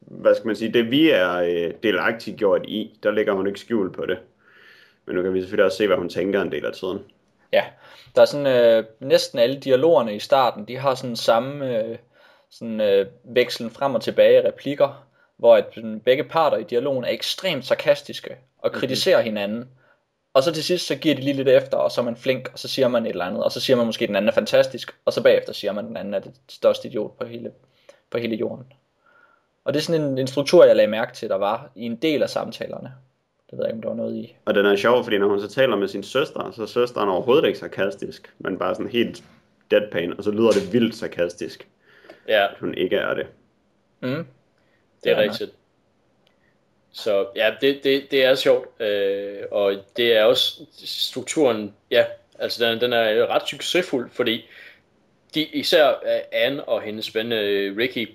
hvad skal man sige, det vi er øh, delagtigt gjort i, der ligger hun ikke skjult på det. Men nu kan vi selvfølgelig også se, hvad hun tænker en del af tiden. Ja, der er sådan øh, næsten alle dialogerne i starten, de har sådan samme øh, sådan, øh, vekslen frem og tilbage replikker, hvor at begge parter i dialogen er ekstremt sarkastiske og kritiserer hinanden. Og så til sidst, så giver de lige lidt efter, og så er man flink, og så siger man et eller andet, og så siger man måske, at den anden er fantastisk, og så bagefter siger man, at den anden er det største idiot på hele, på hele jorden. Og det er sådan en, en struktur, jeg lagde mærke til, der var i en del af samtalerne. Det ved jeg ikke, om der var noget i. Og den er sjov, fordi når hun så taler med sin søster, så er søsteren overhovedet ikke sarkastisk, men bare sådan helt deadpan, og så lyder det vildt sarkastisk. Ja, at hun ikke er det. Mm. det er Ja, rigtigt. Så ja, det, det, det er sjovt, øh, og det er også strukturen, ja, altså den, den er ret succesfuld, fordi de, især Anne og hendes ven Ricky,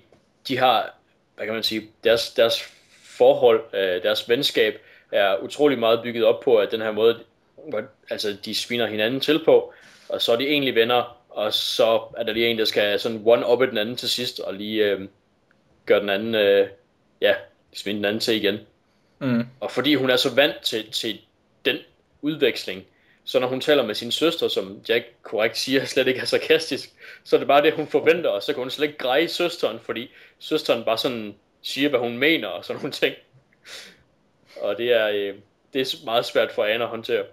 de har, hvad kan man sige, deres, deres forhold, øh, deres venskab er utrolig meget bygget op på, at den her måde, hvor, altså de sviner hinanden til på, og så er de egentlig venner, og så er der lige en, der skal sådan one-up den anden til sidst, og lige øh, gøre den anden, øh, ja, svinde den anden til igen. Mm. Og fordi hun er så vant til, til den udveksling, så når hun taler med sin søster, som Jack korrekt siger, slet ikke er sarkastisk, så er det bare det, hun forventer, og så kan hun slet ikke greje søsteren, fordi søsteren bare sådan siger, hvad hun mener, og sådan nogle ting. Og det er, øh, det er meget svært for Anne at håndtere.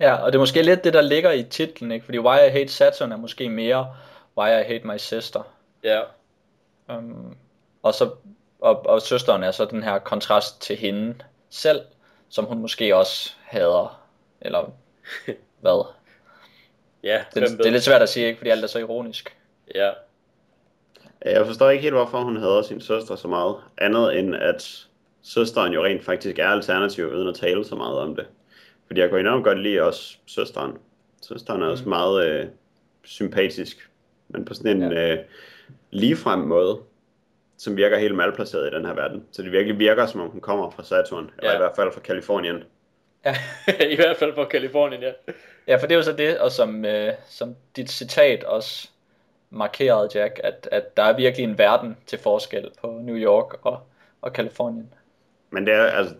Ja, og det er måske lidt det, der ligger i titlen, ikke? Fordi Why I Hate Saturn er måske mere Why I Hate My Sister. Ja, Um, og, så, og, og søsteren er så den her kontrast til hende selv, som hun måske også hader. Eller hvad? ja, Det, det er lidt svært at sige, ikke? Fordi alt er så ironisk. Ja, Jeg forstår ikke helt, hvorfor hun hader sin søster så meget. Andet end, at søsteren jo rent faktisk er alternativ, uden at tale så meget om det. Fordi jeg kunne enormt godt lide også søsteren. Søsteren er også meget øh, sympatisk, men på sådan en Ja. øh, ligefrem måde, som virker helt malplaceret i den her verden. Så det virkelig virker, som om hun kommer fra Saturn, eller Ja. i hvert fald fra Kalifornien. Ja. i hvert fald fra Kalifornien, ja. ja, for det er jo så det, og som, øh, som dit citat også markerede, Jack, at, at der er virkelig en verden til forskel på New York og, og Kalifornien. Men det er, altså,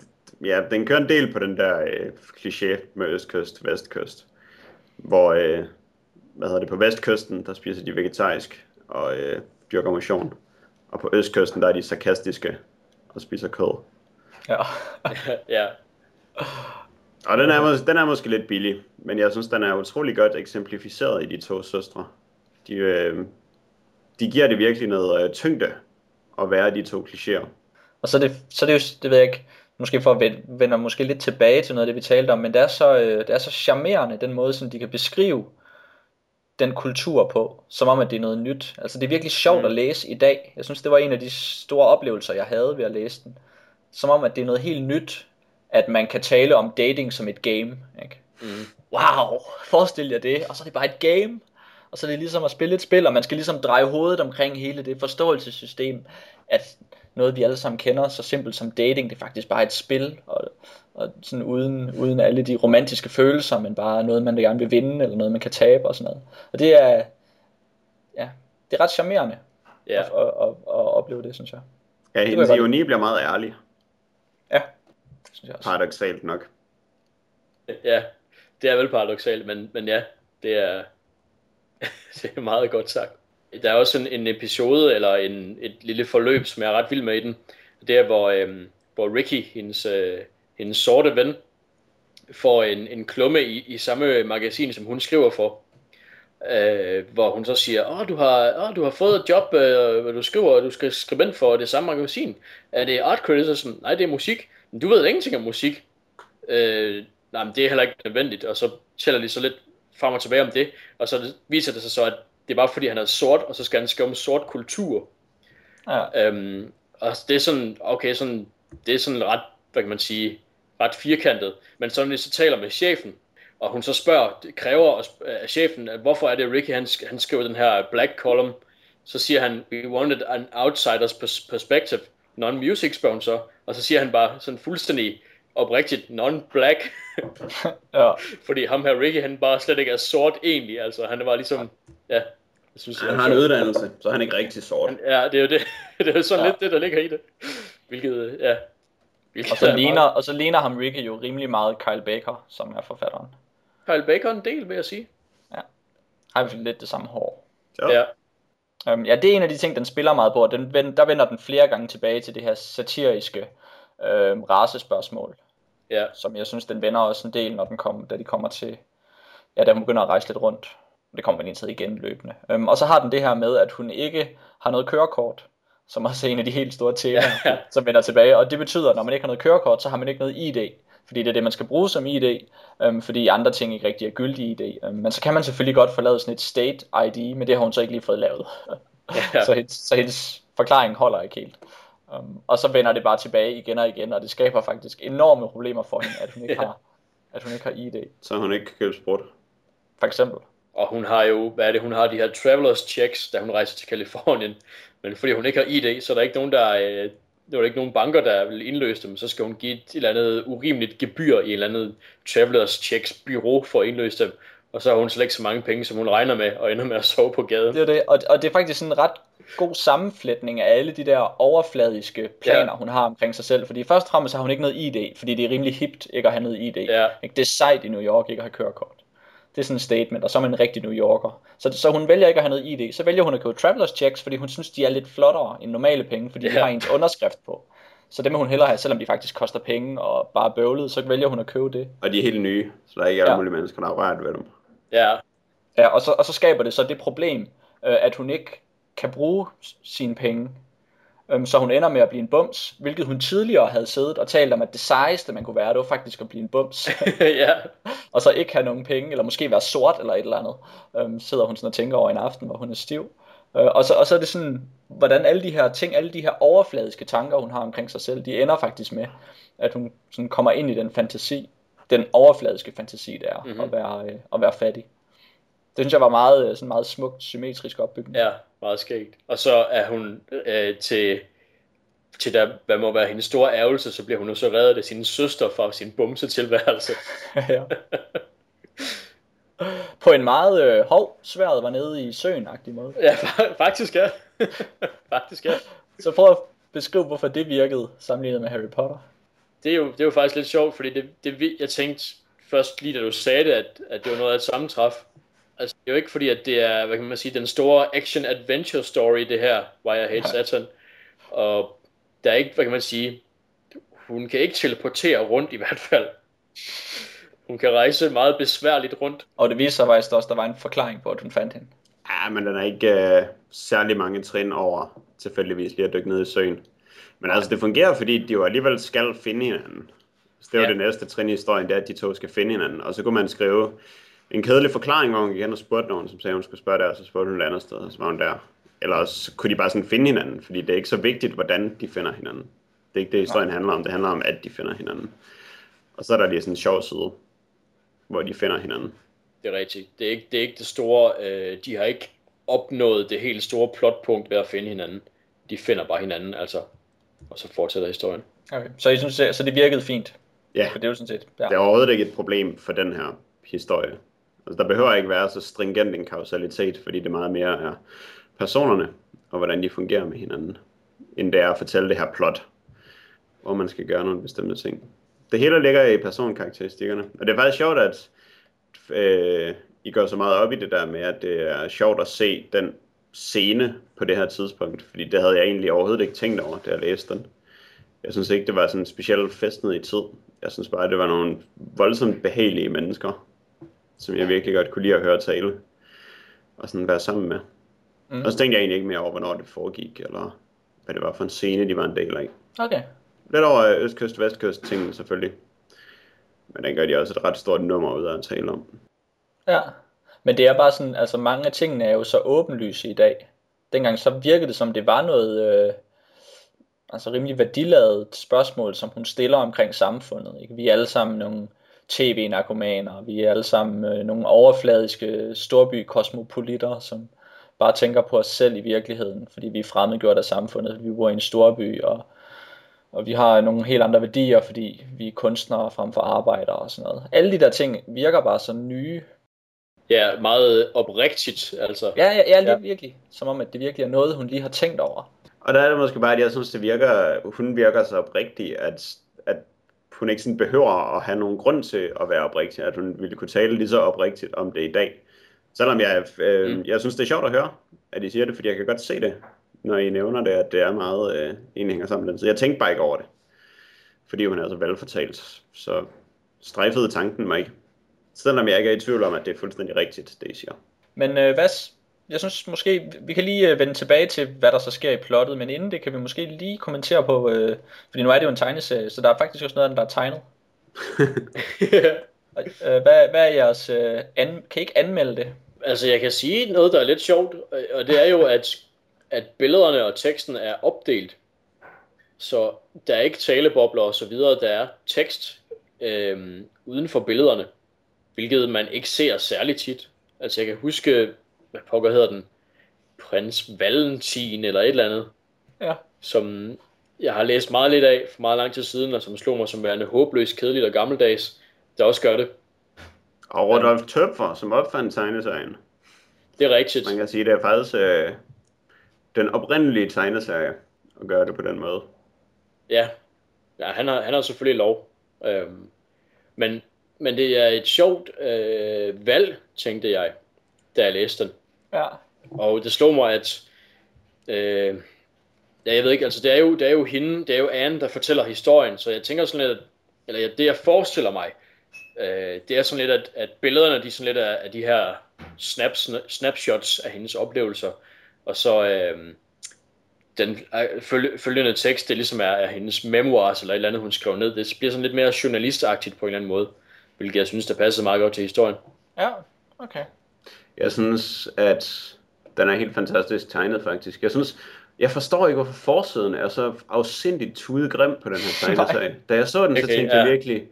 ja, den kører en del på den der øh, kliché med østkyst, vestkyst. Hvor, øh, hvad hedder det, på vestkysten, der spiser de vegetarisk og øh, dyrker motion. Og på østkysten, der er de sarkastiske og spiser kød. Ja. ja, Og den er, den er måske lidt billig, men jeg synes, den er utrolig godt eksemplificeret i de to søstre. De, øh, de giver det virkelig noget øh, tyngde at være de to klichéer. Og så er det, så er det jo, det ved jeg ikke, måske for at vende, måske lidt tilbage til noget af det, vi talte om, men det er så, øh, det er så charmerende, den måde, som de kan beskrive den kultur på, som om, at det er noget nyt. Altså, det er virkelig sjovt Mm. at læse i dag. Jeg synes, det var en af de store oplevelser, jeg havde ved at læse den. Som om, at det er noget helt nyt, at man kan tale om dating som et game. Ikke? mm. Wow, forestil jer det, og så er det bare et game. Og så er det ligesom at spille et spil, og man skal ligesom dreje hovedet omkring hele det forståelsessystem, at noget vi alle sammen kender, så simpelt som dating, det er faktisk bare et spil, og, og sådan uden, uden alle de romantiske følelser, men bare noget, man gerne vil vinde, eller noget, man kan tabe og sådan noget. Og det er, ja, det er ret charmerende ja. at, at, at, at opleve det, synes jeg. Ja, hendes ironi bliver meget ærlig, Ja, det synes jeg også. paradoxalt nok. Ja, det er vel paradoxalt, men, men ja, det er, det er meget godt sagt. Der er også en, en episode, eller en, et lille forløb, som jeg er ret vild med i den. Det er, hvor, øhm, hvor Ricky, hendes, øh, hendes sorte ven, får en, en klumme i, i samme magasin, som hun skriver for. Øh, hvor hun så siger, åh, du har, åh, du har fået et job, øh, du skriver, du skal skrive ind for det samme magasin. Er det art criticism? Nej, det er musik. Men du ved ingenting om musik. Øh, nej, men det er heller ikke nødvendigt. Og så tæller de så lidt frem og tilbage om det. Og så viser det sig så, at det er bare fordi, han er sort, og så skal han skrive om sort kultur. Ja, Øhm, og det er sådan, okay, sådan, det er sådan ret, hvad kan man sige, ret firkantet. Men så når de så taler med chefen, og hun så spørger, kræver af chefen, at hvorfor er det Ricky, han, han skriver den her black column, så siger han, we wanted an outsider's pers- perspective, non-music spørger hun så, og så siger han bare sådan fuldstændig oprigtigt, non-black, ja. fordi ham her Ricky, han bare slet ikke er sort egentlig, altså han var ligesom, ja, jeg synes, Han er har en uddannelse, så er han ikke rigtig sort. Han- Ja, det er jo det. det er jo sådan Ja. ja. lidt det, der ligger i det. Hvilket, ja. Hvilket Og, så er ligner, meget- og så ligner ham Ricky jo rimelig meget Kyle Baker, som er forfatteren. Kyle Baker en del, vil jeg sige. Har i hvert fald lidt det samme hår. Jo. Ja. Um, ja, det er en af de ting, den spiller meget på, og den, der vender den flere gange tilbage til det her satiriske øhm, racespørgsmål, Ja. som jeg synes, den vender også en del, når den kom, da de kommer til, ja, da hun begynder at rejse lidt rundt. Det kommer den indtil igen løbende. Um, og så har den det her med, at hun ikke har noget kørekort, som også er en af de helt store temaer, Ja. som vender tilbage. Og det betyder, at når man ikke har noget kørekort, så har man ikke noget ID. Fordi det er det, man skal bruge som ID, øhm, fordi andre ting ikke rigtig er gyldige ID. Øhm, men så kan man selvfølgelig godt få lavet sådan et state ID, men det har hun så ikke lige fået lavet. Ja. så, hendes, så hendes forklaring holder ikke helt. Um, og så vender det bare tilbage igen og igen, og det skaber faktisk enorme problemer for hende, at hun ikke ja. har at hun ikke har ID. Så hun ikke kan købe sprut. For eksempel. Og hun har jo, hvad er det, hun har de her travelers checks, da hun rejser til Kalifornien. Men fordi hun ikke har ID, så er der ikke nogen, der, øh, der er ikke nogen banker, der vil indløse dem. Så skal hun give et eller andet urimeligt gebyr i et eller andet travelers checks bureau for at indløse dem. Og så har hun slet ikke så mange penge, som hun regner med, og ender med at sove på gaden. Det er det, og, og det er faktisk sådan en ret god sammenflætning af alle de der overfladiske planer, ja. hun har omkring sig selv. Fordi først og fremmest har hun ikke noget ID, fordi det er rimelig hipt ikke at have noget ID. Ja. Det er sejt i New York ikke at have kørekort. Det er sådan en statement, og så er man en rigtig New Yorker. Så, så hun vælger ikke at have noget ID. Så vælger hun at købe travelers checks, fordi hun synes, de er lidt flottere end normale penge, fordi ja. de har ens underskrift på. Så det må hun hellere have, selvom de faktisk koster penge og bare bøvlet, så vælger hun at købe det. Og de er helt nye, så der er ikke alle ja. mulige mennesker, der har rørt ved dem. Ja. Ja, og så, og så skaber det så det problem, øh, at hun ikke kan bruge sine penge, øh, så hun ender med at blive en bums, hvilket hun tidligere havde siddet og talt om, at det sejeste man kunne være, det var faktisk at blive en bums. ja. og så ikke have nogen penge, eller måske være sort eller et eller andet, øh, sidder hun sådan og tænker over en aften, hvor hun er stiv. Øh, og, så, og så er det sådan, hvordan alle de her ting, alle de her overfladiske tanker, hun har omkring sig selv, de ender faktisk med, at hun sådan kommer ind i den fantasi, den overfladiske fantasi, det er mm-hmm. at, være, øh, at være fattig. Det synes jeg var meget, øh, sådan meget smukt, symmetrisk opbygning. Ja, meget skægt. Og så er hun øh, til, til der, hvad må være hendes store ærgelse, så bliver hun jo så reddet af sin søster fra sin bumse tilværelse. ja. På en meget øh, hov, sværet var nede i søen måde. Ja, faktisk ja. faktisk ja. Så prøv at beskrive, hvorfor det virkede sammenlignet med Harry Potter. Det er jo, det er jo faktisk lidt sjovt, fordi det, det, jeg tænkte først lige da du sagde det, at, at det var noget af et sammentræf. Altså, det er jo ikke fordi, at det er, hvad kan man sige, den store action-adventure story, det her, Why I Hate Saturn. Og der er ikke, hvad kan man sige, hun kan ikke teleportere rundt i hvert fald. Hun kan rejse meget besværligt rundt. Og det viser sig faktisk også, at der var en forklaring på, at hun fandt hende. Ja, men den er ikke uh, særlig mange trin over tilfældigvis lige at dykke ned i søen. Men altså, det fungerer, fordi de jo alligevel skal finde hinanden. Så det er jo ja. det næste trin i historien, det er, at de to skal finde hinanden. Og så kunne man skrive en kedelig forklaring, hvor hun gik hen og spurgte nogen, som sagde, hun skulle spørge der, og så spurgte hun et andet sted, og så var hun der. Eller også kunne de bare sådan finde hinanden, fordi det er ikke så vigtigt, hvordan de finder hinanden. Det er ikke det, historien handler om. Det handler om, at de finder hinanden. Og så er der lige sådan en sjov side, hvor de finder hinanden. Det er rigtigt. Det er ikke det, er ikke det store, øh, de har ikke opnået det helt store plotpunkt ved at finde hinanden. De finder bare hinanden, altså. Og så fortsætter historien. Okay. Så, I synes, så det virkede fint? Ja. For det er jo sådan set. Ja. Det er overhovedet ikke et problem for den her historie. Altså, der behøver ikke være så stringent en kausalitet, fordi det meget mere er personerne, og hvordan de fungerer med hinanden, end det er at fortælle det her plot, hvor man skal gøre nogle bestemte ting. Det hele ligger i personkarakteristikkerne, og det er faktisk sjovt, at øh, I går så meget op i det der med, at det er sjovt at se den scene på det her tidspunkt, fordi det havde jeg egentlig overhovedet ikke tænkt over, da jeg læste den. Jeg synes ikke, det var sådan specielt festnet i tid. Jeg synes bare, det var nogle voldsomt behagelige mennesker, som jeg virkelig godt kunne lide at høre tale, og sådan være sammen med. Mm. Og så tænkte jeg egentlig ikke mere over, hvornår det foregik, eller hvad det var for en scene, de var en del af. Okay. Lidt over østkyst, vestkyst tingene selvfølgelig. Men den gør de også et ret stort nummer ud af at tale om. Ja, men det er bare sådan, altså mange af tingene er jo så åbenlyse i dag. Dengang så virkede det som, det var noget, øh, altså rimelig værdiladet spørgsmål, som hun stiller omkring samfundet. Ikke? Vi er alle sammen nogle tv-narkomaner, vi er alle sammen øh, nogle overfladiske storby-kosmopolitter, som bare tænker på os selv i virkeligheden, fordi vi er fremmedgjort af samfundet, vi bor i en storby, og, og vi har nogle helt andre værdier, fordi vi er kunstnere frem for arbejdere og sådan noget. Alle de der ting virker bare så nye. Ja, meget oprigtigt, altså. Ja, ja, ja, ja. virkelig. Som om, at det virkelig er noget, hun lige har tænkt over. Og der er det måske bare, at jeg synes, det virker, hun virker så oprigtig, at, at hun ikke sådan behøver at have nogen grund til at være oprigtig, at hun ville kunne tale lige så oprigtigt om det i dag. Selvom jeg, øh, mm. jeg synes, det er sjovt at høre, at I siger det, fordi jeg kan godt se det, når I nævner det, at det er meget øh, en hænger sammen. Så jeg tænkte bare ikke over det, fordi hun er så velfortalt. Så strejfede tanken mig ikke. Selvom jeg ikke er i tvivl om, at det er fuldstændig rigtigt, det I siger. Men øh, hvad, jeg synes måske, vi kan lige øh, vende tilbage til, hvad der så sker i plottet, men inden det kan vi måske lige kommentere på, øh, fordi nu er det jo en tegneserie, så der er faktisk også noget af den, der er tegnet. øh, hvad, hvad er jeres, øh, an, kan I ikke anmelde det? Altså jeg kan sige noget, der er lidt sjovt, og det er jo, at at billederne og teksten er opdelt. Så der er ikke talebobler og så videre, der er tekst øh, uden for billederne, hvilket man ikke ser særlig tit. Altså jeg kan huske, hvad pokker hedder den, Prins Valentin eller et eller andet, Ja. som jeg har læst meget lidt af for meget lang tid siden, og som slog mig som værende håbløst kedeligt og gammeldags, der også gør det. Og Rudolf Tøpfer, som opfandt tegneserien. Det er rigtigt. Man kan sige, det er faktisk øh, den oprindelige tegneserie at gøre det på den måde. Ja, ja han, har, han har selvfølgelig lov. Øhm, men, men det er et sjovt øh, valg, tænkte jeg, da jeg læste den. Ja. Og det slog mig, at øh, ja, jeg ved ikke, altså det er, jo, det er jo hende, det er jo Anne, der fortæller historien, så jeg tænker sådan lidt, at, eller ja, det jeg forestiller mig, øh, det er sådan lidt, at, at billederne, de er sådan lidt af, af de her snaps, snapshots af hendes oplevelser, og så øh, den øh, følge, følgende tekst, det ligesom er, er hendes memoirs, eller et eller andet, hun skriver ned, det bliver sådan lidt mere journalistagtigt på en eller anden måde, hvilket jeg synes, der passer meget godt til historien. Ja, okay. Jeg synes, at den er helt fantastisk tegnet, faktisk. Jeg synes, jeg forstår ikke, hvorfor forsiden er så afsindigt tudegrim på den her tegneserie. Da jeg så den, så Okay, tænkte ja. jeg virkelig,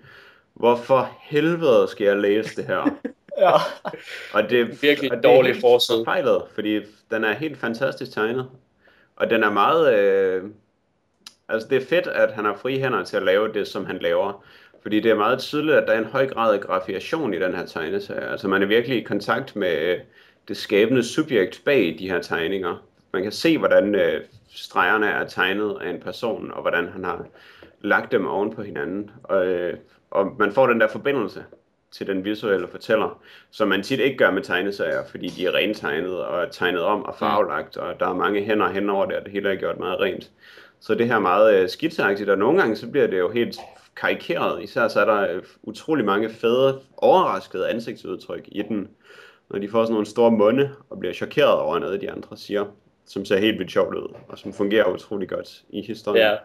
hvorfor helvede skal jeg læse det her? Ja. Og det er Virkelig og det er dårlig helt forside. Forfejlet, fordi den er helt fantastisk tegnet. Og den er meget... Øh, altså det er fedt, at han har frie hænder til at lave det, som han laver. Fordi det er meget tydeligt, at der er en høj grad af grafiation i den her tegneserie. Altså man er virkelig i kontakt med øh, det skabende subjekt bag de her tegninger. Man kan se, hvordan øh, stregerne er tegnet af en person, og hvordan han har lagt dem oven på hinanden. Og, øh, og man får den der forbindelse til den visuelle fortæller, som man tit ikke gør med tegneserier, fordi de er rentegnet og tegnet om og farvelagt, og der er mange hænder hen over det, og det hele er gjort meget rent. Så det her er meget øh, skitseagtigt, og nogle gange så bliver det jo helt karikeret. Især så er der øh, utrolig mange fede, overraskede ansigtsudtryk i den, når de får sådan nogle store munde og bliver chokeret over noget, de andre siger, som ser helt vildt sjovt ud, og som fungerer utrolig godt i historien. Ja,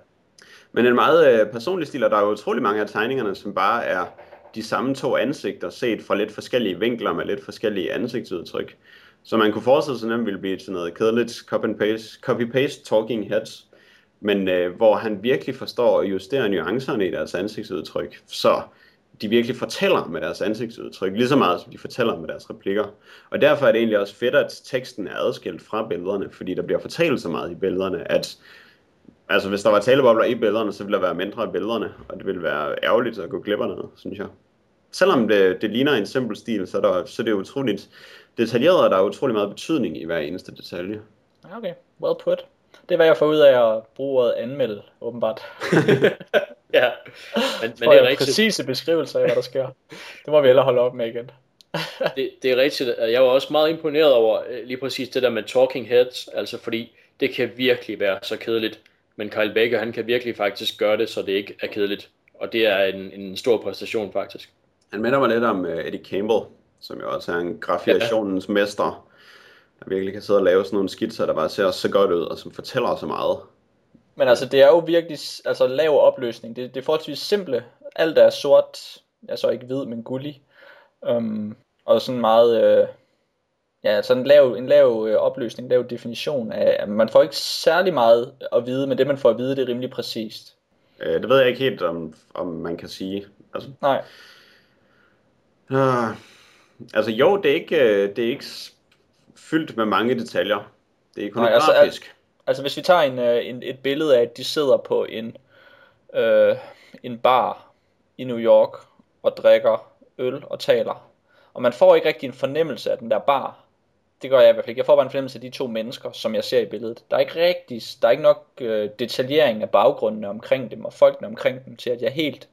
Men en meget øh, personlig stil, og der er utrolig mange af tegningerne, som bare er de samme to ansigter, set fra lidt forskellige vinkler med lidt forskellige ansigtsudtryk. Så man kunne forestille sig, at den ville blive til noget kedeligt copy-paste, copy-paste talking heads, men øh, hvor han virkelig forstår at justere nuancerne i deres ansigtsudtryk, så de virkelig fortæller med deres ansigtsudtryk, lige så meget som de fortæller med deres replikker. Og derfor er det egentlig også fedt, at teksten er adskilt fra billederne, fordi der bliver fortalt så meget i billederne, at altså hvis der var talebobler i billederne, så ville der være mindre af billederne, og det ville være ærgerligt at gå glip af noget, synes jeg. Selvom det, det ligner en simpel stil, så er, der, så er det utroligt detaljeret, og der er utrolig meget betydning i hver eneste detalje. Ja, Okay, well put. Det er, hvad jeg får ud af at bruge ordet anmelde, åbenbart. ja. Men, men det er rigtigt. præcise beskrivelser af, hvad der sker. Det må vi hellere holde op med igen. Det, det er rigtigt. at Jeg var også meget imponeret over øh, lige præcis det der med talking heads, altså fordi det kan virkelig være så kedeligt. Men Kyle Baker, han kan virkelig faktisk gøre det, så det ikke er kedeligt. Og det er en, en stor præstation faktisk. Han minder mig lidt om uh, Eddie Campbell, som jo også er en grafiationens mester, der virkelig kan sidde og lave sådan nogle skitser, der bare ser så godt ud, og som fortæller så meget. Men altså, det er jo virkelig altså, lav opløsning. Det, det er forholdsvis simple. Alt er sort, altså ikke hvid, men gullig. Um, og sådan meget, øh, ja, sådan en lav, en lav øh, opløsning, lav definition af, man får ikke særlig meget at vide, men det man får at vide, det er rimelig præcist. Uh, det ved jeg ikke helt, om, om man kan sige. Altså, Nej, uh, altså jo, det er, ikke, øh, det er ikke fyldt med mange detaljer. Det er Nej, altså, ikonografisk. altså hvis vi tager en, øh, en, et billede af, at de sidder på en, øh, en bar i New York og drikker øl og taler, og man får ikke rigtig en fornemmelse af den der bar. Det gør jeg i hvert fald ikke. Jeg får bare en fornemmelse af de to mennesker, som jeg ser i billedet. Der er ikke rigtig, der er ikke nok øh, detaljering af baggrundene omkring dem og folkene omkring dem til, at jeg helt,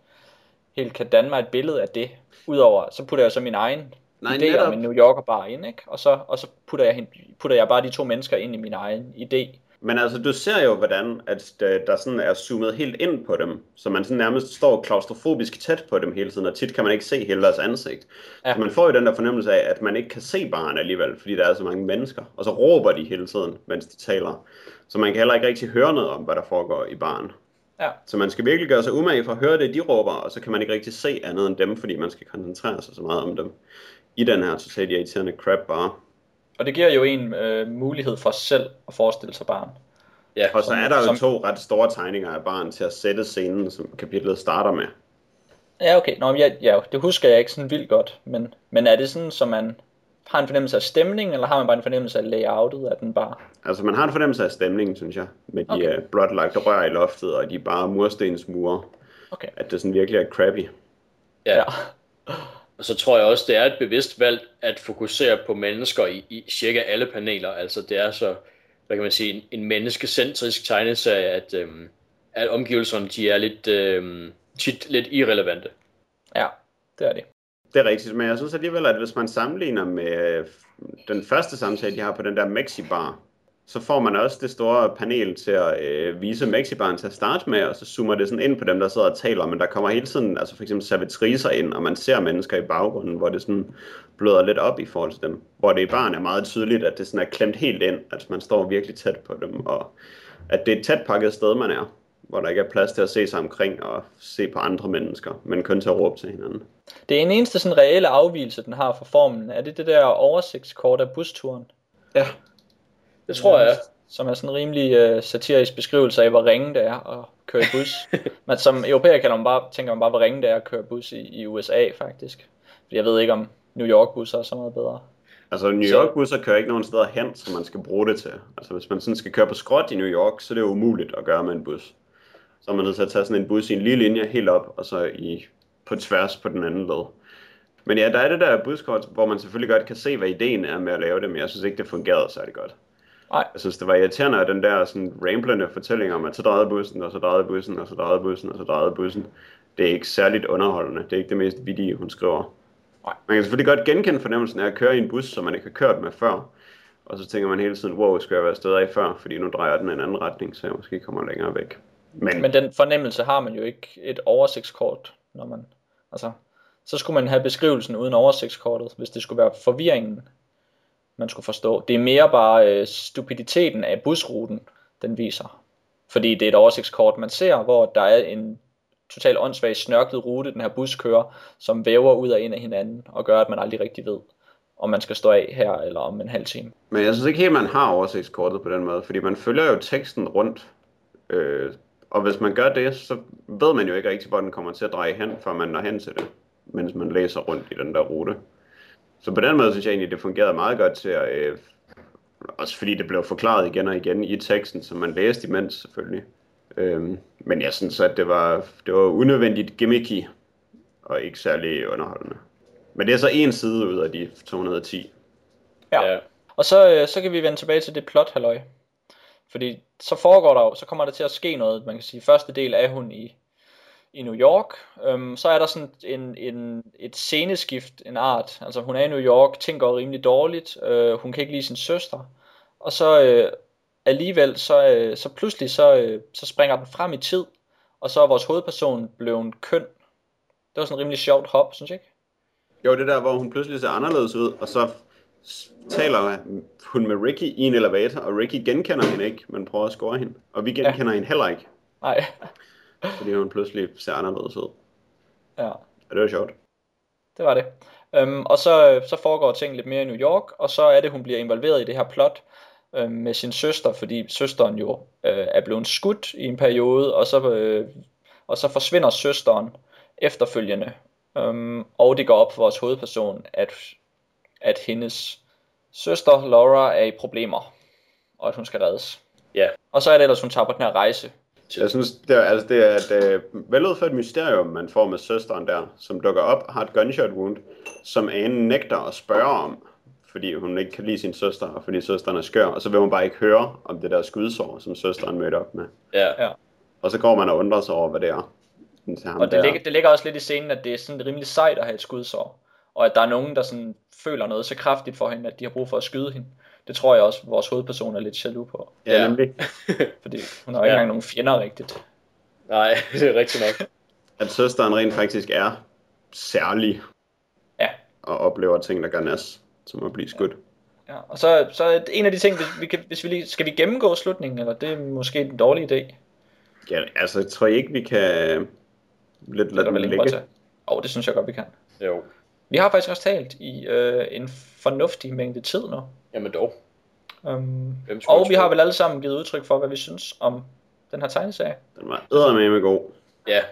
helt kan danne mig et billede af det. Udover, så putter jeg så min egen Nej, idé netop. om en New Yorker bar ind, ikke? Og så, og så putter, jeg, putter jeg bare de to mennesker ind i min egen idé. Men altså, du ser jo, hvordan at der, der sådan er zoomet helt ind på dem, så man sådan nærmest står klaustrofobisk tæt på dem hele tiden, og tit kan man ikke se hele deres ansigt. Ja. Så man får jo den der fornemmelse af, at man ikke kan se barn alligevel, fordi der er så mange mennesker, og så råber de hele tiden, mens de taler. Så man kan heller ikke rigtig høre noget om, hvad der foregår i barn. Ja. Så man skal virkelig gøre sig umage for at høre det, de råber, og så kan man ikke rigtig se andet end dem, fordi man skal koncentrere sig så meget om dem. I den her totalt irriterende crap bar. Og det giver jo en øh, mulighed for selv at forestille sig barn. Ja, og så som- er der jo som- to ret store tegninger af barn til at sætte scenen, som kapitlet starter med. Ja, okay. Nå, ja, ja, det husker jeg ikke sådan vildt godt. Men, men er det sådan, så man har en fornemmelse af stemningen, eller har man bare en fornemmelse af layoutet af den bar? Altså, man har en fornemmelse af stemningen, synes jeg, med de Okay. uh, blotlagte rør i loftet, og de bare murstensmure, Okay. at det sådan virkelig er crappy. Ja. Ja. Og så tror jeg også, det er et bevidst valg at fokusere på mennesker i, i cirka alle paneler. Altså det er så, hvad kan man sige, en, en menneskecentrisk tegneserie, at, øhm, at omgivelserne de er lidt, øhm, tit lidt irrelevante. Ja, det er det. Det er rigtigt, men jeg synes alligevel, at hvis man sammenligner med øh, den første samtale, de har på den der Mexibar, så får man også det store panel til at øh, vise Mexibaren til at starte med, og så zoomer det sådan ind på dem, der sidder og taler, men der kommer hele tiden, altså for eksempel servitriser ind, og man ser mennesker i baggrunden, hvor det sådan bløder lidt op i forhold til dem. Hvor det i baren er meget tydeligt, at det sådan er klemt helt ind, at man står virkelig tæt på dem, og at det er et tæt pakket sted, man er, hvor der ikke er plads til at se sig omkring og se på andre mennesker, men kun til at råbe til hinanden. Det er en eneste sådan reelle afvielse, den har fra formen. Er det det der oversigtskort af busturen? Ja, Det tror jeg. Som er sådan en rimelig uh, satirisk beskrivelse af, hvor ringe det er at køre i bus. Men som europæer kalder man bare, tænker man bare, hvor ringe det er at køre bus i, i USA, faktisk. Fordi jeg ved ikke, om New York busser er så meget bedre. Altså New Så- York busser kører ikke nogen steder hen, som man skal bruge det til. Altså hvis man sådan skal køre på skråt i New York, så er det jo umuligt at gøre med en bus. Så er man nødt til at tage sådan en bus i en lille linje helt op, og så i, på tværs på den anden led. Men ja, der er det der buskort, hvor man selvfølgelig godt kan se, hvad ideen er med at lave det, men jeg synes ikke, det fungerede særlig godt. Nej. Jeg synes, det var irriterende, at den der sådan ramblende fortælling om, at så drejede bussen, og så drejede bussen, og så drejede bussen, og så drejede bussen. Det er ikke særligt underholdende. Det er ikke det mest vidige, hun skriver. Nej. Man kan selvfølgelig godt genkende fornemmelsen af at køre i en bus, som man ikke har kørt med før. Og så tænker man hele tiden, wow, skal jeg være steder i før, fordi nu drejer den en anden retning, så jeg måske kommer længere væk. Men, Men den fornemmelse har man jo ikke et oversigtskort, når man... Altså, så skulle man have beskrivelsen uden oversigtskortet, hvis det skulle være forvirringen, man skulle forstå. Det er mere bare øh, stupiditeten af busruten, den viser. Fordi det er et oversigtskort, man ser, hvor der er en totalt åndssvag snørklet rute, den her bus kører, som væver ud af ind af hinanden, og gør, at man aldrig rigtig ved, om man skal stå af her, eller om en halv time. men jeg synes ikke helt, man har oversigtskortet på den måde, fordi man følger jo teksten rundt. Øh, og hvis man gør det, så ved man jo ikke rigtig, hvor den kommer til at dreje hen, før man når hen til det, mens man læser rundt i den der rute. Så på den måde synes jeg egentlig, det fungerede meget godt til at... Øh, også fordi det blev forklaret igen og igen i teksten, som man læste imens selvfølgelig. Øhm, men jeg synes, at det var, det var unødvendigt gimmicky og ikke særlig underholdende. Men det er så en side ud af de 210. Ja. Ja. Og så, øh, så kan vi vende tilbage til det plot, halløj. Fordi så foregår der jo, så kommer der til at ske noget. Man kan sige, første del er hun i, i New York. Øhm, så er der sådan en, en, et sceneskift, en art. Altså hun er i New York, ting går rimelig dårligt. Øh, hun kan ikke lide sin søster. Og så øh, alligevel, så, øh, så pludselig, så, øh, så springer den frem i tid. Og så er vores hovedperson blevet køn. Det var sådan en rimelig sjovt hop, synes jeg ikke? Jo, det der, hvor hun pludselig ser anderledes ud, og så taler hun med Ricky i en elevator, og Ricky genkender hende ikke, men prøver at score hende. Og vi genkender ja. hende heller ikke, Nej. Fordi hun pludselig ser anderledes ud. ja. Og det var sjovt. Det var det. Øhm, og så, så foregår ting lidt mere i New York, og så er det, hun bliver involveret i det her plot øh, med sin søster, fordi søsteren jo øh, er blevet skudt i en periode, og så, øh, og så forsvinder søsteren efterfølgende. Øhm, og det går op for vores hovedperson, at, at hendes søster Laura er i problemer, og at hun skal reddes. Ja. Og så er det ellers, hun tager på den her rejse. Jeg synes, det er, altså, det er et øh, veludført mysterium, man får med søsteren der, som dukker op, har et gunshot wound, som Anne nægter at spørge om, fordi hun ikke kan lide sin søster, og fordi søsteren er skør, og så vil hun bare ikke høre om det der skudsår, som søsteren mødte op med. Ja. Ja. Og så går man og undrer sig over, hvad det er. Og det der. ligger, det ligger også lidt i scenen, at det er sådan rimelig sejt at have et skudsår. Og at der er nogen, der sådan føler noget så kraftigt for hende, at de har brug for at skyde hende. Det tror jeg også, vores hovedperson er lidt jaloux på. Ja, nemlig. Fordi hun har ikke Ja. engang nogen fjender rigtigt. Nej, det er rigtigt nok. At søsteren rent faktisk er særlig, Ja. og oplever ting, der gør nas, som at blive skudt. ja. Og så, så er en af de ting, hvis vi, kan, hvis vi lige, skal vi gennemgå slutningen, eller det er måske en dårlig idé. Ja, altså, jeg tror ikke, vi kan lidt Det er lade den ligge. til. Og det synes jeg godt, vi kan. Jo. Vi har faktisk også talt i øh, en fornuftig mængde tid nu. Jamen dog. Um, og vi har vel alle sammen givet udtryk for, hvad vi synes om den her tegneserie. Den var eddermame god. Ja,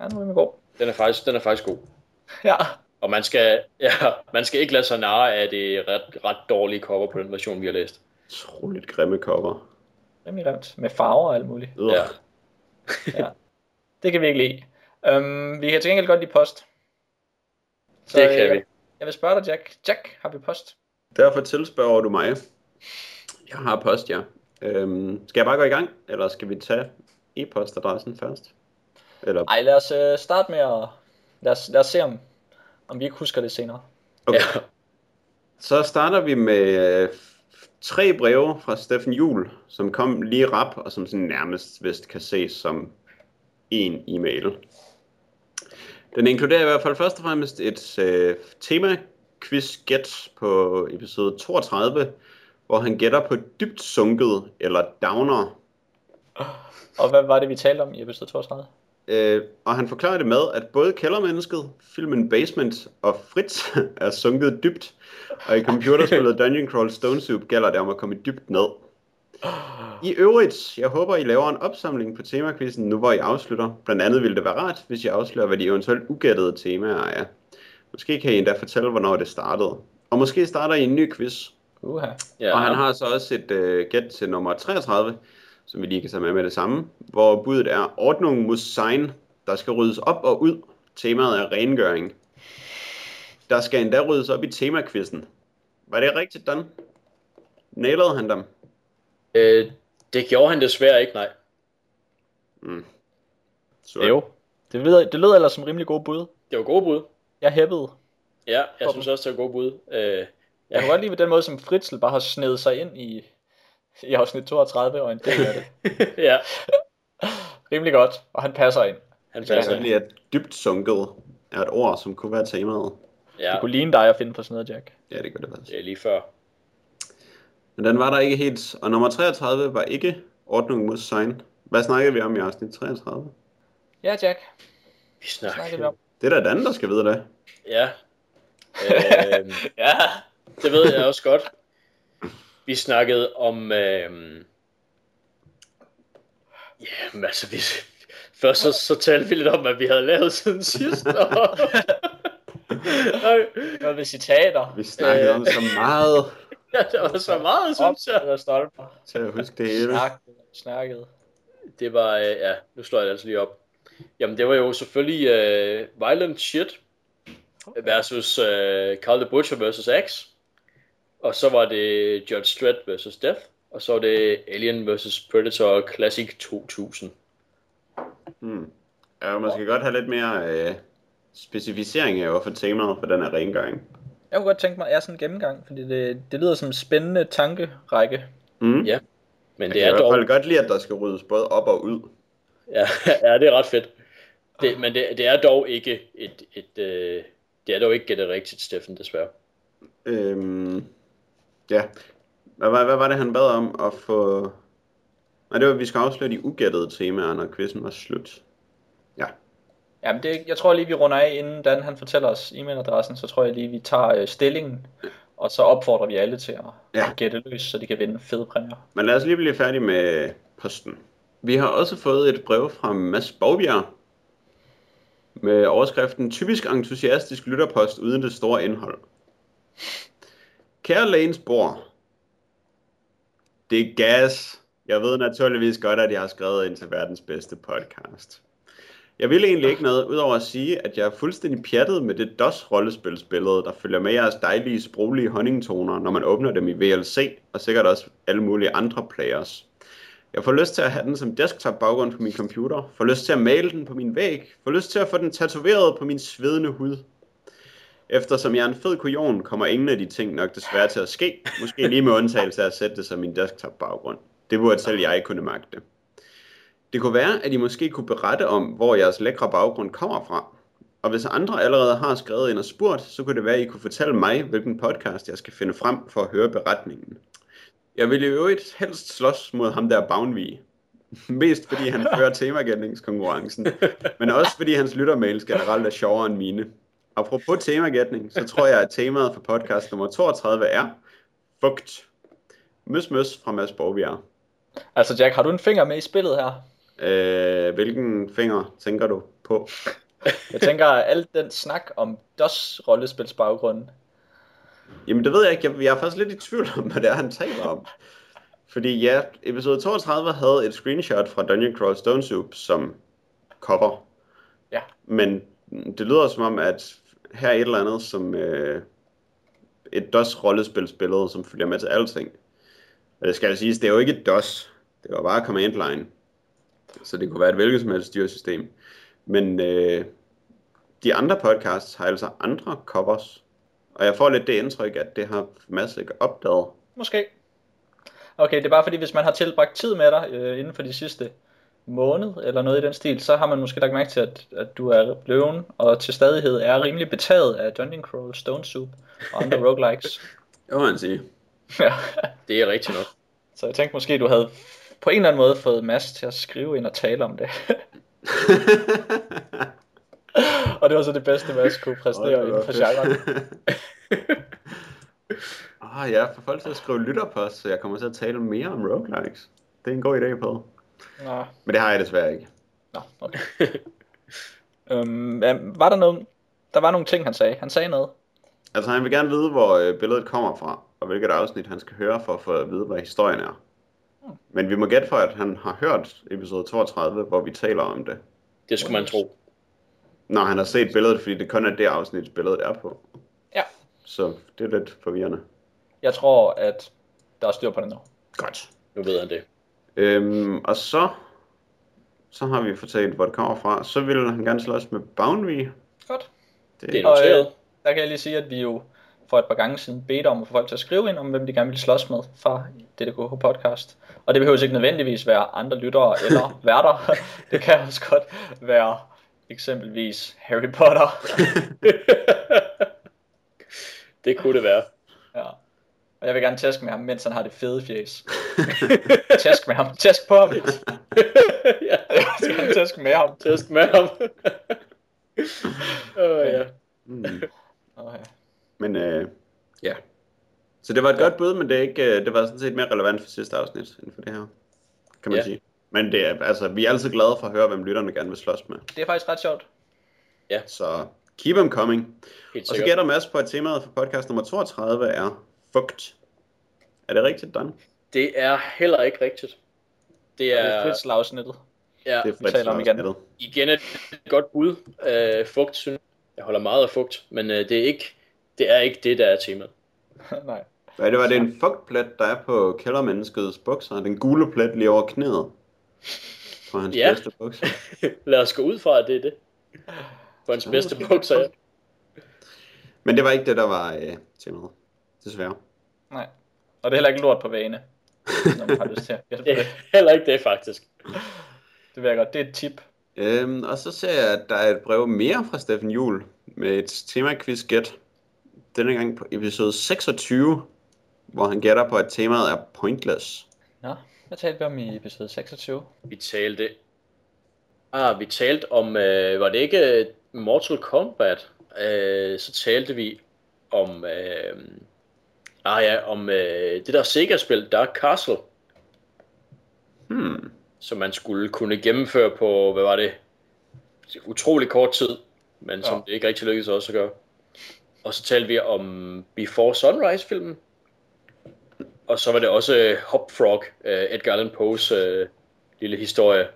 Ja, den er god. den er faktisk, den er faktisk god. Ja, Og man skal, ja, man skal ikke lade sig narre af det ret, ret dårlige cover på den version, vi har læst. Utroligt grimme cover. rimelig grimt. Med farver og alt muligt. Ja. Ja. Det kan vi ikke lide. Um, vi kan til gengæld godt lide post. Så, Det kan jeg, vi. Jeg vil spørge dig, Jack. Jack, har vi post? Derfor tilspørger du mig. Jeg har post, ja. Øhm, skal jeg bare gå i gang, eller skal vi tage e-postadressen først? Eller, Ej, lad os uh, starte med at... Lad os, lad os se, om, om vi ikke husker det senere. okay. Ja. Så starter vi med øh, tre breve fra Steffen Jul, som kom lige rap, og som sådan nærmest vist kan ses som en e-mail. Den inkluderer i hvert fald først og fremmest et øh, tema quiz gæt på episode 32, hvor han gætter på dybt sunket eller downer. Og hvad var det, vi talte om i episode 32? Øh, og han forklarer det med, at både Kældermennesket, filmen Basement og Fritz er sunket dybt, og i computerspillet Dungeon Crawl Stone Soup gælder det om at komme dybt ned. I øvrigt, jeg håber, I laver en opsamling på temakvisten nu, hvor I afslutter. Blandt andet ville det være rart, hvis I afslører, hvad de eventuelt ugættede temaer er. Måske kan I endda fortælle, hvornår det startede. Og måske starter I en ny quiz. Uha. Ja, Og han har så også et øh, gæt til nummer 33, som vi lige kan tage med med det samme, hvor budet er ordnung muss sein, der skal ryddes op og ud. Temaet er rengøring. Der skal endda ryddes op i temakvisten. Var det rigtigt, Dan? Nailede han dem? øh, det gjorde han desværre ikke, nej. Så, Jo. Det lyder, det lyder ellers som rimelig gode bud. Det var gode bud. Jeg hæppede. Ja, jeg synes også, det var gode bud. Øh, Jeg kan godt lide den måde, som Fritzl bare har snedet sig ind i, i afsnit 32 og en del af det. ja, Rimelig godt, og han passer ind. han jeg passer kan ind. at dybt sunket er et ord, som kunne være temaet. Ja, Det kunne ligne dig at finde på sådan noget, Jack. Ja, det gør det faktisk. det er lige før. Men den var der ikke helt. Og nummer 33 var ikke ordnung muss sein. Hvad snakkede vi om i afsnit 33? Ja, Jack. Vi Snakker vi snakker. om. Det er da Dan, der skal vide det. Ja. Øh, Ja. det ved jeg også godt. Vi snakkede om... Øh... Ja, men altså, vi... Først så, så talte vi lidt om, hvad vi havde lavet siden sidst. Og... Noget ved citater. Vi snakkede Øh. om så meget ja, det var så meget, synes jeg. Op, stolper. til at huske det hele. Snakket, snakket. Det var, øh, ja, nu slår jeg det altså lige op. Jamen, det var jo selvfølgelig øh, Violent Shit versus øh, Carl the Butcher versus Axe. Og så var det Judge Dredd versus Death. Og så var det Alien versus Predator Classic 2000. Hmm. Jeg vil måske godt have lidt mere øh, specificering af, hvorfor temaet for den er rengøring. Jeg kunne godt tænke mig, at jeg er sådan en gennemgang, fordi det, det lyder som en spændende tankerække. Mm. Ja. Men Jeg det kan i er hvert dog, fald godt lide, at der skal ryddes både op og ud. ja, ja, det er ret fedt. Det, men det, det er dog ikke et, et øh, det er dog ikke det rigtigt, Steffen, desværre. Øhm, ja. Hvad, hvad, hvad var det, han bad om at få... Nej, det var, at vi skal afsløre de ugættede temaer, når quizzen var slut. Ja. Jamen, det, jeg tror lige, vi runder af, inden Dan han fortæller os e-mailadressen, så tror jeg lige, vi tager øh, stillingen, og så opfordrer vi alle til at Ja. ja. gætte løs, så de kan vinde fede præmier. Men lad os lige blive færdige med posten. Vi har også fået et brev fra Mads Bogbjerg med overskriften Typisk entusiastisk lytterpost uden det store indhold. Kære Lanes bor. Det er gas. Jeg ved naturligvis godt, at jeg har skrevet ind til verdens bedste podcast. Jeg vil egentlig ikke noget, udover at sige, at jeg er fuldstændig pjattet med det DOS-rollespilsbillede, der følger med jeres dejlige, sproglige honningtoner, når man åbner dem i VLC, og sikkert også alle mulige andre players. Jeg får lyst til at have den som desktop-baggrund på min computer, får lyst til at male den på min væg, får lyst til at få den tatoveret på min svedende hud. Eftersom jeg er en fed kujon, kommer ingen af de ting nok desværre til at ske, måske lige med undtagelse af at sætte det som min desktop-baggrund. Det burde selv jeg kunne magte. Det kunne være, at I måske kunne berette om, hvor jeres lækre baggrund kommer fra. Og hvis andre allerede har skrevet ind og spurgt, så kunne det være, at I kunne fortælle mig, hvilken podcast jeg skal finde frem for at høre beretningen. Jeg vil i øvrigt helst slås mod ham der Bavnvig. Mest fordi han fører temagætningskonkurrencen, men også fordi hans lyttermails generelt er sjovere end mine. Apropos temagætning, så tror jeg, at temaet for podcast nummer 32 er Fugt. Møs Møs fra Mads Borgbjerg. Altså Jack, har du en finger med i spillet her? Øh, hvilken finger tænker du på? Jeg tænker, at al den snak om DOS rollespilsbaggrund. Jamen det ved jeg ikke. Jeg, jeg er faktisk lidt i tvivl om, hvad det er, han taler om. Fordi ja, episode 32 havde et screenshot fra Dungeon Crawl Stone Soup som cover. Ja. Men det lyder som om, at her er et eller andet som øh, et DOS-rollespilsbillede, som følger med til alting. Og det skal jeg sige, det er jo ikke et DOS. Det var bare command line. Så det kunne være et hvilket som helst styresystem. Men øh, de andre podcasts har altså andre covers. Og jeg får lidt det indtryk, at det har Mads ikke opdaget. Måske. Okay, det er bare fordi, hvis man har tilbragt tid med dig øh, inden for de sidste måned, eller noget i den stil, så har man måske lagt mærke til, at, at du er løven, og til stadighed er rimelig betaget af Dungeon Crawl, Stone Soup og andre roguelikes. Det må man sige. ja. Det er rigtigt nok. Så jeg tænkte måske, du havde på en eller anden måde fået Mads til at skrive ind og tale om det. og det var så det bedste, Mads kunne præstere det inden for genren. ah ja, for folk til at skrive lytterpost, så jeg kommer til at tale mere om roguelikes. Det er en god idé på. Nå, Men det har jeg desværre ikke. nå okay. øhm, var der noget, der var nogle ting, han sagde. Han sagde noget. Altså han vil gerne vide, hvor øh, billedet kommer fra, og hvilket afsnit han skal høre for at få at vide, hvad historien er. Men vi må gætte for, at han har hørt episode 32, hvor vi taler om det. Det skulle man tro. Når han har set billedet, fordi det kun er det afsnit, billedet er på. Ja. Så det er lidt forvirrende. Jeg tror, at der er styr på det nu. Godt. Nu ved han det. Øhm, og så, så har vi fortalt, hvor det kommer fra. Så vil han gerne slås med Boundary. Godt. Det, Det er Og øh, noteret. der kan jeg lige sige, at vi jo for et par gange siden bedte om at få folk til at skrive ind om, hvem de gerne vil slås med fra DDKH podcast. Og det behøver ikke nødvendigvis være andre lyttere eller værter. Det kan også godt være eksempelvis Harry Potter. det kunne det være. Ja. Og jeg vil gerne tæske med ham, mens han har det fede fjes. tæsk med ham. Tæsk på ham. ja. Jeg skal gerne tæsk med ham. Test med ham. Åh, ja. mm. Okay. Men øh, ja. Så det var et Ja. godt bud, men det, er ikke, øh, det var sådan set mere relevant for sidste afsnit, end for det her. Kan man Ja. sige. Men det er, altså, vi er altid glade for at høre, hvem lytterne gerne vil slås med. Det er faktisk ret sjovt. Så keep them coming. Helt Og så gætter Mads på, at temaet for podcast nummer 32 er fugt. Er det rigtigt, Dan? Det er heller ikke rigtigt. Det Det er er, fritslagsnittet. ja, Det er vi taler om igen. igen et godt bud. Uh, fugt, synes jeg. Jeg holder meget af fugt, men uh, det, er ikke, det er ikke det, der er temaet. Nej. Hvad er det, var det en fugtplet, der er på kældermenneskets bukser? Den gule plet lige over knæet. På hans Ja. bedste bukser. Lad os gå ud fra, at det er det. For hans Så bedste bukser, ja. Men det var ikke det, der var øh, temaet. Desværre. Nej. Og det er heller ikke lort på vane. Når man har lyst til at på Det er det. heller ikke det, faktisk. Det vil jeg godt. Det er et tip. Øhm, og så ser jeg, at der er et brev mere fra Steffen Jul med et tema-quiz gæt. Denne gang på episode 26, hvor han gætter på, at temaet er pointless. Nå, hvad talte vi om i episode 26? Vi talte... Ah, vi talte om... Øh, var det ikke øh, Mortal Kombat? Øh, så talte vi om... Øh, ah ja, om øh, det der Sega-spil, Dark Castle, Hmm. som man skulle kunne gennemføre på, hvad var det? Utrolig kort tid, men som Ja. det ikke rigtig lykkedes også at gøre. Og så talte vi om Before Sunrise-filmen. Og så var det også øh, Hop Frog, øh, Edgar Allan Poes øh, lille historie.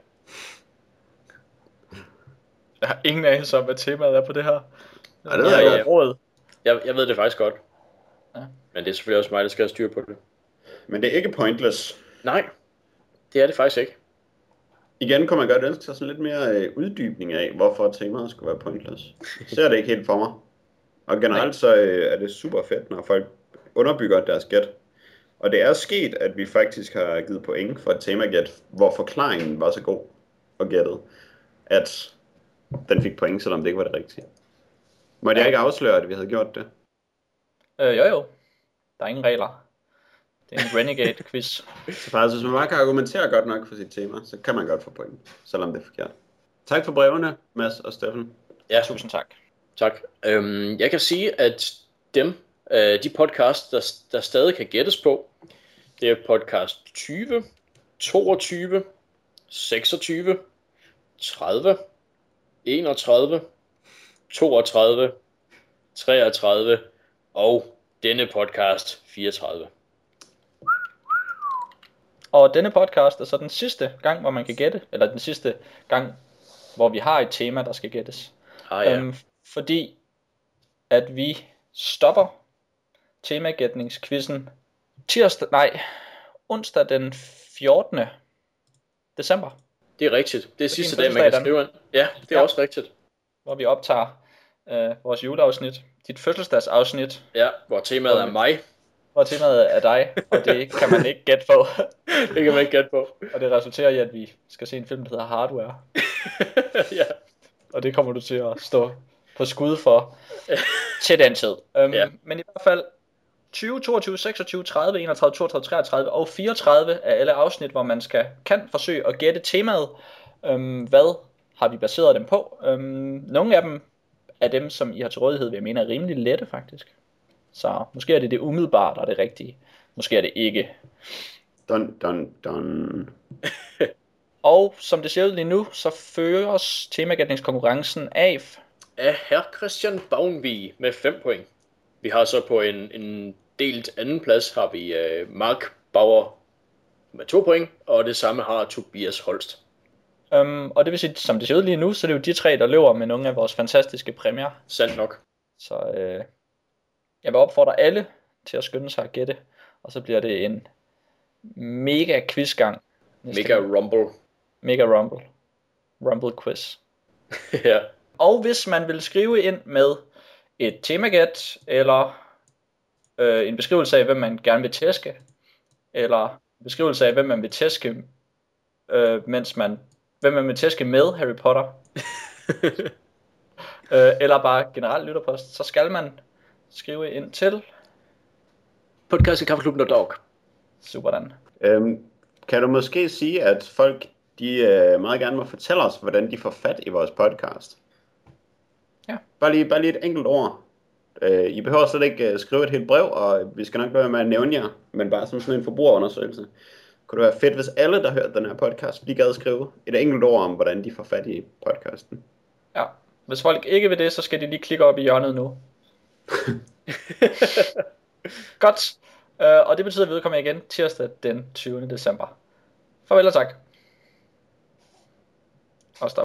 Jeg har ingen anelse om, hvad temaet er på det her. Ja, det ved jeg ikke. Overhovedet. Jeg, jeg ved det faktisk godt. Ja. Men det er selvfølgelig også mig, der skal have styr på det. Men det er ikke pointless. Nej, det er det faktisk ikke. Igen kunne man godt ønske sig sådan lidt mere øh, uddybning af, hvorfor temaet skulle være pointless. Ser det ikke helt for mig. Og generelt så øh, er det super fedt, når folk underbygger deres gæt. Og det er sket, at vi faktisk har givet point for et temagæt, hvor forklaringen var så god og gættet, at den fik point, selvom det ikke var det rigtige. Måtte jeg ikke afsløre, at vi havde gjort det? Øh, jo jo. Der er ingen regler. Det er en Renegade quiz. Så faktisk, hvis man bare kan argumentere godt nok for sit tema, så kan man godt få point, selvom det er forkert. Tak for brevene, Mads og Steffen. Ja, Tusind tak. tak. Øhm, jeg kan sige, at dem, Øh, de podcast, der, der stadig kan gættes på, det er podcast 20, 22, 26, 30, 31, 32, 33 og denne podcast 34. Og denne podcast er så den sidste gang, hvor man kan gætte, eller den sidste gang, hvor vi har et tema, der skal gættes. Ah, ja. Øhm, fordi at vi stopper temagætningsquizzen tirsdag, nej, onsdag den 14. december, Det er rigtigt. Det er sidste dag, man kan skrive ind. Ja, det er Ja. også rigtigt. hvor vi optager øh, vores juleafsnit, dit fødselsdagsafsnit, Ja, hvor temaet er mig. hvor temaet er dig, og det kan man ikke gætte på. Det kan man ikke gætte på. og det resulterer i, at vi skal se en film, der hedder Hardware. ja. Og det kommer du til at stå på skud for til den tid. Um, Ja. Men i hvert fald 20, 22, 26, 30, 31, 32, 33 og 34 er alle afsnit, hvor man skal kan forsøge at gætte temaet. Um, hvad har vi baseret dem på? Um, nogle af dem er dem, som I har til rådighed, vil jeg mene er rimelig lette faktisk. Så måske er det det umiddelbart, og det rigtige. Måske er det ikke. Dun, dun, dun. Og som det ser ud lige nu, så føres temagætningskonkurrencen af Af herr Christian Baunvig med 5 point. Vi har så på en, en delt anden plads har vi uh, Mark Bauer med 2 point, og det samme har Tobias Holst. Um, og det vil sige, som det ser ud lige nu, så er det jo de tre, der løber med nogle af vores fantastiske præmier. Sandt nok. Så øh, jeg vil opfordre alle til at skynde sig at gætte, og så bliver det en mega quizgang. Mega gang. Rumble. mega rumble. Rumble quiz. ja. Og hvis man vil skrive ind med et temagæt, eller øh, en beskrivelse af, hvem man gerne vil tæske, eller en beskrivelse af, hvem man vil tæske, øh, mens man, hvem man vil tæske med Harry Potter, øh, eller bare generelt lytterpost, så skal man skrive ind til Podcast i Kaffeklubben.dog. Superdan. Øhm, kan du måske sige, at folk de øh, meget gerne må fortælle os, hvordan de får fat i vores podcast? Ja. Bare lige, bare lige et enkelt ord. Øh, I behøver slet ikke øh, skrive et helt brev, og vi skal nok være med at nævne jer, men bare som sådan en forbrugerundersøgelse. Kunne det være fedt, hvis alle, der hørte den her podcast, lige gad skrive et enkelt ord om, hvordan de får fat i podcasten. Ja. Hvis folk ikke vil det, så skal de lige klikke op i hjørnet nu. Godt. Øh, og det betyder, at vi udkommer igen tirsdag den 20. december. Farvel og tak. Og stop.